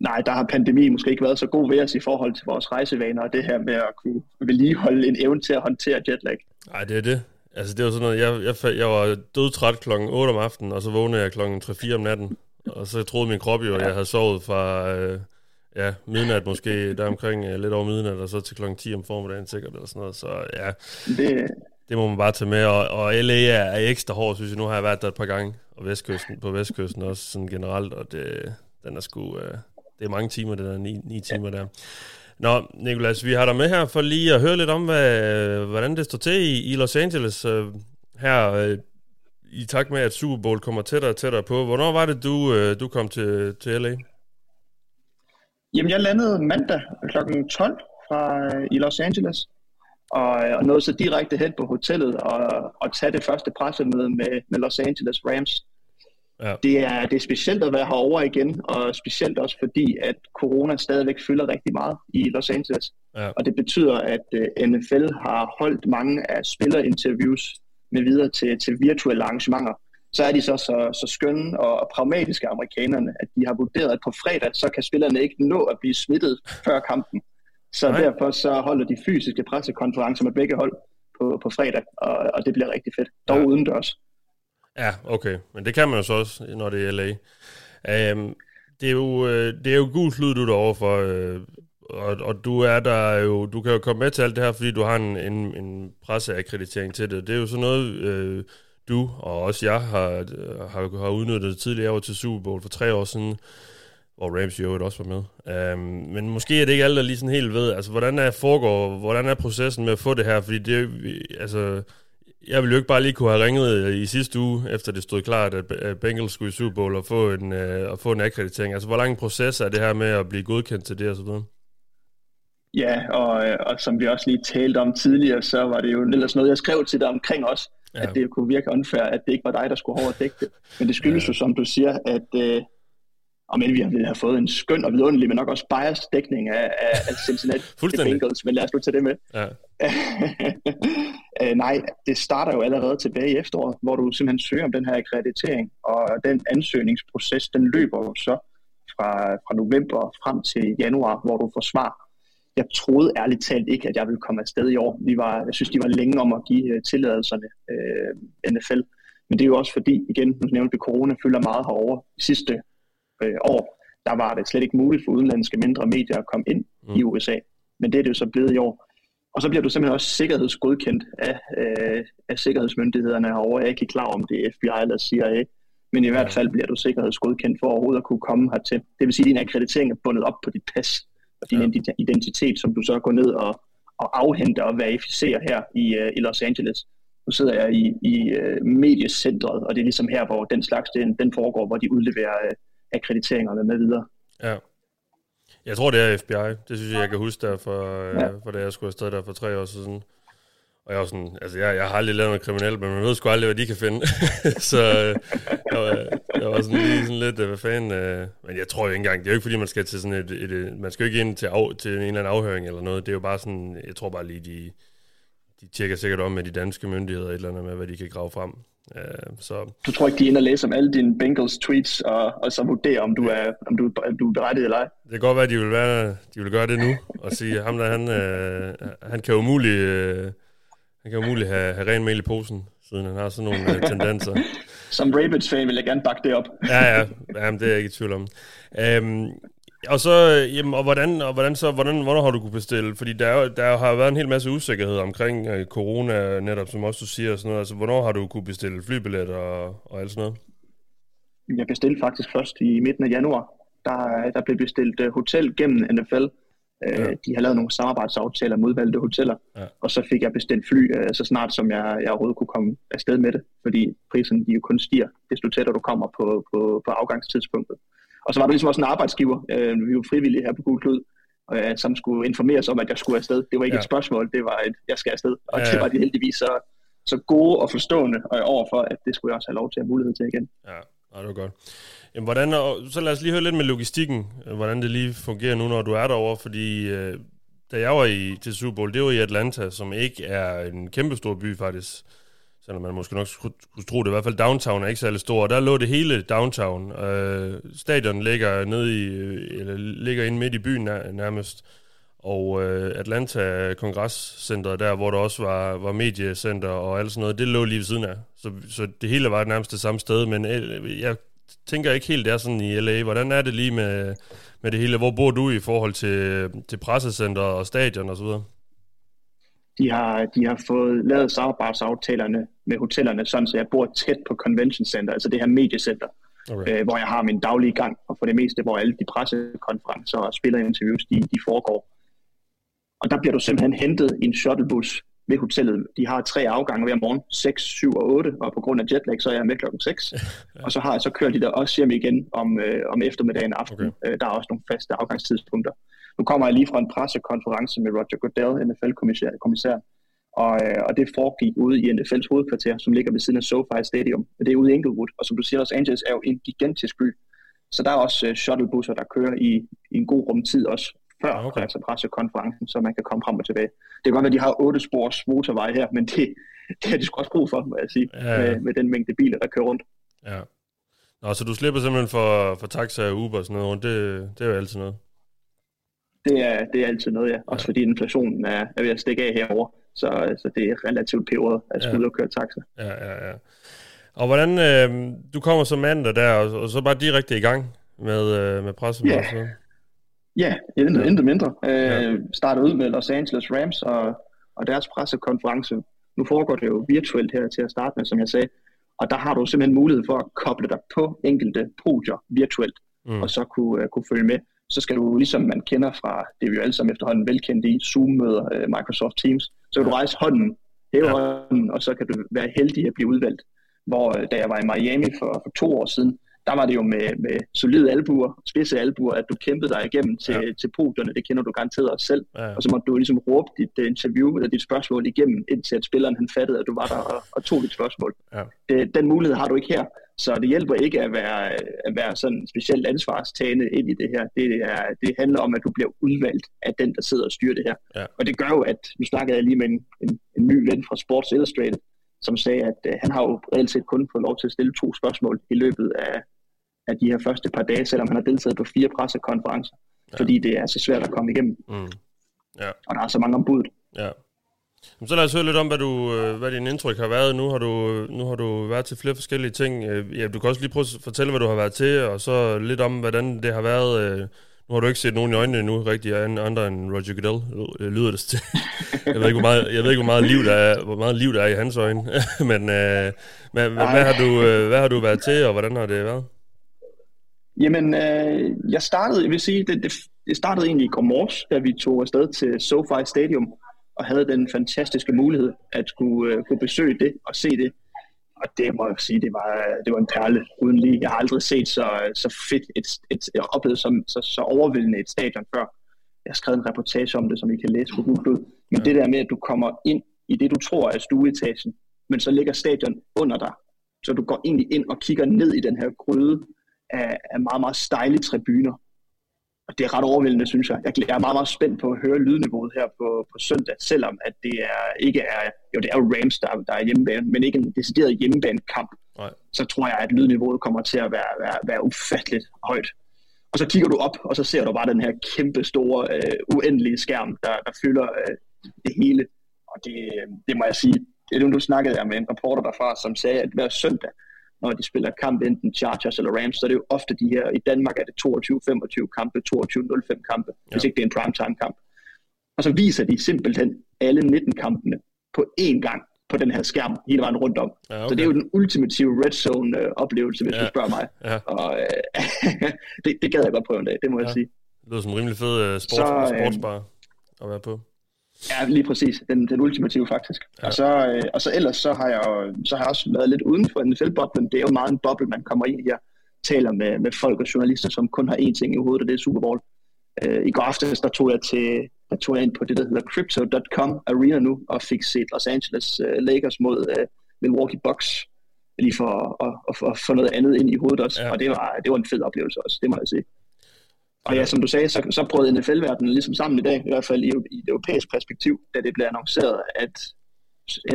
Nej, der har pandemi måske ikke været så god ved os i forhold til vores rejsevaner, og det her med at kunne vedligeholde en evne til at håndtere jetlag. Nej, det er det. Altså, det var sådan noget, jeg, jeg, jeg var dødtræt klokken 8 om aftenen, og så vågnede jeg klokken 3-4 om natten, og så troede min krop jo, at jeg havde sovet fra øh, ja, midnat måske, der omkring øh, lidt over midnat, og så til klokken 10 om formiddagen sikkert, eller sådan noget. Så ja, Det, det må man bare tage med, og, og LA er, er ekstra hård, synes jeg. Nu har jeg været der et par gange, og vestkysten, på vestkysten også sådan generelt, og det, den er sgu, øh, det er mange timer, det der ni, ni timer der. Nå, Nikolas, vi har dig med her for lige at høre lidt om, hvad, hvordan det står til i, i Los Angeles øh, her, øh, i takt med, at Super Bowl kommer tættere og tættere på. Hvornår var det, du, øh, du kom til, til LA? Jamen, jeg landede mandag kl. 12 fra, øh, i Los Angeles, og, øh, og nåede så direkte hen på hotellet og, og tage det første pressemøde med, med Los Angeles Rams. Ja. Det, er, det er specielt at være herovre igen, og specielt også fordi, at corona stadigvæk fylder rigtig meget i Los Angeles. Ja. Og det betyder, at øh, NFL har holdt mange af spillerinterviews med videre til, til virtuelle arrangementer. Så er de så, så, så skønne og pragmatiske amerikanerne, at de har vurderet, at på fredag, så kan spillerne ikke nå at blive smittet før kampen. Så Nej. derfor så holder de fysiske pressekonferencer med begge hold på, på fredag, og, og det bliver rigtig fedt. Dog ja. udendørs. Ja, okay. Men det kan man jo så også, når det er LA. Um, øhm, det, er jo, øh, det er jo gul lyd, du er derovre for, øh, og, og du er der jo, du kan jo komme med til alt det her, fordi du har en, en, en presseakkreditering til det. Det er jo sådan noget, øh, du og også jeg har, øh, har, har udnyttet tidligere. Jeg var til Super Bowl for tre år siden, hvor Rams jo også var med. Um, men måske er det ikke alle, der lige sådan helt ved, altså hvordan er foregår, hvordan er processen med at få det her, fordi det, altså, jeg ville jo ikke bare lige kunne have ringet i sidste uge, efter det stod klart, at Bengals skulle i Super Bowl og få en, øh, og få en akkreditering. Altså, hvor lang en proces er det her med at blive godkendt til det og så videre? Ja, og, øh, og som vi også lige talte om tidligere, så var det jo ellers noget, jeg skrev til dig omkring også, Ja. at det kunne virke unfair, at det ikke var dig, der skulle overdække det. Men det skyldes ja. jo, som du siger, at øh, om end vi har, have fået en skøn og vidunderlig, men nok også biased dækning af, af, af Cincinnati. <laughs> Bengals, men lad os nu tage det med. Ja. <laughs> øh, nej, det starter jo allerede tilbage i efteråret, hvor du simpelthen søger om den her akkreditering, og den ansøgningsproces, den løber jo så fra, fra november frem til januar, hvor du får svar. Jeg troede ærligt talt ikke, at jeg ville komme afsted i år. Vi var, jeg synes, de var længe om at give øh, tilladelserne øh, NFL. Men det er jo også fordi, igen, nu nævnte vi, corona fylder meget herovre. Sidste øh, år, der var det slet ikke muligt for udenlandske mindre medier at komme ind mm. i USA. Men det er det jo så blevet i år. Og så bliver du simpelthen også sikkerhedsgodkendt af, øh, af sikkerhedsmyndighederne herovre. Jeg er ikke klar om det er FBI eller CIA, men i hvert fald bliver du sikkerhedsgodkendt for overhovedet at kunne komme hertil. Det vil sige, at din akkreditering er bundet op på dit pas og din Ja. identitet, som du så går ned og, og afhenter og verificerer her i, øh, i Los Angeles. Nu sidder jeg i, i uh, mediecentret, og det er ligesom her, hvor den slags den, den foregår, hvor de udleverer uh, akkrediteringerne med videre. ja. Jeg tror, det er FBI. Det synes jeg, jeg kan huske der, for, ja. Ja. for da jeg skulle afsted der for tre år siden. Og jeg var sådan, altså jeg, jeg har aldrig lavet noget kriminelt, men man ved sgu aldrig, hvad de kan finde. <laughs> så øh, jeg, var, jeg var sådan lige sådan lidt, øh, hvad fanden, øh, men jeg tror jo ikke engang, det er jo ikke fordi, man skal til sådan et, et, et man skal jo ikke ind til, af, til en eller anden afhøring eller noget, det er jo bare sådan, jeg tror bare lige, de, de tjekker sikkert om med de danske myndigheder et eller andet med, hvad de kan grave frem. Øh, så Du tror ikke, de er inde og læse om alle dine Bengals tweets, og, og så vurdere, om du er, om du, om du er berettiget eller ej? det kan godt være, at de vil, være, de vil gøre det nu, og sige, ham der, han, øh, han kan umuligt, øh, han kan umuligt have, have ren mel i posen, siden han har sådan nogle øh, tendenser. Som Ravens-fan vil jeg gerne bakke det op. Ja, ja, jamen, det er jeg ikke i tvivl om. Øhm, og så, jamen, og hvordan, og hvordan så, hvordan, hvornår har du kunne bestille? Fordi der, er der har været en hel masse usikkerhed omkring øh, corona, netop som også du siger, og sådan noget. Altså, hvornår har du kunne bestille flybilletter og, og alt sådan noget? Jeg bestilte faktisk først i midten af januar. Der, der blev bestilt øh, hotel gennem NFL. Øh, Ja. De har lavet nogle samarbejdsaftaler med udvalgte hoteller. Ja. Og så fik jeg bestilt fly, øh, så snart som jeg, jeg overhovedet kunne komme afsted med det. Fordi priserne de jo kun stiger, desto tættere du kommer på, på, på afgangstidspunktet. Og så var der ligesom også en arbejdsgiver. Øh, vi jo frivillige her på Gul Klud, øh, som skulle informeres om, at jeg skulle afsted. Det var ikke Ja. et spørgsmål, det var et, jeg skal afsted. Og Ja, det var de heldigvis så, så gode og forstående øh, overfor, at det skulle jeg også have lov til at have mulighed til igen. Ja, ja det var godt. Jamen, hvordan, så lad os lige høre lidt med logistikken, øh, hvordan det lige fungerer nu, når du er derovre, fordi øh, da jeg var i, til Super Bowl, det var i Atlanta, som ikke er en kæmpestor by faktisk, selvom man måske nok skulle, skulle tro det, i hvert fald downtown er ikke særlig stor, og der lå det hele downtown. Øh, stadion ligger nede i, øh, eller ligger inde midt i byen nær, nærmest, og øh, Atlanta Kongresscenter der, hvor der også var, var mediecenter og alt sådan noget, det lå lige ved siden af. Så, så det hele var nærmest det samme sted, men øh, jeg tænker ikke helt, det er sådan i LA. Hvordan er det lige med, med det hele? Hvor bor du i forhold til, til pressecenter og stadion og så videre? De har, de har fået lavet samarbejdsaftalerne med hotellerne, sådan så jeg bor tæt på Convention Center, altså det her mediecenter, Okay. øh, hvor jeg har min daglige gang, og for det meste, hvor alle de pressekonferencer og spillerinterviews, de, de foregår. Og der bliver du simpelthen hentet i en shuttlebus ved hotellet. De har tre afgange hver morgen, 6, 7 og 8, og på grund af jetlag, så er jeg med klokken 6. <laughs> Og så har så kørt de der også hjem igen om, øh, om eftermiddagen og aften. Okay. Øh, der er også nogle faste afgangstidspunkter. Nu kommer jeg lige fra en pressekonference med Roger Goodell, NFL-kommissær, kommissær, og, øh, og det foregik ude i NFL's hovedkvarter, som ligger ved siden af SoFi Stadium. Det er ude i Inglewood, og som du siger, Los Angeles er jo en gigantisk by. Så der er også øh, shuttlebusser, der kører i, i en god rumtid også, før Ah, okay. altså pressekonferencen, så man kan komme frem og tilbage. Det kan godt være, at de har otte spors motorvej her, men det, <laughs> det har de sgu også brug for, må jeg sige, ja. med, med den mængde biler, der kører rundt. Ja. Nå, så du slipper simpelthen for, for taxa og Uber og sådan noget rundt. Det, det er jo altid noget. Det er, det er altid noget, ja. Også fordi inflationen er, er ved at stikke af herover, så, så det er relativt peberet at skulle Ja. ja. og køre taxa. Ja, ja, ja. Og hvordan, øh, du kommer som mandag der, og, og så bare direkte i gang med, øh, med pressen Ja. noget. Ja, intet, Ja. intet mindre. Øh, Ja. Startede ud med Los Angeles Rams og, og deres pressekonference. Nu foregår det jo virtuelt her til at starte med, som jeg sagde. Og der har du simpelthen mulighed for at koble dig på enkelte podier virtuelt, mm. og så kunne, uh, kunne følge med. Så skal du, ligesom man kender fra, det er vi jo alle sammen efterhånden velkendt i, Zoom-møder, uh, Microsoft Teams, så kan du rejse hånden, hæve Ja. hånden, og så kan du være heldig at blive udvalgt. Hvor uh, da jeg var i Miami for, for to år siden, der var det jo med, med solide albuer, spidse albuer, at du kæmpede dig igennem til, Ja. ja. til podierne. Det kender du garanteret også selv. Ja. Og så måtte du ligesom råbe dit uh, interview eller dit spørgsmål igennem, indtil at spilleren han fattede, at du var der og, og tog dit spørgsmål. Ja. Det, den mulighed har du ikke her. Så det hjælper ikke at være, at være sådan specielt ansvarstagende ind i det her. Det, er, det handler om, at du bliver udvalgt af den, der sidder og styrer det her. Ja. Og det gør jo, at nu snakkede jeg lige med en, en, en ny ven fra Sports Illustrated, som sagde, at uh, han har jo reelt set kun fået lov til at stille to spørgsmål i løbet af, af de her første par dage, selvom han har deltaget på fire pressekonferencer, ja. fordi det er så svært at komme igennem, Mm. Ja, og der er så mange ombud. ja. Så lad os høre lidt om, hvad, du, øh, hvad din indtryk har været. Nu har, du, nu har du været til flere forskellige ting. Øh, ja, du kan også lige prøve at fortælle, hvad du har været til, og så lidt om, hvordan det har været. Øh. Nu har du ikke set nogen i øjnene endnu, rigtig andre end Roger Goodell, lyder det til. <laughs> Jeg ved ikke, hvor meget, jeg ved ikke, hvor meget, liv, der er, hvor meget liv der er i hans øjne. <laughs> Men øh, hvad, hvad, hvad, har du, hvad har du været til, og hvordan har det været? Jamen, øh, jeg startede, jeg vil sige, det, det, det startede egentlig i går morges, da vi tog afsted til SoFi Stadium, og havde den fantastiske mulighed at skulle, øh, kunne besøge det og se det. Og det må jeg sige, det var, det var en perle uden lige. Jeg har aldrig set så, så fedt et, et, et oplevet som, så, så overvældende et stadion før. Jeg har skrevet en reportage om det, som I kan læse på Google. Men ja. det der med, at du kommer ind i det, du tror er stueetagen, men så ligger stadion under dig. Så du går egentlig ind og kigger ned i den her gryde af, af meget, meget stejle tribuner. Og det er ret overvældende, synes jeg. Jeg er meget, meget spændt på at høre lydniveauet her på, på søndag, selvom at det er, ikke er, jo det er jo Rams, der, der er hjemmebane, men ikke en decideret hjemmebanekamp. Nej. Så tror jeg, at lydniveauet kommer til at være, være, være ufatteligt højt. Og så kigger du op, og så ser du bare den her kæmpe store, øh, uendelige skærm, der, der fylder øh, det hele. Og det, øh, det må jeg sige, det er nu, du snakkede jeg med en reporter derfra, som sagde, at hver søndag, når de spiller kamp, enten Chargers eller Rams, så er det jo ofte de her, i Danmark er det 22-25 kampe, 22-05 kampe, ja. hvis ikke det er en primetime kamp. Og så viser de simpelthen alle 19 kampene på én gang på den her skærm hele vejen rundt om. Ja, Så okay. det er jo den ultimative red zone øh, oplevelse, hvis Ja. du spørger mig. Ja. Og øh, <laughs> det, det gad jeg godt prøve en dag, det må ja. Jeg sige. Det lyder som en rimelig fed sports, Så, øh, sportsbar at være på. Ja, lige præcis. Den, den ultimative faktisk. Ja. Og, så, øh, og så ellers så har jeg så har jeg også været lidt uden for NFL-boblen. Det er jo meget en boble, man kommer ind i her. Taler med, med folk og journalister, som kun har én ting i hovedet, og det er Super Bowl. Øh, I går aftes, der tog jeg til der tog jeg ind på det, der hedder Crypto.com Arena nu, og fik set Los Angeles øh, Lakers mod øh, Milwaukee Bucks, lige for at, at, at, få noget andet ind i hovedet også. Ja. Og det var, det var en fed oplevelse også, det må jeg sige. Og ja, som du sagde, så, så brød NFL-verdenen ligesom sammen i dag, i hvert fald i, i et europæisk perspektiv, da det blev annonceret, at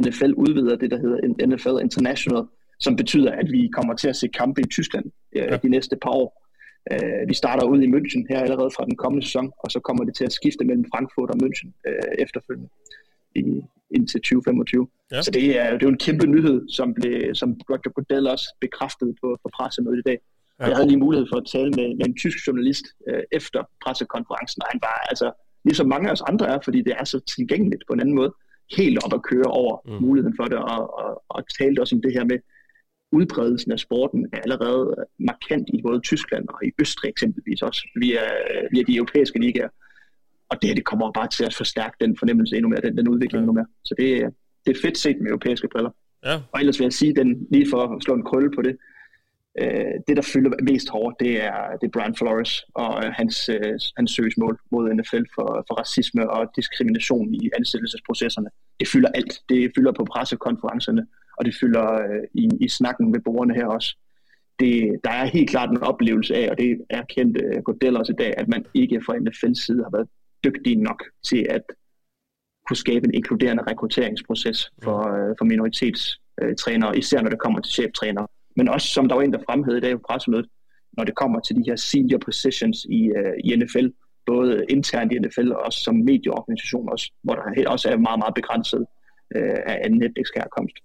NFL udvider det, der hedder NFL International, som betyder, at vi kommer til at se kampe i Tyskland øh, Ja. de næste par år. Øh, vi starter ud i München her allerede fra den kommende sæson, og så kommer det til at skifte mellem Frankfurt og München øh, efterfølgende i, indtil 2025. Ja. Ja. Så det er, det er jo en kæmpe nyhed, som, blev, som Roger Goodell også bekræftede på, på pressemødet i dag. Ja. Jeg havde lige mulighed for at tale med, med en tysk journalist øh, efter pressekonferencen, og han var altså, ligesom mange af os andre er, fordi det er så tilgængeligt på en anden måde, helt op at køre over Mm. muligheden for det, og, og, og talte også om det her med, udbredelsen af sporten er allerede markant i både Tyskland og i Østrig eksempelvis også, via, via de europæiske ligaer. Og det her, det kommer bare til at forstærke den fornemmelse endnu mere, den, den udvikling Ja. endnu mere. Så det, er- det er fedt set med europæiske briller. Ja, Og ellers vil jeg sige, den, lige for at slå en krølle på det, øh, det der fylder mest hårdt, det er, det er Brian Flores og øh, hans, øh, hans søgsmål mod NFL for, for racisme og diskrimination i ansættelsesprocesserne. Det fylder alt. Det fylder på pressekonferencerne, og det fylder øh, i, i snakken med borgerne her også. Det, der er helt klart en oplevelse af, og det er kendt uh, Godell også i dag, at man ikke fra NFL's side har været dygtig nok til at kunne skabe en inkluderende rekrutteringsproces for, øh, for minoritetstrænere, især når det kommer til cheftrænere. Men også, som der var en, der fremhævede i dag på pressemødet, når det kommer til de her senior positions i, øh, i NFL, både internt i NFL og også som medieorganisation, også, hvor der helt også er meget, meget begrænset øh, af anden etnisk herkomst,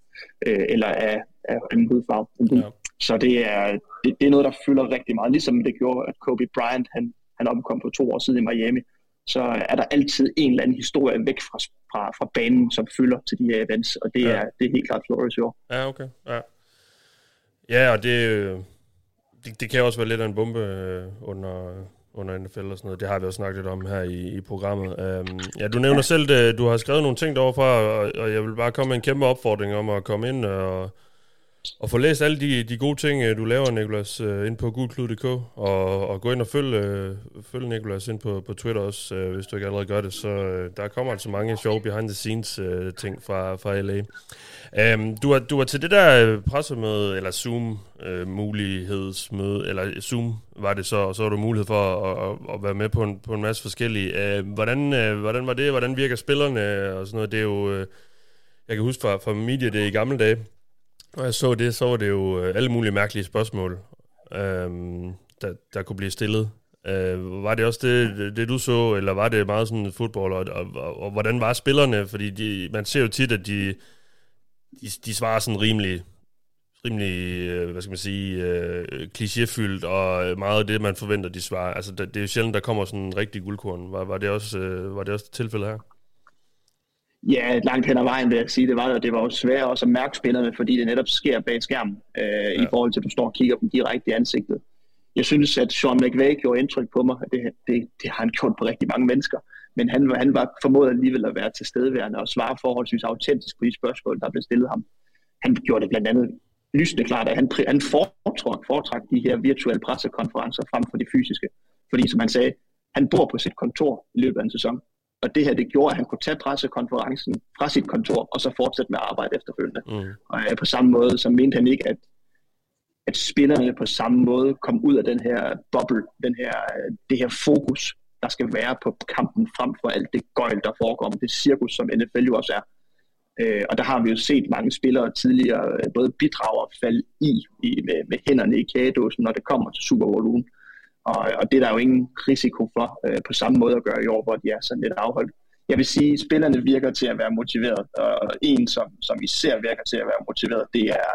øh, eller af, af anden hudfarve. Ja. Så det er, det, det er noget, der fylder rigtig meget, ligesom det gjorde, at Kobe Bryant, han, han omkom for to år siden i Miami, så er der altid en eller anden historie væk fra, fra, fra banen, som fylder til de her events, og det, ja. er, det er helt klart Flores i år. Ja, okay. Ja, ja og det, øh, det, det kan også være lidt af en bombe øh, under, under NFL og sådan noget. Det har vi også snakket lidt om her i, i programmet. Um, ja, du nævner selv, at du har skrevet nogle ting derovre, og, og jeg vil bare komme med en kæmpe opfordring om at komme ind og, og få læst alle de, de gode ting, øh, du laver, Nikolas, øh, ind på gulklud.dk, og, og gå ind og følge, øh, følge Nikolas ind på, på Twitter også, øh, hvis du ikke allerede gør det. Så øh, der kommer altså mange sjove behind-the-scenes øh, ting fra, fra LA. Um, øhm, du, var, du var til det der øh, pressemøde, eller Zoom-mulighedsmøde, eller Zoom var det så, og så var du mulighed for at, at, at være med på en, på en masse forskellige. Uh, hvordan, uh, hvordan var det? Hvordan virker spillerne og sådan noget? Det er jo, uh, jeg kan huske fra, fra Media det i gamle dage, når jeg så det, så var det jo øh, alle mulige mærkelige spørgsmål, øhm, der, der kunne blive stillet. Øh, var det også det, det, du så, eller var det meget sådan fodbold, og, og, og, og hvordan var spillerne? Fordi de, man ser jo tit, at de, de, de svarer sådan rimelig, rimelig øh, hvad skal man sige, øh, klichéfyldt, og meget af det, man forventer, de svarer. Altså, det, det er jo sjældent, der kommer sådan en rigtig guldkorn. Var, var, det også, øh, var det også tilfældet her? Ja, langt hen ad vejen vil jeg sige, det var det. Det var jo svært også at mærke spillerne, fordi det netop sker bag skærmen, øh, ja. i forhold til, at du står og kigger dem direkte i ansigtet. Jeg synes, at Sean McVay gjorde indtryk på mig, det, det, det har han gjort på rigtig mange mennesker, men han, han var formået alligevel at være tilstedeværende og svare forholdsvis autentisk på de spørgsmål, der blev stillet ham. Han gjorde det blandt andet lysende klart, at han, han foretrak, foretrak de her virtuelle pressekonferencer frem for de fysiske. Fordi som han sagde, han bor på sit kontor i løbet af en sæson. Og det her, det gjorde, at han kunne tage pressekonferencen fra sit kontor, og så fortsætte med at arbejde efterfølgende. Mm. Og øh, på samme måde, så mente han ikke, at, at spillerne på samme måde kom ud af den her boble, den her, øh, det her fokus, der skal være på kampen frem for alt det gøjl, der foregår, det cirkus, som NFL jo også er. Øh, og der har vi jo set mange spillere tidligere øh, både bidrage og falde i, i med, med hænderne i kagedåsen, når det kommer til Super Bowl ugen. Og, og det er der jo ingen risiko for øh, på samme måde at gøre i år, hvor de er sådan lidt afholdt. Jeg vil sige, at spillerne virker til at være motiveret, og en, som, som især virker til at være motiveret, det er,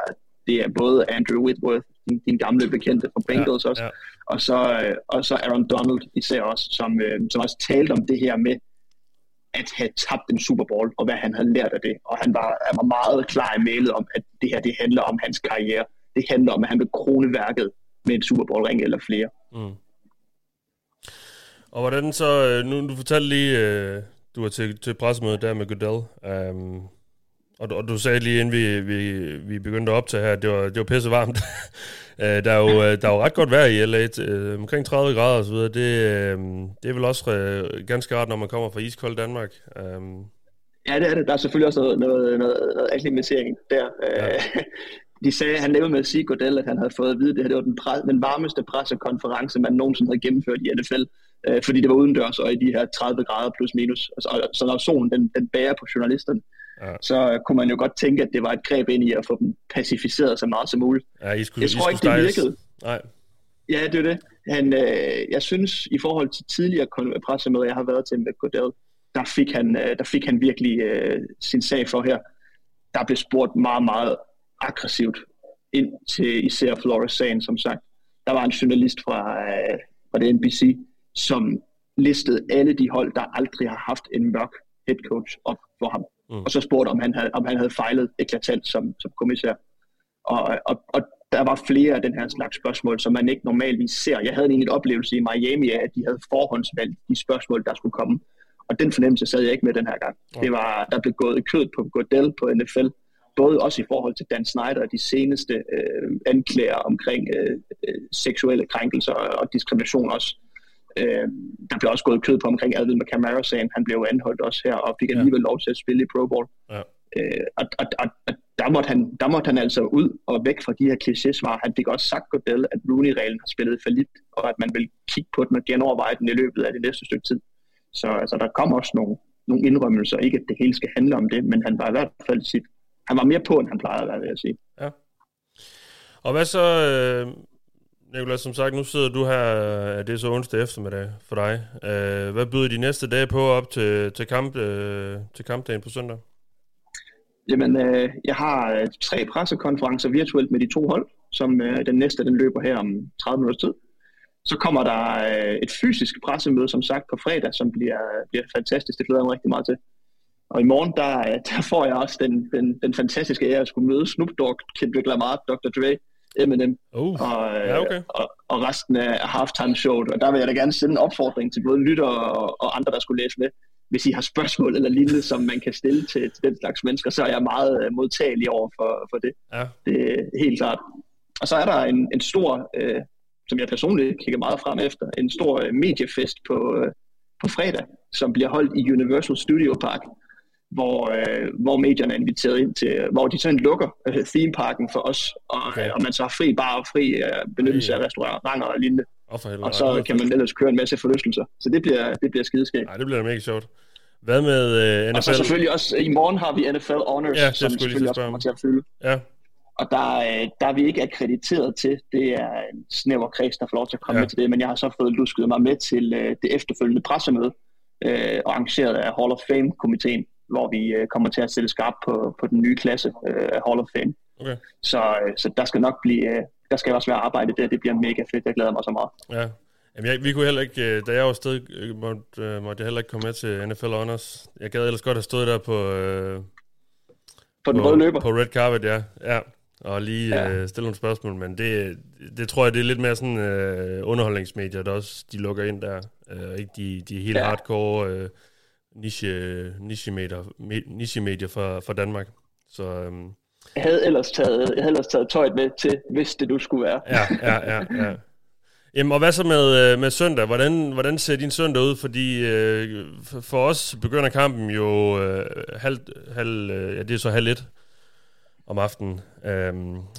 det er både Andrew Whitworth, din, din gamle bekendte fra Bengals ja, også, ja. og, så, øh, og så Aaron Donald især også, som, øh, som også talte om det her med at have tabt en Super Bowl, og hvad han havde lært af det. Og han var, han var meget klar i mailet om, at det her det handler om hans karriere. Det handler om, at han vil krone værket med en Super Bowl ring eller flere. Mm. Og hvordan så, øh, nu du fortalte lige, øh, du var til, til pressemødet der med Goodell, um, og, du- og du sagde lige inden vi, vi, vi begyndte at optage her, det var, det var pisse varmt. <laughs> Øh, der, er jo, der er jo ret godt vejr i LA, omkring 30 grader og så videre. Det, det er vel også ganske rart, når man kommer fra iskold Danmark. Um, Ja, det er det. Der er selvfølgelig også noget, noget, noget, noget akklimatisering der. Ja. <laughs> De sagde, han levede med at sige, Godel, at han havde fået at vide, at det her det var den, pre- den varmeste pressekonference, man nogensinde havde gennemført i NFL, øh, fordi det var udendørs og i de her 30 grader plus minus. Og så, og så når solen den, den bærer på journalisterne, ja. så øh, kunne man jo godt tænke, at det var et greb ind i at få dem pacificeret så meget som muligt. Ja, I skulle, jeg tror I ikke, skulle det virkede. Nej. Ja, det er det. Han, øh, jeg synes, i forhold til tidligere pressemøder, jeg har været til med Godel, der fik han, øh, der fik han virkelig øh, sin sag for her. Der blev spurgt meget, meget aggressivt ind til især Flores-sagen, som sagt. Der var en journalist fra, øh, fra det NBC, som listede alle de hold, der aldrig har haft en mørk head coach op for ham. Mm. Og så spurgte, om han havde, om han havde fejlet eklatant som, som kommissær. Og, og, og der var flere af den her slags spørgsmål, som man ikke normalvis ser. Jeg havde egentlig en oplevelse i Miami af, at de havde forhåndsvalgt de spørgsmål, der skulle komme. Og den fornemmelse sad jeg ikke med den her gang. Det var, der blev gået kød på Godell på NFL, både også i forhold til Dan Snyder og de seneste øh, anklager omkring øh, øh, seksuelle krænkelser og diskrimination også. Øh, der blev også gået kød på omkring Adil McCamara-sagen. Han blev anholdt også her og fik alligevel lov til at spille i Pro Bowl. Ja. Øh, og, og, og, og der, måtte han, der måtte han altså ud og væk fra de her kliché-svar. Han fik også sagt Godell, at Rooney-reglen har spillet for lidt, og at man vil kigge på den og genoverveje den i løbet af det næste stykke tid. Så altså, der kom også nogle, nogle indrømmelser. Ikke at det hele skal handle om det, men han var i hvert fald sit, han var mere på, end han plejede at være, vil jeg sige. Ja. Og hvad så, øh, Nikolaj, som sagt, nu sidder du her, øh, det er så onsdag eftermiddag for dig. Øh, hvad byder de næste dage på op til, til, kamp, øh, til kampdagen på søndag? Jamen, øh, jeg har øh, tre pressekonferencer virtuelt med de to hold, som øh, den næste den løber her om 30 minutters tid. Så kommer der øh, et fysisk pressemøde, som sagt, på fredag, som bliver, bliver fantastisk. Det glæder jeg mig rigtig meget til. Og i morgen, der, øh, der får jeg også den, den, den fantastiske ære at skulle møde Snoop Dogg, Kendrick Lamar, Dr. Dre, Eminem Uh, og, øh, ja, okay. og, og resten af halftime showet. Og der vil jeg da gerne sende en opfordring til både lyttere og, og andre, der skulle læse med. Hvis I har spørgsmål eller lignende, som man kan stille til, til den slags mennesker, så er jeg meget øh, modtagelig over for, for det. Ja. Det er helt klart. Og så er der en, en stor, øh, som jeg personligt kigger meget frem efter, en stor øh, mediefest på, øh, på fredag, som bliver holdt i Universal Studio Park, hvor, øh, hvor medierne er inviteret ind til, hvor de sådan lukker øh, themeparken for os, og, Okay. okay. og man så har fri bar og fri øh, benyttelse af restauranter og lignende, Og for helvede. og så kan man ellers køre en masse forlystelser. Så det bliver, det bliver skideskægt. Nej, det bliver mega sjovt. Hvad med øh, NFL? Og så selvfølgelig også, i morgen har vi NFL Honors, Ja, det som selvfølgelig også kommer til at fylde. Ja, Og der, øh, der er vi ikke akkrediteret til. Det er en snæver kreds, der får lov til at komme ja. med til det. Men jeg har så fået lusket mig med til øh, det efterfølgende pressemøde, øh, arrangeret af Hall of Fame-komiteen, hvor vi øh, kommer til at sætte skarp på, på den nye klasse øh, Hall of Fame. okay. Så, øh, så der skal nok blive... Øh, der skal også være arbejde der. Det bliver mega fedt. Jeg glæder mig så meget. Ja. Jamen, jeg, vi kunne heller ikke, da jeg var afsted, øh, måtte, måtte jeg heller ikke komme med til NFL Honors. Jeg gad ellers godt have stået der på, øh, På den på, røde løber. på Red Carpet, ja. ja. Og lige Ja. øh, stille nogle spørgsmål, men det, det tror jeg, det er lidt mere sådan øh, underholdningsmedier, der også de lukker ind der. Øh, ikke de, de helt Ja. hardcore øh, niche, niche-medier, me- niche-medier fra, fra Danmark. Så øhm, Jeg havde ellers taget, jeg havde ellers taget tøjet med til, hvis det du skulle være. Ja, ja, ja, ja. Jamen, og hvad så med, øh, med søndag? Hvordan, hvordan ser din søndag ud? Fordi øh, for, for os begynder kampen jo øh, halv, halv, øh, ja, det er så halv et om aftenen, øh,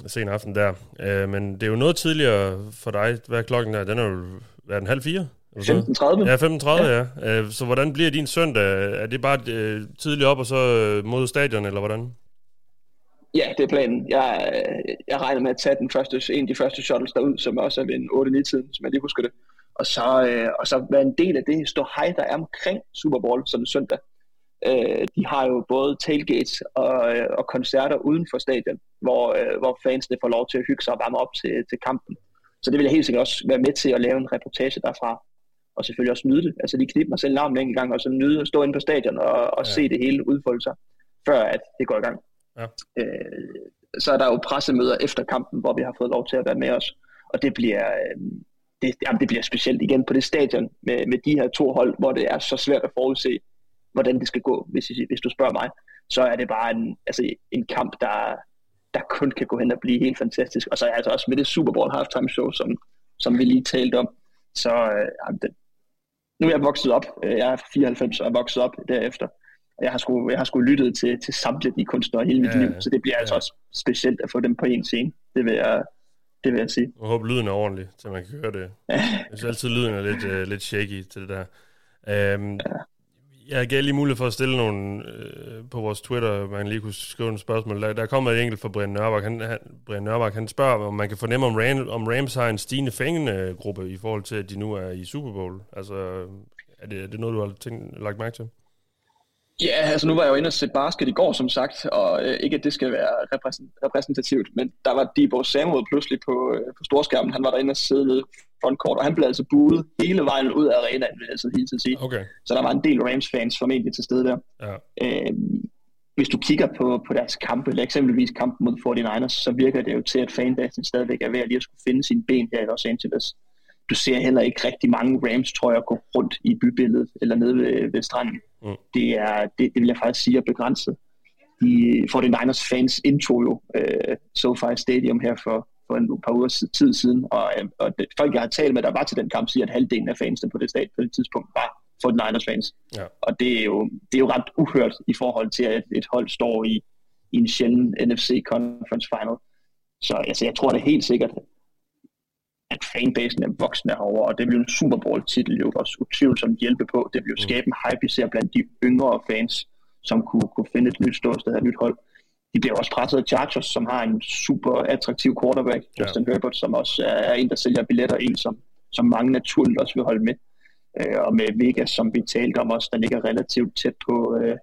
sen aften der. Øh, men det er jo noget tidligere for dig. Hvad er klokken der? Den er jo, er den, halv fire? Eller sådan noget? 15.30. Ja, 15.30, ja. ja. Øh, så hvordan bliver din søndag? Er det bare øh, tidligt op og så øh, mod stadion, eller hvordan? Ja, det er planen. Jeg, jeg regner med at tage den første, en af de første shuttles derud, som også er ved en 8-9-tiden, som jeg lige husker det. Og så, øh, og så være en del af det stå hej, der er omkring Super Bowl sådan søndag. Øh, de har jo både tailgates og, øh, og koncerter uden for stadion, hvor, øh, hvor fansene får lov til at hygge sig og varme op til, til kampen. Så det vil jeg helt sikkert også være med til at lave en reportage derfra. Og selvfølgelig også nyde det. Altså lige knibe mig selv navn en gang, og så nyde at stå inde på stadion og, og Ja. se det hele udfolde sig, før at det går i gang. Ja. Øh, så er der jo pressemøder efter kampen, hvor vi har fået lov til at være med os. Og det bliver, øh, det, jamen, det bliver specielt igen på det stadion med, med de her to hold, hvor det er så svært at forudse, hvordan det skal gå, hvis, hvis du spørger mig. Så er det bare en, altså, en kamp, der, der kun kan gå hen og blive helt fantastisk. Og så er altså også med det Super Bowl halftime show, som, som vi lige talte om. Så øh, det, nu er jeg vokset op. Øh, Jeg er 94 og er vokset op derefter. Og Jeg har sgu, jeg har sgu lyttet til, til samtlige de kunstnere hele mit Ja, ja, ja. liv, så det bliver altså Ja. også specielt at få dem på en scene. Det vil jeg, det vil jeg sige. Jeg håber, lyden er ordentlig, så man kan høre det. <laughs> Jeg synes altid, lyden er lidt, uh, lidt shaky til det der. Um, jeg gav lige mulighed for at stille nogle øh, på vores Twitter, man lige kunne skrive nogle spørgsmål. Der, der kommer et enkelt fra Brian Nørbak. Han, han, Brian Nørbak, han spørger, om man kan fornemme, om, Ram, om Rams har en stigende fængende-gruppe i forhold til, at de nu er i Super Bowl. Altså, er det, er det noget, du har tænkt, lagt mærke til? Ja, altså nu var jeg jo inde og se basket i går, som sagt, og øh, ikke at det skal være repræsent- repræsentativt, men der var Debo Samuel pludselig på, øh, på storskærmen. Han var derinde og sidde nede frontcourt, og han blev altså buet hele vejen ud af arenaen, vil jeg altså hele tiden sige. Okay, Så der var en del Rams-fans formentlig til stede der. ja. Øh, hvis du kigger på, på deres kampe, eller eksempelvis kampen mod 49ers, så virker det jo til, at fanbasen stadigvæk er ved at lige at skulle finde sine ben her i Los Angeles. Du ser heller ikke rigtig mange Rams, tror jeg, gå rundt i bybilledet eller nede ved, ved stranden. Mm. Det, er, det, det vil jeg faktisk sige er begrænset. De 49ers fans indtog jo øh, SoFi Stadium her for, for en par uger tid siden, og, øh, og det, folk, jeg har talt med, der var til den kamp, siger, at halvdelen af fansene på det stadion på det tidspunkt var 49ers fans. Ja. Og det er, jo, det er jo ret uhørt i forhold til, at et hold står i, i en sjælden NFC Conference Final. Så altså, jeg tror det helt sikkert, at fanbasen er voksne herovre, og det vil jo en Super Bowl-titel jo også utvivlsomt hjælpe på. Det vil jo skabe en hype, især blandt de yngre fans, som kunne, kunne finde et nyt ståsted af et nyt hold. de bliver også presset af Chargers, som har en super attraktiv quarterback, Ja. Justin Herbert, som også er, er en, der sælger billetter, en som, som mange naturligt også vil holde med. Øh, og med Vegas, som vi talte om også, der ligger relativt tæt på, øh,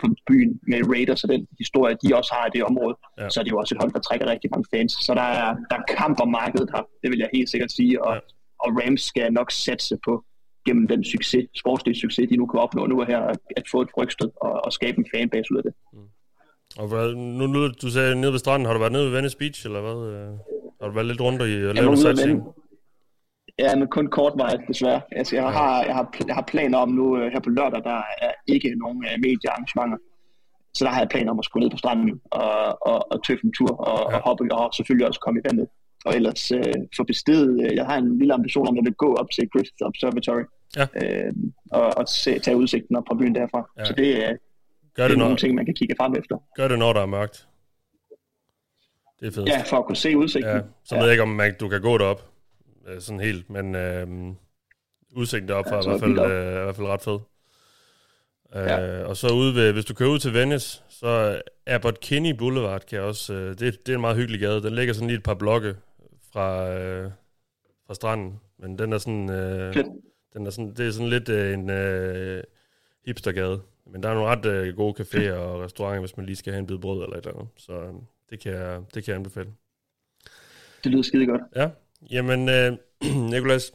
på byen med Raiders og den historie, de også har i det område, Ja. så er det jo også et hold, der trækker rigtig mange fans. Så der er, der er kamp om markedet her, det vil jeg helt sikkert sige, og, Ja. og Rams skal nok satse på gennem den succes, sportslige succes, de nu kan opnå nu her, at, få et rygstød og, og skabe en fanbase ud af det. Og hvad, nu, nu, du sagde nede ved stranden, har du været nede ved Venice Beach, eller hvad? Øh, Har du været lidt rundt i- og Jeg Ja, men kun kort vej, desværre. Altså, jeg, har, jeg, har, jeg har planer om nu øh, her på lørdag, der er ikke nogen uh, mediearrangementer. Så der har jeg planer om at skulle ned på stranden og, og, og tøffe en tur og, Ja. og hoppe og selvfølgelig også komme i vandet. Og ellers øh, få bestedet, øh, jeg har en lille ambition om, at jeg vil gå op til Griffith Observatory Ja. øh, og, og se, tage udsigten op fra byen derfra. Ja. Så det, er- Gør det det, er nogle når, ting, man kan kigge frem efter. gør det, når der er mørkt. Det er fedt. Ja, for at kunne se udsigten. Ja, så Ja. ved jeg ikke, om man, du kan gå derop øh, sådan helt, men øh, udsigten deroppe Ja, er i hvert fald, øh, er i hvert fald ret fed. Øh, Ja. Og så ude ved, hvis du kører ud til Venice, så Abbot Kinney Boulevard kan også, øh, det, det er en meget hyggelig gade. Den ligger sådan lige et par blokke fra, øh, fra stranden, men den er sådan, øh, Fedt. den er sådan, det er sådan lidt øh, en øh, hipstergade. Men der er nogle ret øh, gode caféer og restauranter, hvis man lige skal have en bid brød eller et eller andet. Så øh, det kan jeg, det kan jeg anbefale. Det lyder skide godt. Ja, jamen øh, <clears throat> Nikolas,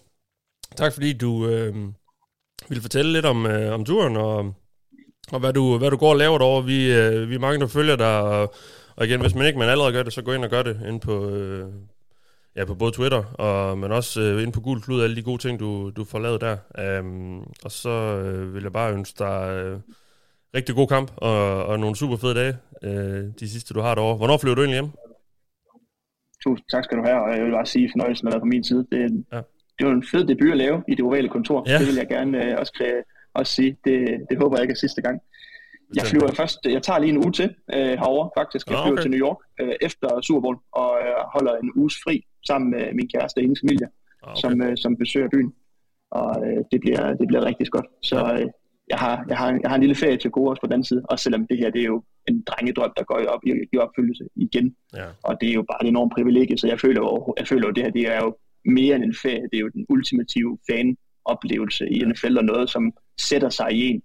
tak fordi du øh, ville fortælle lidt om, øh, om turen, og, og hvad, du, hvad du går og laver derovre. Vi, øh, vi er mange, der følger dig, og, og igen, hvis man ikke man allerede gør det, så gå ind og gør det ind på, øh, ja, på både Twitter, og, men også øh, ind på Gul Klud, alle de gode ting, du, du får lavet der. Um, og så øh, vil jeg bare ønske dig øh, rigtig god kamp, og, og nogle super fede dage, øh, de sidste, du har derovre. Hvornår flyver du egentlig hjem? Tusind tak skal du have, og jeg vil bare sige, at fornøjelsen har været på min side. Det, er en, Ja. det var en fed debut at lave i det ovale kontor. Ja. Det vil jeg gerne øh, også, kræ- også sige. Det, det håber jeg ikke er sidste gang. Jeg flyver først, jeg tager lige en uge til øh, herovre faktisk. Jeg flyver okay. til New York øh, efter Super Bowl og øh, holder en uges fri sammen med min kæreste og hendes familie, Ah, okay. som, øh, som besøger byen. Og øh, det, bliver, det bliver rigtig godt. Så øh, jeg, har, jeg, har, jeg har en lille ferie til gode også på den anden side. Også selvom det her det er jo en drengedrøm, der går i, op, i, i opfyldelse igen. Ja. Og det er jo bare et enormt privilegie, så jeg føler jo, jeg føler jo det her, det er jo mere end en ferie. Det er jo den ultimative fan-oplevelse i NFL, og noget, som sætter sig i en.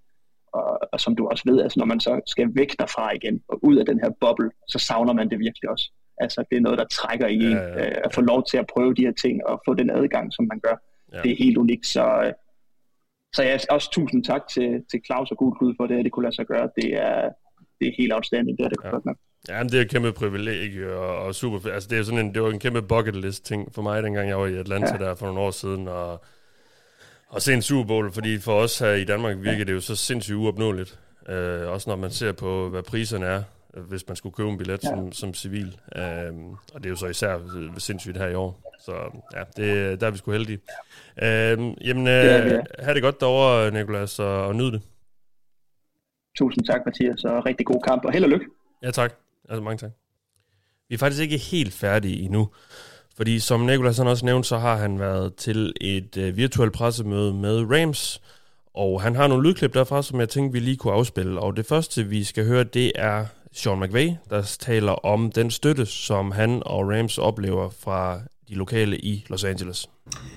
Og, og som du også ved, altså når man så skal væk derfra igen, og ud af den her boble, så savner man det virkelig også. Altså det er noget, der trækker i en, Ja, ja, ja. øh, at få lov til at prøve de her ting, og få den adgang, som man gør. Ja. Ja. Det er helt unikt, så... øh, Så jeg også tusind tak til, til Claus og Gudklud for det, at det kunne lade sig gøre. Det er, det er helt outstanding, det er det Ja. godt nok. Ja, men det er et kæmpe privilegie og, og super. Altså, det, er sådan en, det var en kæmpe bucket list ting for mig, dengang jeg var i Atlanta ja. Ja. der for nogle år siden, og, og se en Super Bowl, fordi for os her i Danmark virker det jo så sindssygt uopnåeligt. Øh, også når man ser på, hvad priserne er, hvis man skulle købe en billet ja. som, som civil. Øh, og det er jo så især øh, sindssygt her i år. Så ja, det, der er vi sgu heldige. Øh, jamen, øh, ja. have det godt derovre, Nikolas, og, og nyd det. Tusind tak, Mathias, og rigtig god kamp, og held og lykke. Ja, tak. Altså, mange tak. Vi er faktisk ikke helt færdige endnu. Fordi som Nicolas han også nævnte, så har han været til et øh, virtuelt pressemøde med Rams. Og han har nogle lydklip derfra, som jeg tænkte, vi lige kunne afspille. Og det første, vi skal høre, det er Sean McVay, der taler om den støtte, som han og Rams oplever fra de lokale i Los Angeles.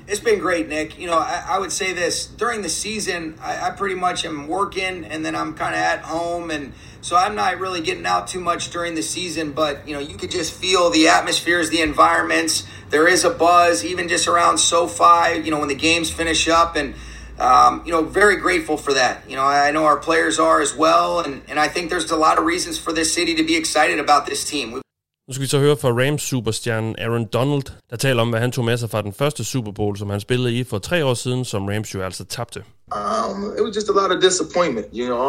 It's been great, Nick. You know, I, I would say this during the season, I, I pretty much am working and then I'm kind of at home. And so I'm not really getting out too much during the season, but, you know, you could just feel the atmospheres, the environments. There is a buzz, even just around SoFi, you know, when the games finish up. And, um, you know, very grateful for that. You know, I know our players are as well. And, and I think there's a lot of reasons for this city to be excited about this team. We Nu skal vi så høre fra Rams superstjernen Aaron Donald, der taler om, hvad han tog med sig fra den første Super Bowl, som han spillede i for tre år siden, som Rams jo altså tabte. Um, it was just a lot of disappointment. You know,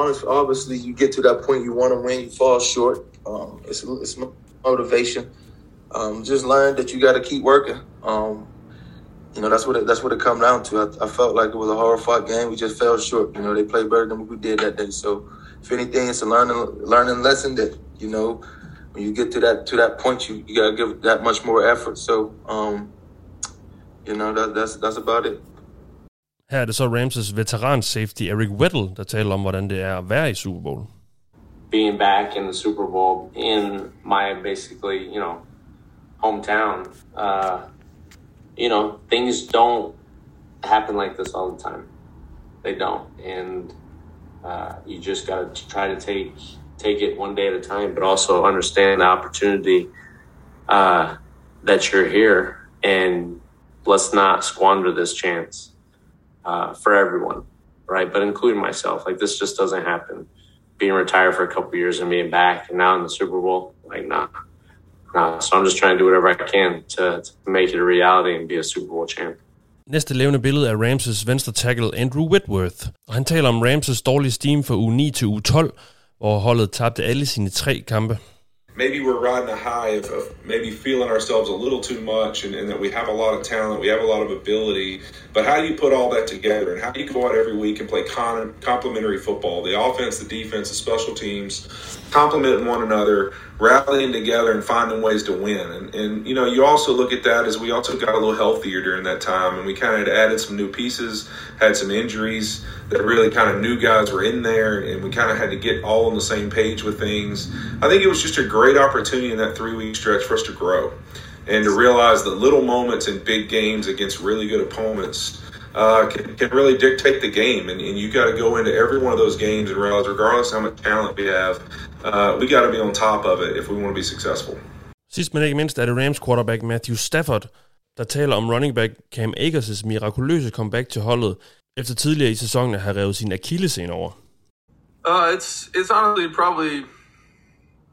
obviously, you get to that point, you want to win, you fall short. Um, it's it's motivation. Um, just learn that you got to keep working. Um, you know, that's what it, that's what it come down to. I, I felt like it was a hard fought game. We just fell short. You know, they played better than we did that day. So, if anything, it's a learning learning lesson that you know when you get to that to that point, you, you got to give that much more effort. So, um, you know, that, that's that's about it. Her er det så Rams' veteran safety Eric Weddle, der taler om, hvordan det er at være i Super Bowl. being back in the Super Bowl in my basically, you know, hometown. Uh, you know, things don't happen like this all the time. They don't, and uh, you just got to try to take take it one day at a time, but also understand the opportunity uh, that you're here, and let's not squander this chance uh, for everyone, right? But including myself, like this just doesn't happen. Being retired for a couple years and being back, and now in the Super Bowl, like nah, nah. So I'm just trying to do whatever I can to, to make it a reality and be a Super Bowl champ. Næste levende billede er Ramses venstre tackle Andrew Whitworth, og han taler om Ramses dårlige steam fra uge 9 til uge 12, hvor holdet tabte alle sine tre kampe. maybe we're riding a high of, of maybe feeling ourselves a little too much and, and that we have a lot of talent, we have a lot of ability. But how do you put all that together and how do you go out every week and play con- complementary football? The offense, the defense, the special teams, complementing one another, rallying together and finding ways to win. And, and you know, you also look at that as we also got a little healthier during that time and we kind of added some new pieces, had some injuries that really kind of new guys were in there and we kind of had to get all on the same page with things. I think it was just a great opportunity in that three week stretch for us to grow and to realize the little moments in big games against really good opponents uh, can, can really dictate the game. And, and you got to go into every one of those games and realize, regardless how much talent we have, uh, we got to be on top of it if we want to be successful. Sidst men ikke mindst er det Rams quarterback Matthew Stafford, der taler om running back Cam Akers' mirakuløse comeback til holdet, efter tidligere i sæsonen at have revet sin akillescene over. Uh, it's it's honestly probably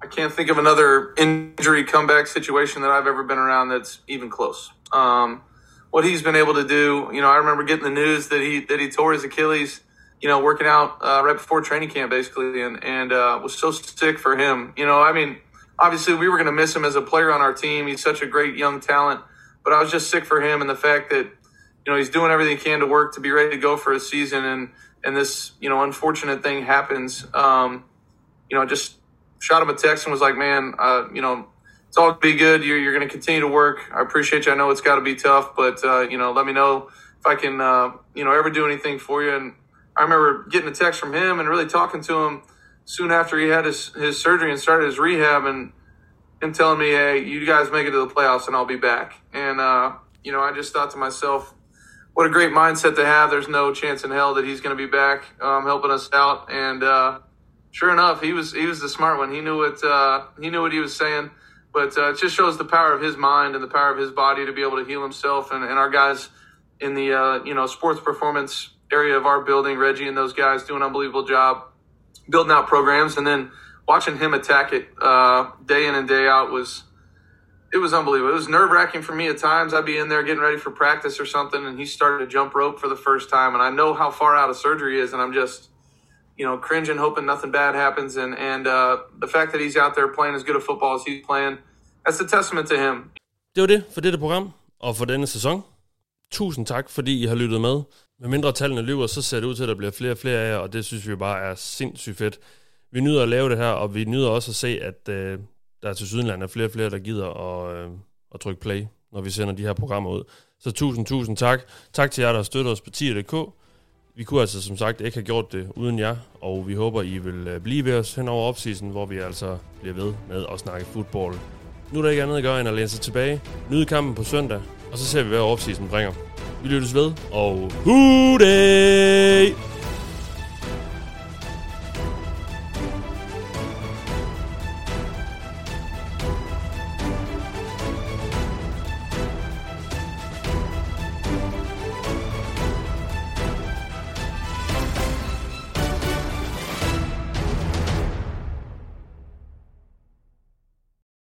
I can't think of another injury comeback situation that I've ever been around that's even close. Um, what he's been able to do, you know, I remember getting the news that he that he tore his Achilles, you know, working out uh, right before training camp, basically, and and uh, was so sick for him. You know, I mean, obviously we were going to miss him as a player on our team. He's such a great young talent, but I was just sick for him and the fact that you know he's doing everything he can to work to be ready to go for a season, and and this you know unfortunate thing happens. Um, you know, just shot him a text and was like, "Man, uh, you know, it's all be good. You're, you're going to continue to work. I appreciate you. I know it's got to be tough, but uh, you know, let me know if I can, uh, you know, ever do anything for you." And I remember getting a text from him and really talking to him soon after he had his his surgery and started his rehab, and him telling me, "Hey, you guys make it to the playoffs, and I'll be back." And uh, you know, I just thought to myself, what a great mindset to have. There's no chance in hell that he's going to be back um, helping us out. And uh, sure enough, he was he was the smart one. He knew what uh, he knew what he was saying. But uh, it just shows the power of his mind and the power of his body to be able to heal himself. And, and our guys in the uh, you know sports performance area of our building, Reggie and those guys do an unbelievable job building out programs. And then watching him attack it uh, day in and day out was it was unbelievable. It was nerve wracking for me at times. I'd be in there getting ready for practice or something, and he started to jump rope for the first time, and I know how far out of surgery is, and I'm just, you know, cringing, hoping nothing bad happens. And and uh, the fact that he's out there playing as good a football as he's playing, that's a testament to him. Det var det for dette program og for denne sæson. Tusind tak, fordi I har lyttet med. Med mindre tallene lyver, så ser det ud til, at der bliver flere og flere af jer, og det synes vi bare er sindssygt fedt. Vi nyder at lave det her, og vi nyder også at se, at øh, der til Sydenland er flere og flere, der gider at, øh, at trykke play, når vi sender de her programmer ud. Så tusind, tusind tak. Tak til jer, der har støttet os på tier.dk. Vi kunne altså som sagt ikke have gjort det uden jer, og vi håber, I vil øh, blive ved os hen over opsisen, hvor vi altså bliver ved med at snakke fodbold. Nu er der ikke andet at gøre, end at læne sig tilbage, nyde kampen på søndag, og så ser vi, hvad opsiden bringer. Vi lyttes ved, og hooday!